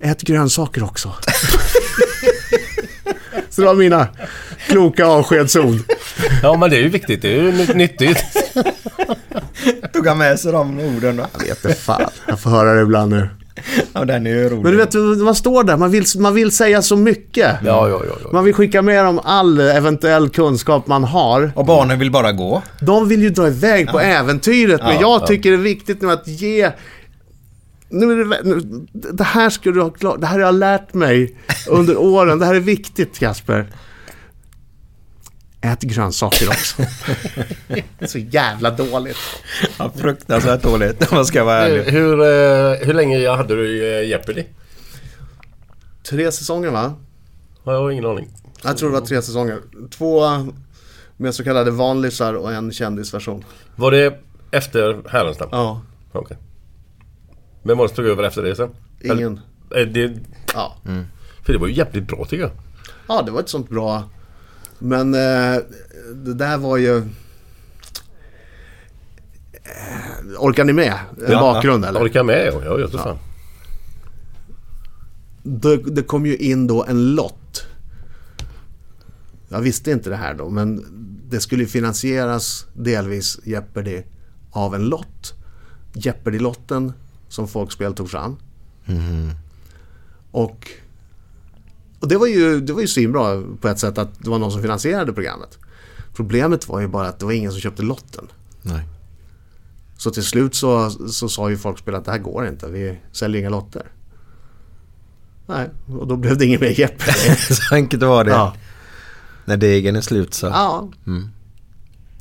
Ät grönsaker också. så det var mina kloka avskedsord. Ja, men det är ju viktigt. Det är ju ny- nyttigt. Tog han med sig de orden då? Jag vet inte fan. Jag får höra det ibland nu. Ja, den är ju rolig. Men du vet, man står där. Man vill, man vill säga så mycket. Ja, ja, ja. ja. Man vill skicka med dem all eventuell kunskap man har. Och barnen vill bara gå. De vill ju dra iväg på äventyret, men Ja, jag ja. tycker det är viktigt nu att ge... Nu är det, nu, det här ska du ha klart. Det här har jag lärt mig under åren. Det här är viktigt, Kasper. Ät grönsaker också. det är så jävla dåligt. Ja, fruktansvärt dåligt om man ska vara Hur, ärlig. hur, eh, hur länge hade du eh, Jeopardy? Tre säsonger, va? Ja, Jag har ingen aning. Jag tror det var tre säsonger. Två med så kallade vanlisar och en kändisversion. Var det efter Härenstam? Ja, Okej. Vem var det som tog över efter det sen? ingen. Eller, eh, det, Ja. för det var ju jävligt bra tycker jag. Ja, det var ett sånt bra... Men eh, det där var ju... Eh, orkar ni med? En Ja, bakgrund eller? Orkar med ja. Jag gör det fan. Det, det kom ju in då en lott. Jag visste inte det här då, men det skulle finansieras delvis Jeopardy av en lott. Jeopardy-lotten som Folkspel tog fram. Och, och det var ju, det var ju svinbra på ett sätt att det var någon som finansierade programmet. Problemet var ju bara att det var ingen som köpte lotten. Nej. Så till slut så, så sa ju Folkspel att det här går inte, vi säljer inga lotter. Nej, och då blev det ingen mer Jeopardy. Så enkelt var det. ja. När degen är slut så. ja,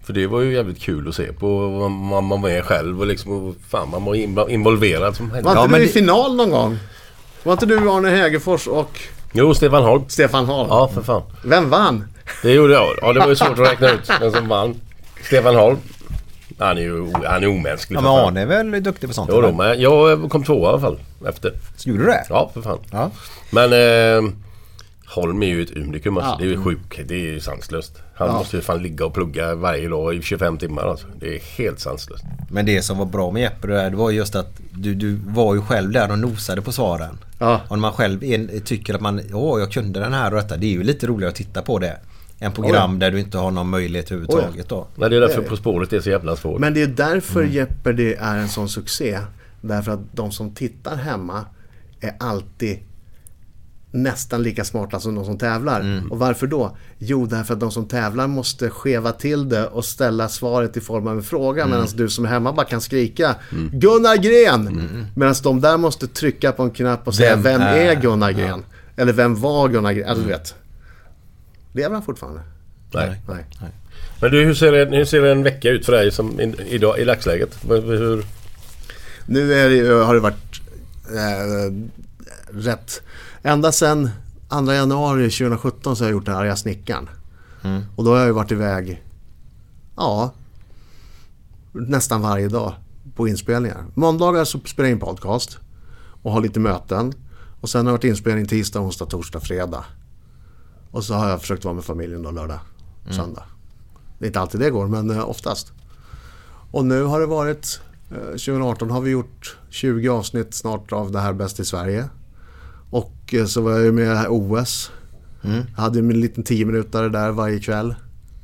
För det var ju jävligt kul att se på. Man, man var med själv och liksom, och fan man var in- involverad som Var inte Ja, du men i det- final någon gång? Var inte du Arne Hägerfors och Jo, Stefan Holm. Stefan Holm? Ja, för fan. Vem vann? Det gjorde jag. Ja, det var ju svårt att räkna ut vem som vann. Stefan Holm. Han är ju han är omänsklig. Ja för men. Arne är väl duktig på sånt? Jo då, men jag kom tvåa i alla fall. Efter. Gjorde du det? Ja, för fan. Ja. Men eh, Holm är ju ett unikum alltså. Ja. Det är ju sjukt. Det är ju sanslöst. Han måste ju fan ligga och plugga varje dag i 25 timmar alltså. Det är helt sanslöst. Men det som var bra med Jeppe där, det var just att du, du var ju själv där och nosade på svaren. Ja. Och när man själv är, tycker att man, åh jag kunde den här och detta. Det är ju lite roligare att titta på det. Än program där du inte har någon möjlighet överhuvudtaget då. Men det är därför På spåret är så jävla svårt. Men det är därför Jeopardy är en sån succé. Därför att de som tittar hemma är alltid nästan lika smarta som de som tävlar. Och varför då? Jo, därför att de som tävlar måste skeva till det och ställa svaret i form av en fråga medan du som är hemma bara kan skrika Gunnar Gren! Medan de där måste trycka på en knapp och säga Vem Vem är, Gunnar Gren? Eller vem var Gunnar Gren? Alltså, du vet. Lever han fortfarande? Nej. Nej. Men du, hur ser, en, hur ser en vecka ut för dig som in, idag, i dagsläget? Hur, Nu det, har det varit eh, rätt. Ända sedan 2 januari 2017 så har jag gjort den arga snickaren. Och då har jag ju varit iväg, ja, nästan varje dag på inspelningar. Måndagar så spelar jag in podcast och har lite möten. Och sen har det varit inspelning tisdag, onsdag, torsdag, fredag. Och så har jag försökt vara med familjen då lördag, söndag. Det är inte alltid det går, men eh, oftast. Och nu har det varit, eh, 2018 har vi gjort 20 avsnitt snart av det här Bäst i Sverige. Så var jag ju med i OS. Jag hade en liten 10 minuter där varje kväll.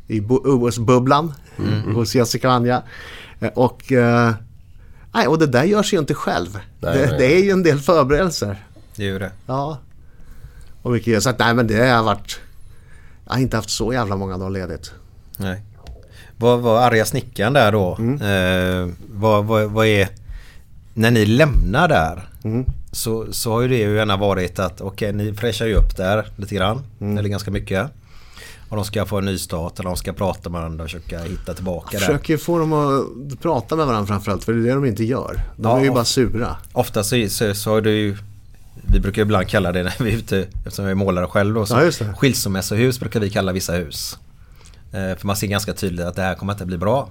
I OS-bubblan hos Jessica och Anja. Eh, Och, eh, nej, och det där görs ju inte själv. Nej, det, nej. det är ju en del förberedelser. Det är ju det. Ja. Och mycket, så att, nej men det har varit... Jag har inte haft så jävla många dagar ledigt. Nej. Vad var arga snickaren där då? Eh, vad, vad, vad är... När ni lämnar där så, så har ju det ju gärna varit att okej ni fräschar ju upp där lite grann. Eller ganska mycket. Och de ska få en ny start eller de ska prata med varandra och försöka hitta tillbaka där. Försöker få dem att prata med varandra framförallt för det är det de inte gör. De Ja, är ju bara sura. Ofta så, så, så är det ju Vi brukar ibland kalla det när vi är ute Eftersom jag är målare själv då så Ja, det. Skilsmässohus brukar vi kalla vissa hus eh, För man ser ganska tydligt att det här kommer inte bli bra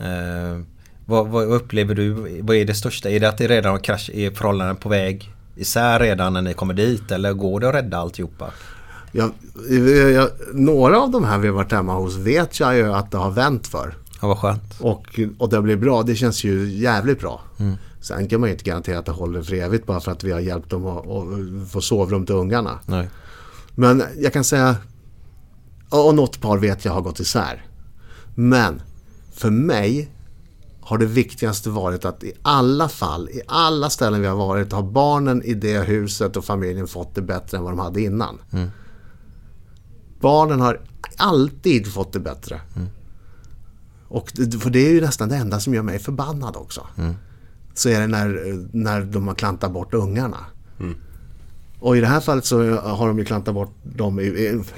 eh, vad, vad upplever du? Vad är det största? Är det att det redan har krasch, är förhållanden på väg isär redan när ni kommer dit? Eller går det att rädda alltihopa? Jag, jag, några av de här vi har varit hemma hos vet jag ju att det har vänt för. Ja vad skönt Och, och det blir bra. Det känns ju jävligt bra. Mm. Sen kan man ju inte garantera att det håller för evigt bara för att vi har hjälpt dem att, att få sovrum till ungarna. Nej. Men jag kan säga, och något par vet jag har gått isär. Men för mig har det viktigaste varit att i alla fall, i alla ställen vi har varit, har barnen i det huset och familjen fått det bättre än vad de hade innan. Barnen har alltid fått det bättre. Och det, för det är ju nästan det enda som gör mig förbannad också. Så är det när, när de har klantat bort ungarna. Och i det här fallet så har de ju klantat bort dem,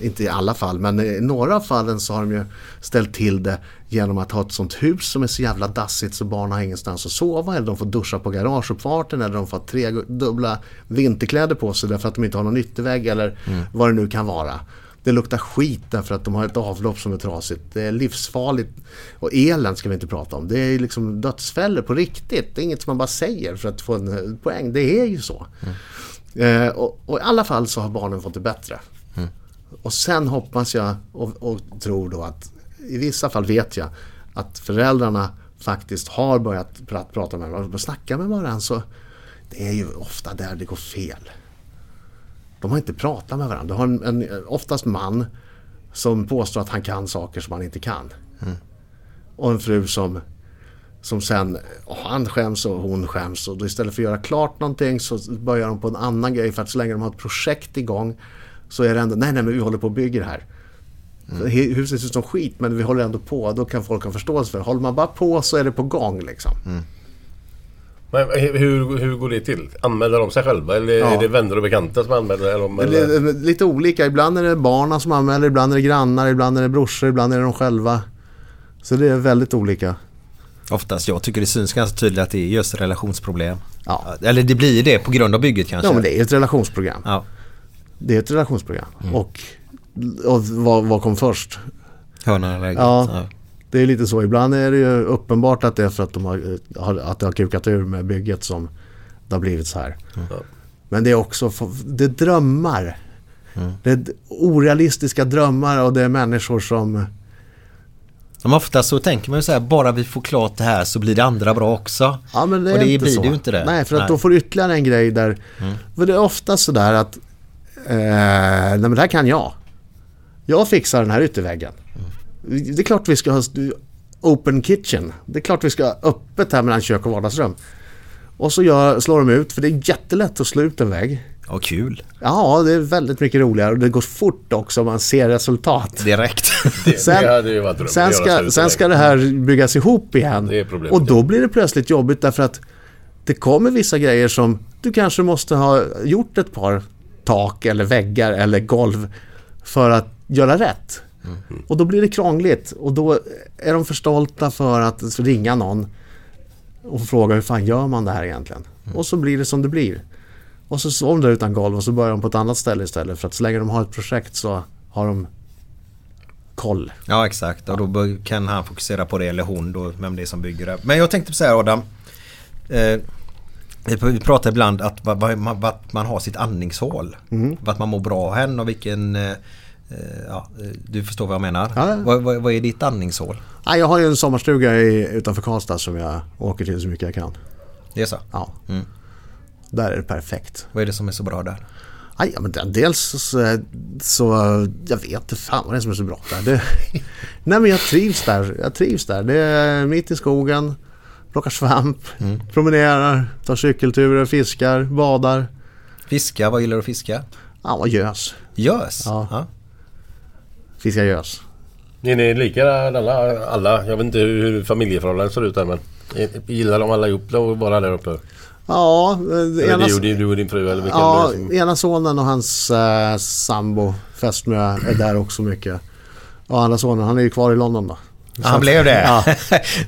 inte i alla fall, men i några av fallen så har de ju ställt till det genom att ha ett sånt hus som är så jävla dassigt så barnen har ingenstans att sova eller de får duscha på garageuppfarten eller de får tre dubbla vinterkläder på sig därför att de inte har någon yttervägg eller vad det nu kan vara. Det luktar skit därför att de har ett avlopp som är trasigt. Det är livsfarligt. Och elen ska vi inte prata om. Det är liksom dödsfällor på riktigt. Det är inget som man bara säger för att få en eh, poäng. Det är ju så. Eh, och, och i alla fall så har barnen fått det bättre. Och sen hoppas jag och, och tror då att i vissa fall vet jag att föräldrarna faktiskt har börjat pra- prata med varandra snacka med varandra. Så det är ju ofta där det går fel. De har inte pratat med varandra. Du har en, en oftast man som påstår att han kan saker som han inte kan. Och en fru som, som sen, han skäms och hon skäms. Och då istället för att göra klart någonting så börjar de på en annan grej. För att så länge de har ett projekt igång så är det ändå, nej nej men vi håller på och bygger här. Hu- Huset ser ut som skit men vi håller ändå på. Då kan folk ha förståelse för det. Håller man bara på så är det på gång liksom. Men hur, hur går det till? Anmäler de sig själva eller Ja. är det vänner och bekanta som anmäler? Det eller? är lite olika. Ibland är det barnen som anmäler, ibland är det grannar, ibland är det brorsor, ibland är det de själva. Så det är väldigt olika. Oftast, jag tycker det syns ganska tydligt att det är just relationsproblem. Ja. Eller det blir det på grund av bygget kanske. Ja men det är ett relationsprogram. Ja. Det är ett relationsprogram. Och, och vad, vad kom först? Hönan eller ägget. Ja, Ja. det är lite så. Ibland är det ju uppenbart att det är för att, de har, att det har kukat ur med bygget som det har blivit så här. Men det är också det är drömmar. Det är orealistiska drömmar och det är människor som... Men ofta så tänker man ju så här, bara vi får klart det här så blir det andra bra också. Ja, men det och det inte blir så. det ju inte det. Nej, för att då får du ytterligare en grej där. För det är ofta sådär att... Eh, nej men det här kan jag. Jag fixar den här ytterväggen. Det är klart vi ska ha open kitchen. Det är klart vi ska ha öppet här mellan kök och vardagsrum. Och så gör, slår de ut, för det är jättelätt att slå ut en vägg. Ja, kul. Ja, det är väldigt mycket roligare och det går fort också man ser resultat. Direkt. Det, det hade ju varit drömmen. Sen ska, sen ska det här byggas ihop igen. Det är problemet, och då blir det plötsligt jobbigt därför att det kommer vissa grejer som du kanske måste ha gjort ett par tak eller väggar eller golv för att göra rätt. Och då blir det krångligt och då är de för stolta för att ringa någon och fråga hur fan gör man det här egentligen? Och så blir det som det blir. Och så står de där utan golv och så börjar de på ett annat ställe istället för att så länge de har ett projekt så har de koll. Ja exakt och då kan han fokusera på det eller hon då vem det är som bygger det. Men jag tänkte så här Adam. Eh, vi pratar ibland att vart man har sitt andningshål. Mm. Vart man mår bra hen och vilken... Eh, eh, ja, du förstår vad jag menar. Ja. Vad, vad, vad är ditt andningshål? Ja, jag har ju en sommarstuga i, utanför Karlstad som jag åker till så mycket jag kan. Det är så? Ja. Mm. Där är det perfekt. Vad är det som är så bra där? Ja, ja, men dels så, så jag vet inte fan vad det är som är så bra där. Det, nej men jag trivs där. Jag trivs där. Det är mitt i skogen. Plockar svamp. Promenerar. Tar cykelturer. Fiskar. Badar. Fiska, vad gillar du att fiska? Ja, och gös. Gös? Ja. ja. Fiskar gös. Är ni lika alla, alla? Jag vet inte hur, familjeförhållanden ser ut där men gillar de alla ihop det och bara där uppe? Ja, eh, Eller ena, du, du och din fru eller vilken ja, som- ena sonen och hans eh, sambo, fästmö, är där också mycket. Och andra sonen, han är ju kvar i London då. Ja, han blev det? Ja.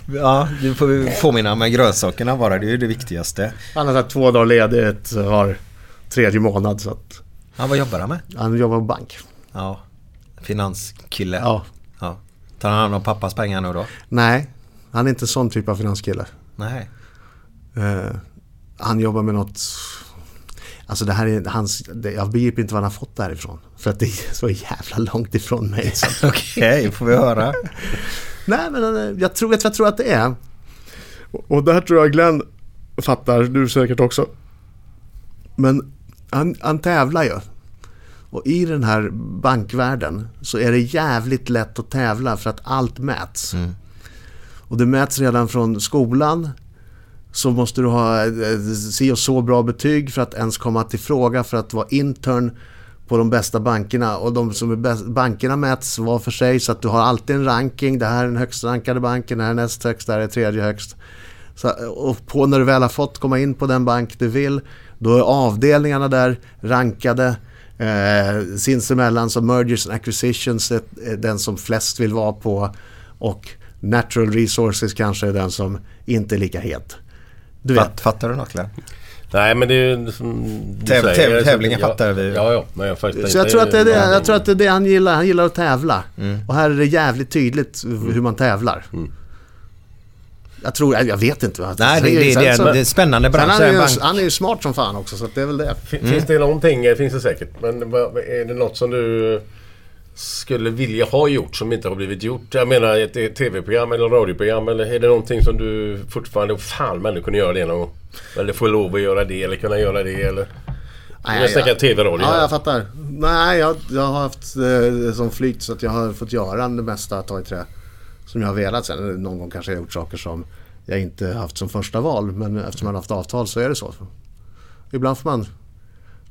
ja, du får påminna med grönsakerna bara. Det är ju det viktigaste. Han har tagit två dagar ledigt, har tredje månad så att Ja, vad jobbar han med? han jobbar på bank. Ja, finanskille. Ja. ja. Tar han hand om pappas pengar nu då? Nej, han är inte sån typ av finanskille. Nej. Eh, han jobbar med något... Alltså det här är hans... Det, jag begriper inte var han har fått det här ifrån. För att det är så jävla långt ifrån mig. Okej, får vi höra. Nej, men eh, jag tror, vad jag tror att det är? Och, och där tror jag Glenn fattar, du säkert också. Men han, han tävlar ju. Och i den här bankvärlden så är det jävligt lätt att tävla för att allt mäts. Och det mäts redan från skolan. Så måste du ha eh, si och så bra betyg för att ens komma till fråga för att vara intern på de bästa bankerna. Och de som är bäst, bankerna mäts var för sig så att du har alltid en ranking. Det här är den högst rankade banken, det här är näst högst, det här är tredje högst. Så, och på när du väl har fått komma in på den bank du vill, då är avdelningarna där rankade. Eh, sinsemellan så mergers and acquisitions är, är den som flest vill vara på. Och natural resources kanske är den som inte är lika het. Du vet. Fatt, fattar du något Glenn? Nej men det är ju som du Täv- säger, täv- tävlingen fattar vi. Ja, ja. Men jag faktiskt Så jag tror, att det är det, Ja, jag tror att det är det han gillar. Han gillar att tävla. Mm. Och här är det jävligt tydligt hur man tävlar. Jag tror, jag vet inte. vad- Nej, det, det, det, är, så- det är spännande bransch. han, är ju, han är ju smart som fan också så att det är väl det. Fin- Finns det någonting, finns det säkert. Men är det något som du skulle vilja ha gjort som inte har blivit gjort? Jag menar ett, tv-program eller radioprogram eller är det någonting som du fortfarande, fan men du kunde göra det någon gång? Eller få lov att göra det eller kunna göra det eller? jag snackar tv-radio. Ja, jag fattar. Nej, jag, jag har haft eh, som flykt så att jag har fått göra det mesta ta i trä. Som jag har velat. Sen någon gång kanske jag har gjort saker som jag inte haft som första val. Men eftersom man har haft avtal så är det så. Ibland får man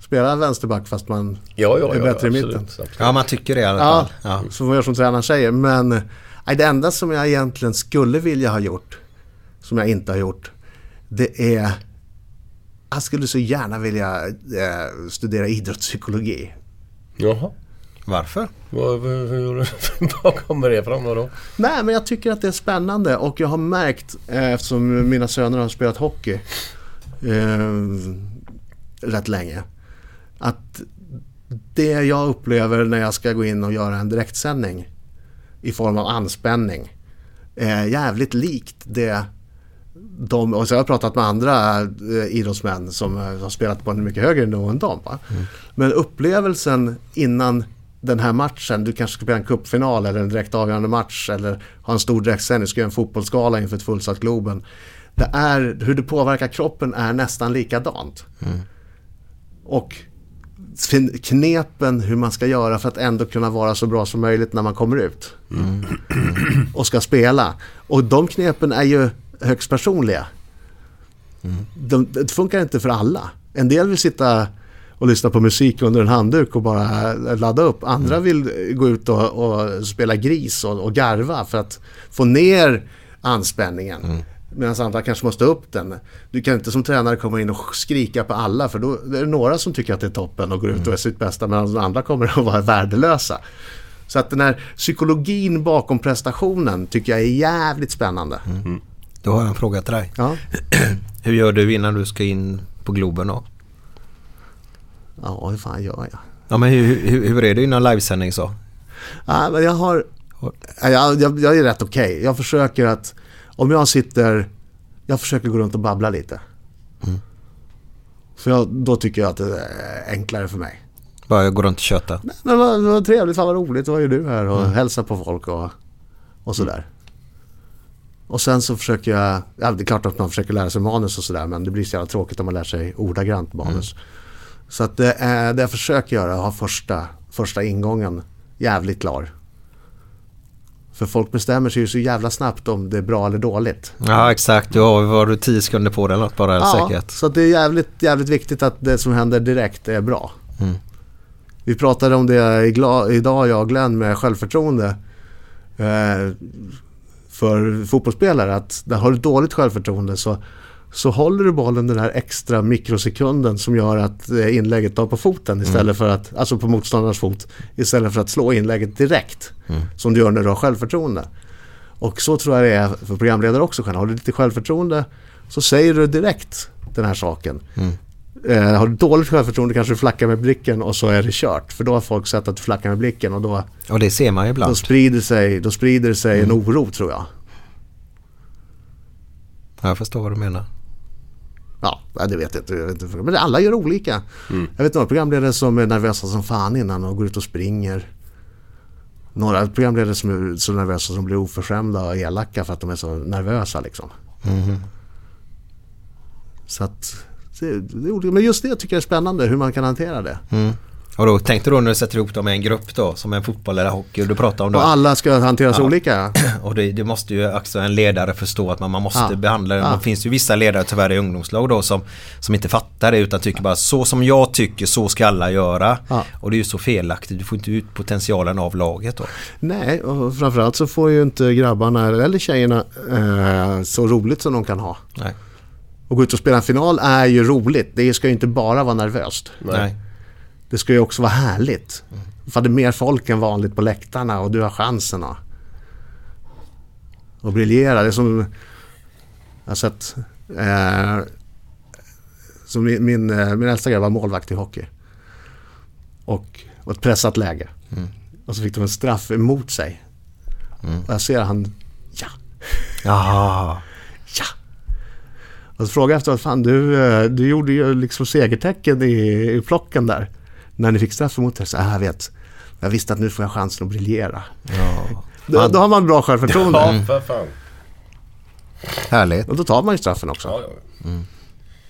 spela vänsterback fast man Ja, ja, är ja, bättre i absolut, mitten. absolut. Ja, man tycker det i alla Ja, fall. Ja. så får man göra som tränaren säger. Men nej, det enda som jag egentligen skulle vilja ha gjort, som jag inte har gjort, det är... Jag skulle så gärna vilja eh, studera idrottspsykologi. Jaha. Varför? Vad kommer det fram då? Nej, men jag tycker att det är spännande och jag har märkt, eh, eftersom mina söner har spelat hockey eh, rätt länge, att det jag upplever när jag ska gå in och göra en direktsändning i form av anspänning är jävligt likt det de, och så har jag pratat med andra eh, idrottsmän som eh, har spelat på en mycket högre nivå än dem. Va? Men upplevelsen innan den här matchen, du kanske ska spela en cupfinal eller en direkt avgörande match eller ha en stor direktsändning, ska göra en fotbollsgala inför ett fullsatt Globen. Det är, hur det påverkar kroppen är nästan likadant. Och fin- knepen hur man ska göra för att ändå kunna vara så bra som möjligt när man kommer ut. Och ska spela. Och de knepen är ju högst personliga. De, det funkar inte för alla. En del vill sitta och lyssna på musik under en handduk och bara ladda upp. Andra vill gå ut och, och spela gris och, och garva för att få ner anspänningen. Medan andra kanske måste upp den. Du kan inte som tränare komma in och skrika på alla för då är det några som tycker att det är toppen och går ut och är sitt bästa medan andra kommer att vara värdelösa. Så att den här psykologin bakom prestationen tycker jag är jävligt spännande. Då har jag en fråga till dig. Ja. Hur gör du innan du ska in på Globen då? Ja, hur fan gör jag? Ja, men hur, hur, hur är det innan livesändning så? Ja, men jag har... Ja, Jag, jag, jag är rätt okej. Jag försöker att... Om jag sitter... Jag försöker gå runt och babbla lite. För jag, då tycker jag att det är enklare för mig. Bara gå runt och köta? Men vad, vad trevligt, fan vad roligt, vad gör du här och hälsa på folk och, och sådär. Och sen så försöker jag, ja det är klart att man försöker lära sig manus och sådär men det blir så jävla tråkigt om man lär sig ordagrant manus. Så att det, det jag försöker göra är att ha första, första ingången jävligt klar. För folk bestämmer sig ju så jävla snabbt om det är bra eller dåligt. Ja, exakt. Du har, var du tio sekunder på det eller något bara Ja, säkert? så det är jävligt, jävligt viktigt att det som händer direkt är bra. Mm. Vi pratade om det idag, jag och Glenn, med självförtroende. Eh, för fotbollsspelare att har du dåligt självförtroende så så håller du bollen den här extra mikrosekunden som gör att eh, inlägget tar på foten istället för att, alltså på motståndarens fot, istället för att slå inlägget direkt. Som du gör när du har självförtroende. Och så tror jag det är för programledare också. Har du lite självförtroende så säger du direkt den här saken. Eh, har du dåligt självförtroende kanske du flackar med blicken och så är det kört. För då har folk sett att du flackar med blicken och då, Och det ser man ju ibland. då sprider sig, då sprider sig en oro tror jag. Jag förstår vad du menar. Ja, det vet jag inte. Men alla gör olika. Jag vet några programledare som är nervösa som fan innan och går ut och springer. Några programledare som är så nervösa som blir oförskämda och elaka för att de är så nervösa liksom. Så att, det, det är olika. Men just det tycker jag är spännande hur man kan hantera det. Och då tänkte du när du sätter ihop dem i en grupp då som en fotboll eller hockey och du pratar om då. Och alla ska hanteras Ja. olika. Och det, det måste ju också en ledare förstå att man, man måste Ja. behandla det. Ja. Det finns ju vissa ledare tyvärr i ungdomslag då som, som inte fattar det utan tycker bara så som jag tycker så ska alla göra. Ja. Och det är ju så felaktigt. Du får inte ut potentialen av laget då. Nej, och framförallt så får ju inte grabbarna eller tjejerna eh, så roligt som de kan ha. Nej. Och gå ut och spela en final är ju roligt. Det ska ju inte bara vara nervöst. Nej. Det ska ju också vara härligt. För det är mer folk än vanligt på läktarna och du har chansen att, att briljera. Det är som... Har sett... Eh, som min, min, eh, min äldsta grabb var målvakt i hockey. Och var ett pressat läge. Och så fick de en straff emot sig. Och jag ser han... Ja! Jaha. Ja! Och så frågade jag efteråt, fan du, eh, du gjorde ju liksom segertecken i, i plocken där. När ni fick straff emot er. Så "Ah, jag vet, jag visste att nu får jag chansen att briljera. Ja. Då, då har man bra självförtroende. Ja, för fan. Härligt. Och då tar man ju straffen också. Ja, ja.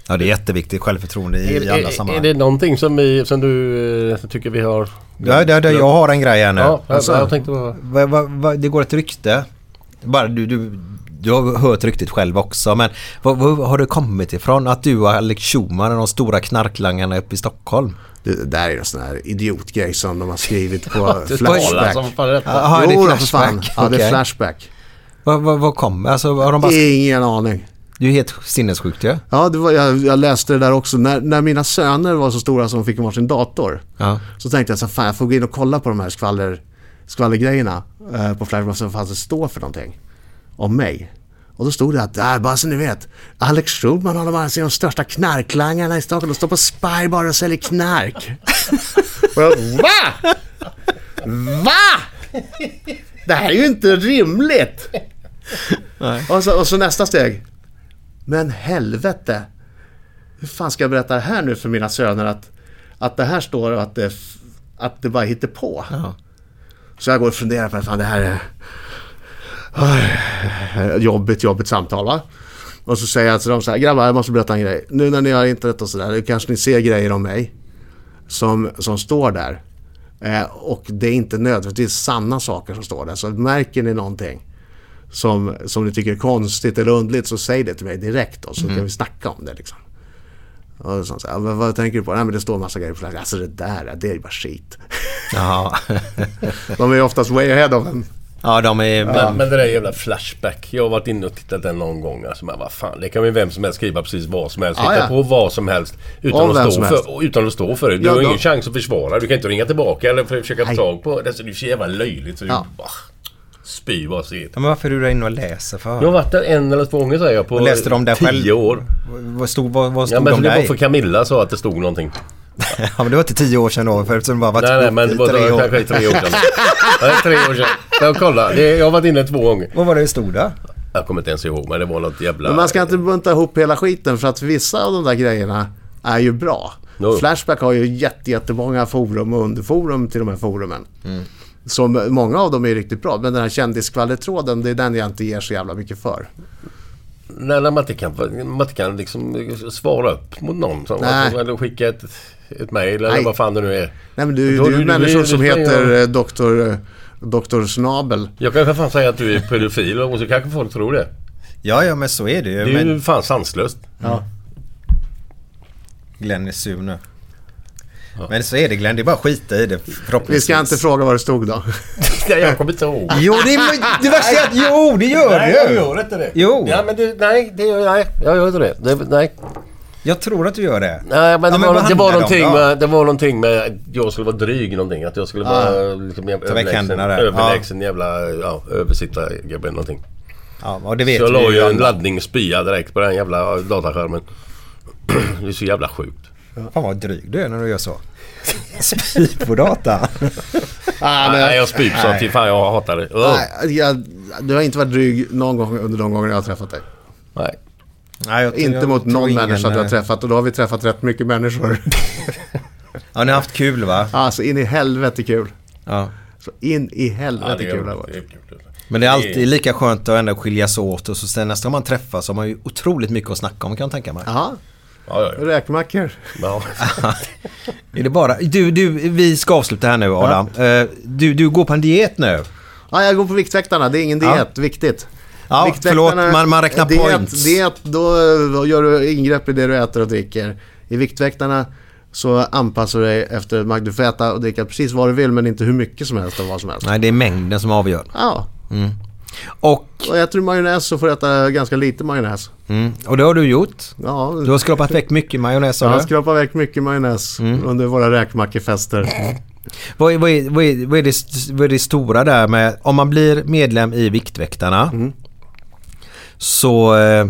Ja det är jätteviktigt självförtroende i, i alla Är, är sammanhang. det någonting som, vi, som du eh, tycker vi har... Ja, det, det, jag har en grej här nu. Ja, Alltså, jag tänkte bara... Va, va, va, det går ett rykte. Bara du, du, du har hört ryktet själv också men vad, har det kommit ifrån att du och Alex Schulman är de stora knarklangarna uppe i Stockholm? Det, där är en sån här idiotgrej som de har skrivit på Flashback. fan. Jaha, är det Jo, för fan. Flashback? Ja, det är. Flashback. Vad, vad, vad kommer? Alltså har de bara... Ingen aning. Du är helt sinnessjukt ju. Ja, det var, jag, jag läste det där också. När, när mina söner var så stora som fick varsin dator. Ja. Så tänkte jag så fan jag får gå in och kolla på de här skvaller, skvallergrejerna eh, på Flashback. Så fanns det står för någonting om mig. Och då stod det att, äh, bara så ni vet, Alex Schulman har de alltså de största knarklangarna i Stockholm. De står på Spy Bar och säljer knark. och jag, va? Va? Det här är ju inte rimligt. Och, så, och så nästa steg. Men helvete. Hur fan ska jag berätta det här nu för mina söner att, att det här står och att det, att det bara hittar på. Ja. Så jag går och funderar på fan det här är jobbigt, jobbigt samtal va. Och så säger jag till dem så här, grabbar jag måste berätta en grej. Nu när ni har internet och sådär, kanske ni ser grejer om mig som, som står där. Eh, och det är inte nödvändigtvis sanna saker som står där. Så märker ni någonting som, som ni tycker är konstigt eller undligt så säg det till mig direkt då, så kan vi snacka om det liksom. Och så, så här, vad, vad tänker du på? Nej men det står massa grejer på flaggan. Alltså det där, det är ju bara skit. De är ju oftast way ahead of en. Ja, de är... Men, men det där jävla Flashback. Jag har varit inne och tittat den någon gång. Alltså, men vad fan, det kan ju vem som helst skriva precis vad som helst. Ja, Hitta ja. på vad som helst. Utan, att stå, helst. för, utan att stå för det. Du Ja, har ingen chans att försvara. Du kan inte ringa tillbaka eller försöka få tag på det. Alltså, det är så jävla löjligt. Så Ja. du bara spy bara se. Ja, men varför är du där inne och läser för? Jag har varit där en eller två gånger säger jag på Och läste de där tio själv? år. Vad stod, vad, vad Ja stod men de det där var i? för Camilla sa att det stod någonting. Ja men det var inte tio år sedan då för eftersom det bara varit Nej nej men det var tre år. kanske tre år sedan. Nej, tre år sedan. Jag kolla. Det, jag har varit inne två gånger. Vad var det stod där? Jag kommer inte ens ihåg men det var något jävla... Men man ska inte bunta ihop hela skiten för att vissa av de där grejerna är ju bra. Jo. Flashback har ju jätte, jättemånga forum och underforum till de här forumen. Som många av dem är riktigt bra. Men den här kändiskvallertråden, det är den jag inte ger så jävla mycket för. Nej, när man inte kan, man inte kan liksom svara upp mot någon. Som, alltså, eller skicka ett, ett mejl eller Nej. vad fan det nu är. Nej men du, Då- är ju du- människor du- som du- heter eh, Doktor, eh, Doktor Snabel. Jag kan för fan säga att du är pedofil och så kanske folk tror det. Ja ja men så är det ju. Det är Men ju fan sanslöst. Ja. Glenn är sur nu. Men så är det Glenn, det är bara att skita i det Vi ska inte fråga vad det stod då. Jag kommer inte ihåg. Jo, det, är- det värsta är att jo, det gör Nej, det jag gör inte det. Jo. Ja, men det, nej, det gör jag. Jag gör inte det. det nej. Jag tror att du gör det. Nej, men, Ja, det, men var, det, var någonting med, det var någonting med att jag skulle vara dryg någonting. Att jag skulle vara liksom, jävla Ta väck överlägsen, överlägsen jävla ja, översittargubbe någonting. Ja, och det vet Så jag la ju en laddning spya direkt på den jävla dataskärmen. Det är så jävla sjukt. Fan vad dryg du är när du gör så. Spy på data. Ah, men, Nej, jag spyr så till fan jag hatar det. Nej, jag, du har inte varit dryg någon gång under de gånger jag har träffat dig. Nej. Nej, jag, Inte jag mot någon ingen, människa du har eh, träffat och då har vi träffat rätt mycket människor. Ja, ni har haft kul va? Alltså in i helvete kul. Ja. Så in i Ja, helvete det, är, kul det det har är varit. Men det är alltid lika skönt att ändå skiljas åt och så sen nästa gång man träffas så har man ju otroligt mycket att snacka om kan jag tänka mig. Jaha, Ja, ja, ja. räkmackor. ja. Är det bara... Du, du, vi ska avsluta här nu Adam. Eh, Du, du går på en diet nu. Ja, jag går på Viktväktarna. Det är ingen Ja. diet. Viktigt. Ja, förlåt, man, man räknar diet, points. Diet, då, då gör du ingrepp i det du äter och dricker. I Viktväktarna så anpassar du dig efter, du får äta och dricka precis vad du vill men inte hur mycket som helst och vad som helst. Nej, det är mängden som avgör. Ja, Och, och äter du majonnäs så får du äta ganska lite majonnäs. mm, och det har du gjort. Ja, Du har skrapat väck mycket majonnäs jag har skrapat väck mycket majonnäs Mm. under våra räkmackefester. Vad är, vad, är, vad, är, vad, är det, vad är det stora där med... Om man blir medlem i Viktväktarna Mm. så, eh,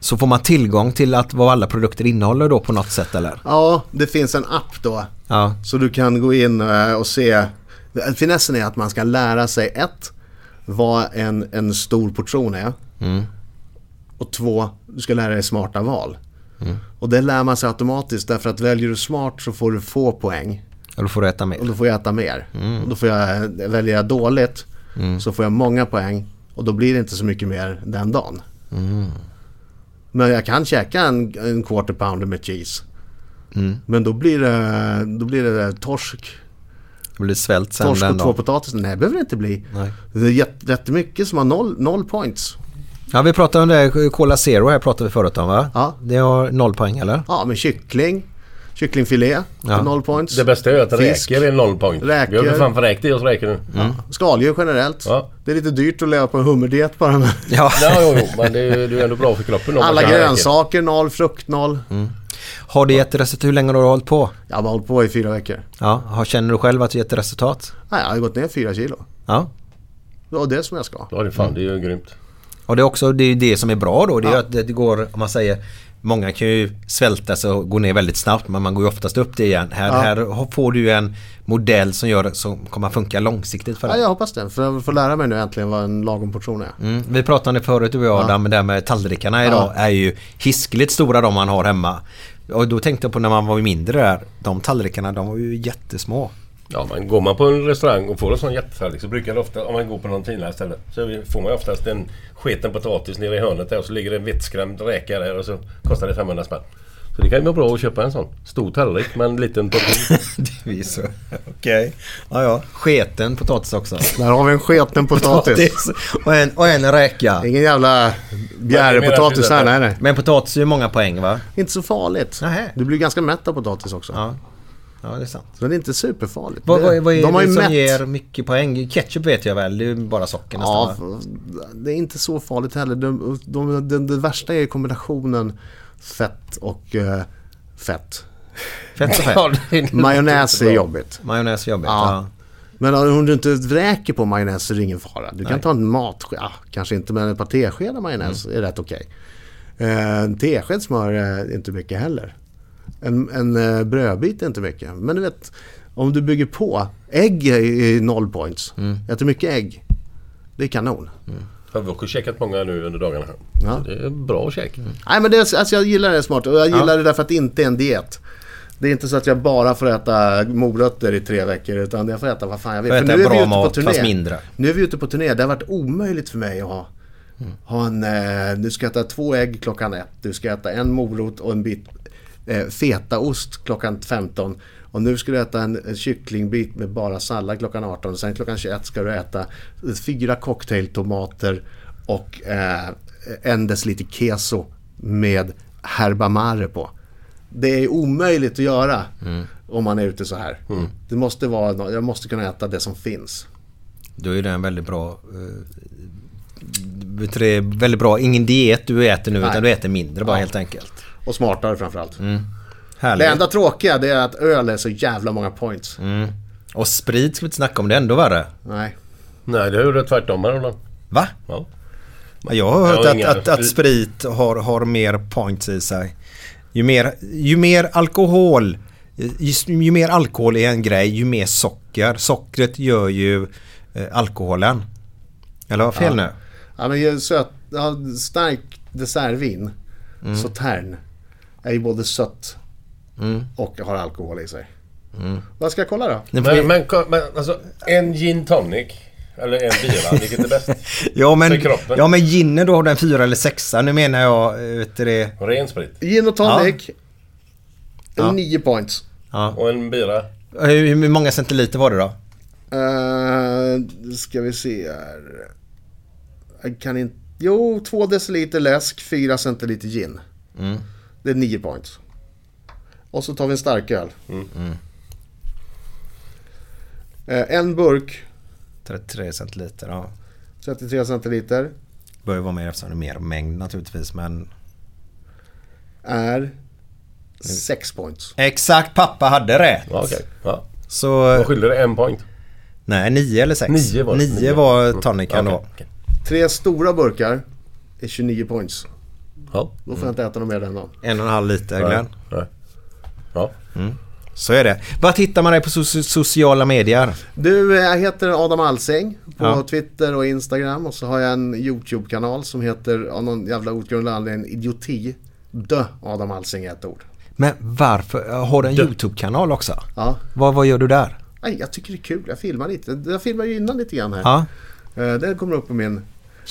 så får man tillgång till att vad alla produkter innehåller då på något sätt eller? Ja, det finns en app då. Ja. Så du kan gå in eh, och se. Finessen är att man ska lära sig ett, vad en, en stor portion är. Och två, du ska lära dig smarta val. Och det lär man sig automatiskt därför att väljer du smart så får du få poäng. Och då får du äta Och mer. då får jag äta mer. Och då får jag, väljer jag dåligt så får jag många poäng. Och då blir det inte så mycket mer den dagen. Men jag kan käka en, en quarter pounder med cheese. Men då blir det, då blir det torsk. Blir svält sen Torsk och två potatis. Nej, det behöver det inte bli. Nej. Det är jätte- jättemycket som har noll, noll points. Ja, vi pratade om det. Cola Zero här pratade vi förut om va? Ja. Det har noll poäng eller? Ja, men kyckling. Kycklingfilé. Ja. Noll points. Det bästa är att räkor är noll point. Räkor. Vi har för fan förräkt i oss räkor nu. Ja. Skaldjur generellt. Ja. Det är lite dyrt att leva på en hummerdiet bara. Men Ja. Ja, jo, jo, men det är, det är ändå bra för kroppen. alla grönsaker noll, frukt noll. Har du gett resultat? Hur länge har du hållit på? Jag har hållit på i fyra veckor. Ja, har- känner du själv att du gett resultat? Nej, jag har gått ner fyra kilo. Ja. Det var det som jag ska. Ja, det är fan, det är ju grymt. Och det är också det, är det som är bra då. Det är ju att det det går, om man säger Många kan ju svälta sig och gå ner väldigt snabbt men man går ju oftast upp det igen. Här, Ja. här får du ju en modell som gör som kommer att funka långsiktigt för Ja, dig. jag hoppas det. För jag får lära mig nu äntligen vad en lagom portion är. Mm. Vi pratade om det förut du och jag Adam, men det här med tallrikarna idag är ju hiskligt stora de man har hemma. Och då tänkte jag på när man var mindre där. De tallrikarna de var ju jättesmå. Ja, men går man på en restaurang och får en sån jättetallrik så brukar det ofta, om man går på någon finare ställe, så får man ju oftast en sketen potatis nere i hörnet där och så ligger det en vettskrämd räka där och så kostar det 500 spänn. Så det kan ju vara bra att köpa en sån. Stor tallrik med en liten portion. det är ju så. Okej. Ja, ja. Sketen potatis också. Där har vi en sketen potatis. och, en, och en räka. Ingen jävla bjärepotatis här, nej nej. Men potatis är ju många poäng va? Inte så farligt. Nähä. Du blir ganska mätt av potatis också. Ja. Ja, det är sant. Så det är inte superfarligt. Vad, vad, vad är De har det som mätt. ger mycket poäng? Ketchup vet jag väl, det är ju bara socker nästan Ja, det är inte så farligt heller. De, de, de, det värsta är kombinationen fett och eh, fett. Fett och fett. Ja, det är Majonnäs är jobbigt. Majonnäs är jobbigt. Ja. Ja. Men om du inte räker på majonnäs så är det ingen fara. Du kan Nej. ta en matsked, ja, kanske inte men ett par teskedar majonnäs Mm. är rätt okej. Eh, En tesked smör är inte mycket heller. En, en eh, brödbit är inte mycket. Men du vet, om du bygger på. Ägg är noll points. Mm. Äter mycket ägg. Det är kanon. Jag har också käkat många nu under dagarna. Ja. Så det är bra käk. Nej men det, är- alltså jag gillar det smart och jag gillar det därför att det inte är en diet. Det är inte så att jag bara får äta morötter i tre veckor utan jag får äta vad fan jag vill. För nu är vi ute på turné. fast mindre. Nu är vi ute på turné. Det har varit omöjligt för mig att ha, ha en... Eh, du ska äta två ägg klockan ett. Du ska äta en morot och en bit eh, fetaost klockan 15. Och nu ska du äta en, en kycklingbit med bara sallad klockan 18. Sen klockan 21 ska du äta fyra cocktailtomater och eh, en deciliter keso med herbamare på. Det är omöjligt att göra. Om man är ute så här. Mm. Det måste vara, jag måste kunna äta det som finns. Då är det en väldigt bra... eh, väldigt bra, ingen diet du äter nu Nej. utan du äter mindre bara Ja. helt enkelt. Och smartare framförallt. Härligt. Det enda tråkiga det är att öl är så jävla många points. Mm. Och sprit ska vi inte snacka om, det är ändå värre. Nej. Nej, det är ju tvärtom här Roland. Va? Ja. Ja, Jag har hört Jag har att, inga- att, att sprit har, har mer points i sig. Ju mer, ju mer alkohol, ju, ju mer alkohol är en grej, ju mer socker. Sockret gör ju eh, alkoholen. Eller har fel Ja. nu? Ja men ju söt, ja, stark dessertvin, Mm. Sautern, är ju både sött Mm. och har alkohol i sig. Vad ska jag kolla då? Men, men, men alltså, en gin tonic eller en bira, vilket är bäst? Ja men, För kroppen. ja men ginen då har den fyra eller sexa. Nu menar jag, vet du det? Ren sprit. Gin och tonic, Ja. 9 points. Ja. Och en bira. Hur, hur många centiliter var det då? Uh, ska vi se här. Jag kan inte... Jo, 2 deciliter läsk, 4 centiliter gin. Mm. Det är 9 points. Och så tar vi en starköl. Mm. Eh, en burk, 33 centiliter, ja. 33 centiliter, Bör ju vara mer eftersom det är mer mängd naturligtvis men... är 6 points. Exakt, pappa hade rätt. Ja, okej. Ja. Så... Vad skiljer det? En point? Nej, nio eller sex. Nio var det. Nio Nio. var Mm. tonicen Okej, då. okej. Tre stora burkar är 29 points. Ja. Då får jag inte äta något mer den dagen. En och en halv liter Nej. Glenn. Nej. Ja. Så är det. Vart hittar man dig på so- sociala medier? Du, jag heter Adam Alsing på Ja. Twitter och Instagram och så har jag en YouTube-kanal som heter av någon jävla outgrundlig anledning Idioti. Dö Adam Alsing i ett ord. Men varför? Har du en YouTube-kanal också? Ja. Vad, vad gör du där? Nej, jag tycker det är kul. Jag filmar lite. Jag filmade ju innan lite grann här. Ja, Eh, Det kommer upp på min...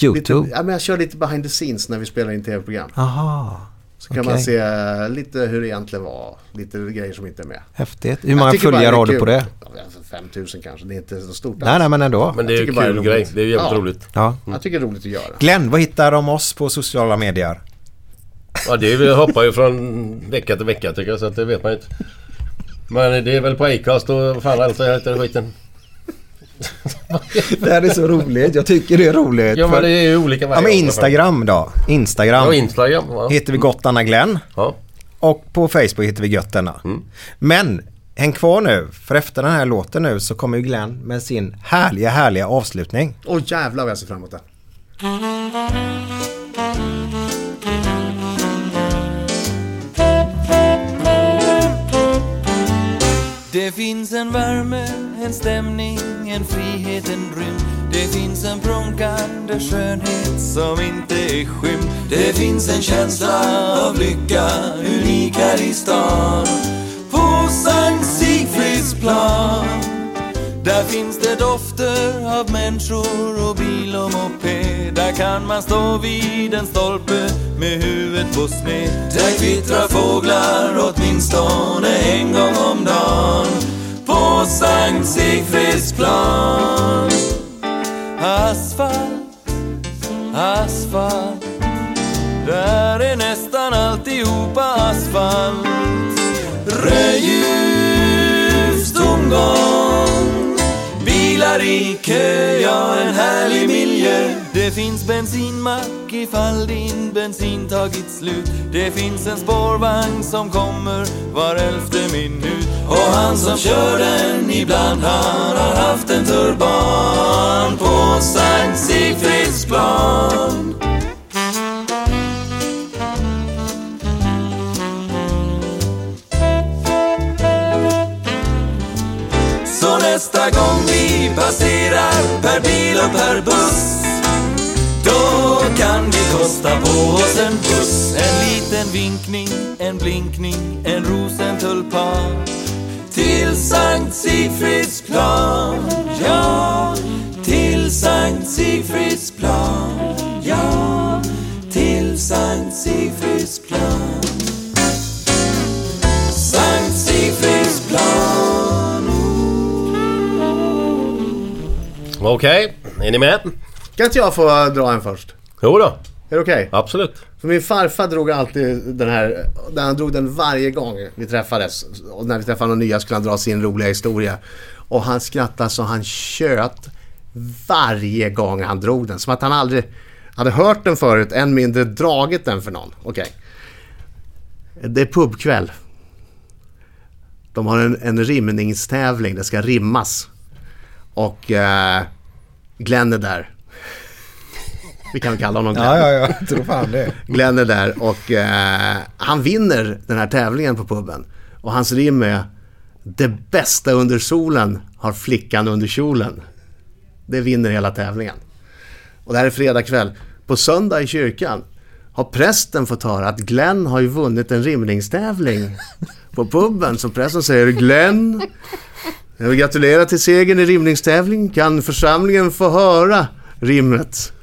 YouTube? Lite, ja, men jag kör lite behind the scenes när vi spelar in tv-program. Aha. Så kan man se eh, lite hur det egentligen var. Lite grejer som inte är med. Häftigt. Hur många följare har du kul. på det? Ja, 5000 kanske. Det är inte så stort Nej, nej men ändå. Men det är ju det är kul grej. Det är ju jävligt Ja. roligt. Ja. Jag tycker det är roligt att göra. Glenn, vad hittar de oss på sociala medier? Ja, det hoppar ju från vecka till vecka tycker jag, så att det vet man inte. Men det är väl på Acast och vad fan allt det heter skiten. Det här är så roligt. Jag tycker det är roligt. Ja, men det är ju olika ja varianter. men Instagram då. Instagram. Ja, Instagram. Ja. Heter vi Gott Anna Glenn. ja. Och på Facebook heter vi Gött Denna. Men häng kvar nu. För efter den här låten nu så kommer ju Glenn med sin härliga, härliga avslutning. Åh jävlar vad jag ser fram emot det. Det finns en värme, en stämning, en frihet, en rymd. Det finns en prunkande skönhet som inte är skymd. Det finns en känsla av lycka, unik här i stan. På Sankt Sigfrids plan. Där finns det dofter av människor och bil och moped. Där kan man stå vid en stolpe med huvudet på sned. Där kvittrar fåglar åtminstone en gång om dagen. På Sankt Sigfridsplan. Asfalt, asfalt. Där är nästan alltihopa asfalt. Rödljus, tomgång Bilar i kö, ja en härlig miljö. Det finns bensinmack ifall din bensin tagit slut. Det finns en spårvagn som kommer var elfte minut. Och han som kör den ibland han har haft en turban På Sankt Sigfridsplan. plan. Nästa gång vi passerar per bil och per buss. Då kan vi kosta på oss en buss En liten vinkning, en blinkning, en ros, en tulpan Till Sankt Sigfridsplan, ja Till Sankt Sigfridsplan, ja Till Sankt Sigfridsplan plan. Okej, är ni med? Kan inte jag få dra en först? Jo då. Är det okej? Absolut. För min farfar drog alltid den här, han drog den varje gång vi träffades. Och när vi träffade någon nya skulle han dra sin roliga historia. Och han skrattade så han tjöt varje gång han drog den. Som att han aldrig hade hört den förut, än mindre dragit den för någon. Okej. Det är pubkväll. De har en, en rimningstävling, det ska rimmas. Och eh, Glenn är där. Vi kan kalla honom Glenn. Ja, ja, ja. Jag tror fan det. Glenn är där och eh, han vinner den här tävlingen på puben. Och hans rim är Det bästa under solen har flickan under kjolen. Det vinner hela tävlingen. Och det här är fredag kväll. På söndag i kyrkan har prästen fått höra att Glenn har ju vunnit en rimningstävling på puben. Så prästen säger Glenn, jag vill gratulera till segern i rimningstävling. Kan församlingen få höra rimmet?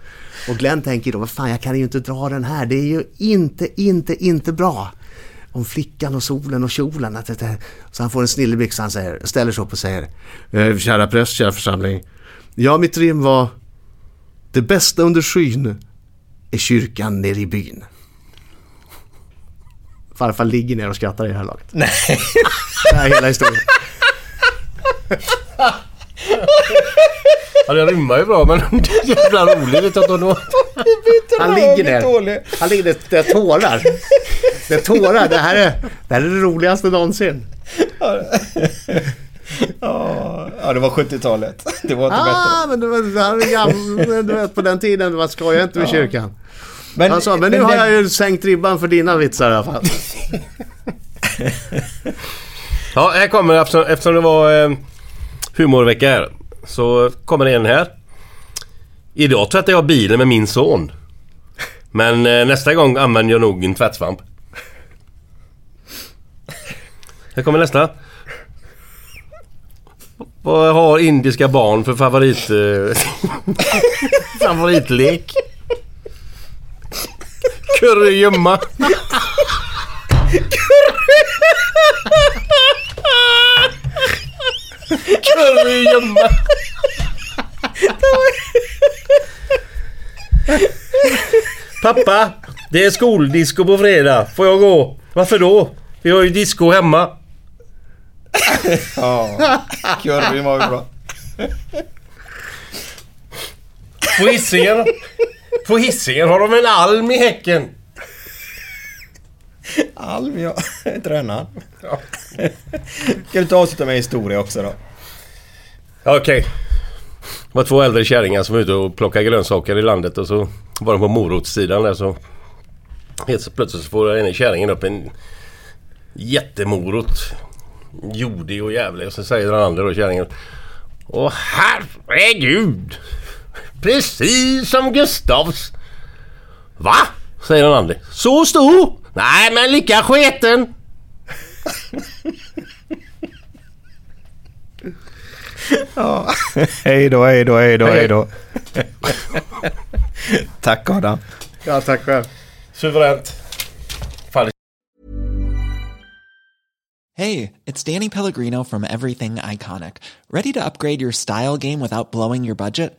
Och Glenn tänker då, vad fan jag kan ju inte dra den här. Det är ju inte, inte, inte bra. Om flickan och solen och kjolen. Att det, så han får en snilleblixt han säger, ställer sig upp och säger "Eh, Kära präst, kära församling. Ja, mitt rim var Det bästa under skyn är kyrkan nere i byn. Farfar ligger ner och skrattar i det här laget. Nej. Det här är hela historien. Ja, det rimmar ju bra men det är jävla roligt. Jag, då. Han ligger ner. Han ligger där. Det är tårar. Det är tårar. Det här är det, här är det roligaste någonsin. Ja, ja, det var 70-talet. Det var inte Ah, men det var, det du vet på den tiden man skojar inte med Ja. kyrkan. Men, Han sa, men nu men har det- jag ju sänkt ribban för dina vitsar i alla fall. Ja, här kommer eftersom, eftersom det var eh, humorvecka här. Så kommer det en här. Idag tvättar jag bilen med min son. Men eh, nästa gång använder jag nog en tvättsvamp. Här kommer nästa. Vad har indiska barn för favorit... Eh, favoritlek? Kurragömma. Kurragömma. Pappa, det är skoldisco på fredag. Får jag gå? Varför då? Vi har ju disco hemma. Ja, curryn var ju bra. På Hisingen. På Hisingen har de en alm i häcken. Alm, ja. Tränaren. Ja. Kan du inte avsluta med historia också då? Okej. Det var två äldre kärringar som var ute och plockade grönsaker i landet och så var de på morotssidan där så... Helt så plötsligt så får ena kärringen upp en jättemorot. Jordig och jävlig och så säger den andra då kärringen Åh herregud! Precis som Gustavs! Va? Säger den andra. Så stor? Nej men lika sketen! Ja. Hej då, hej då, hej då, hej då. Tack Adam. Ja, tack själv. Suveränt. Fan, Hey, it's Danny Pellegrino from Everything Iconic. Ready to upgrade your style game without blowing your budget?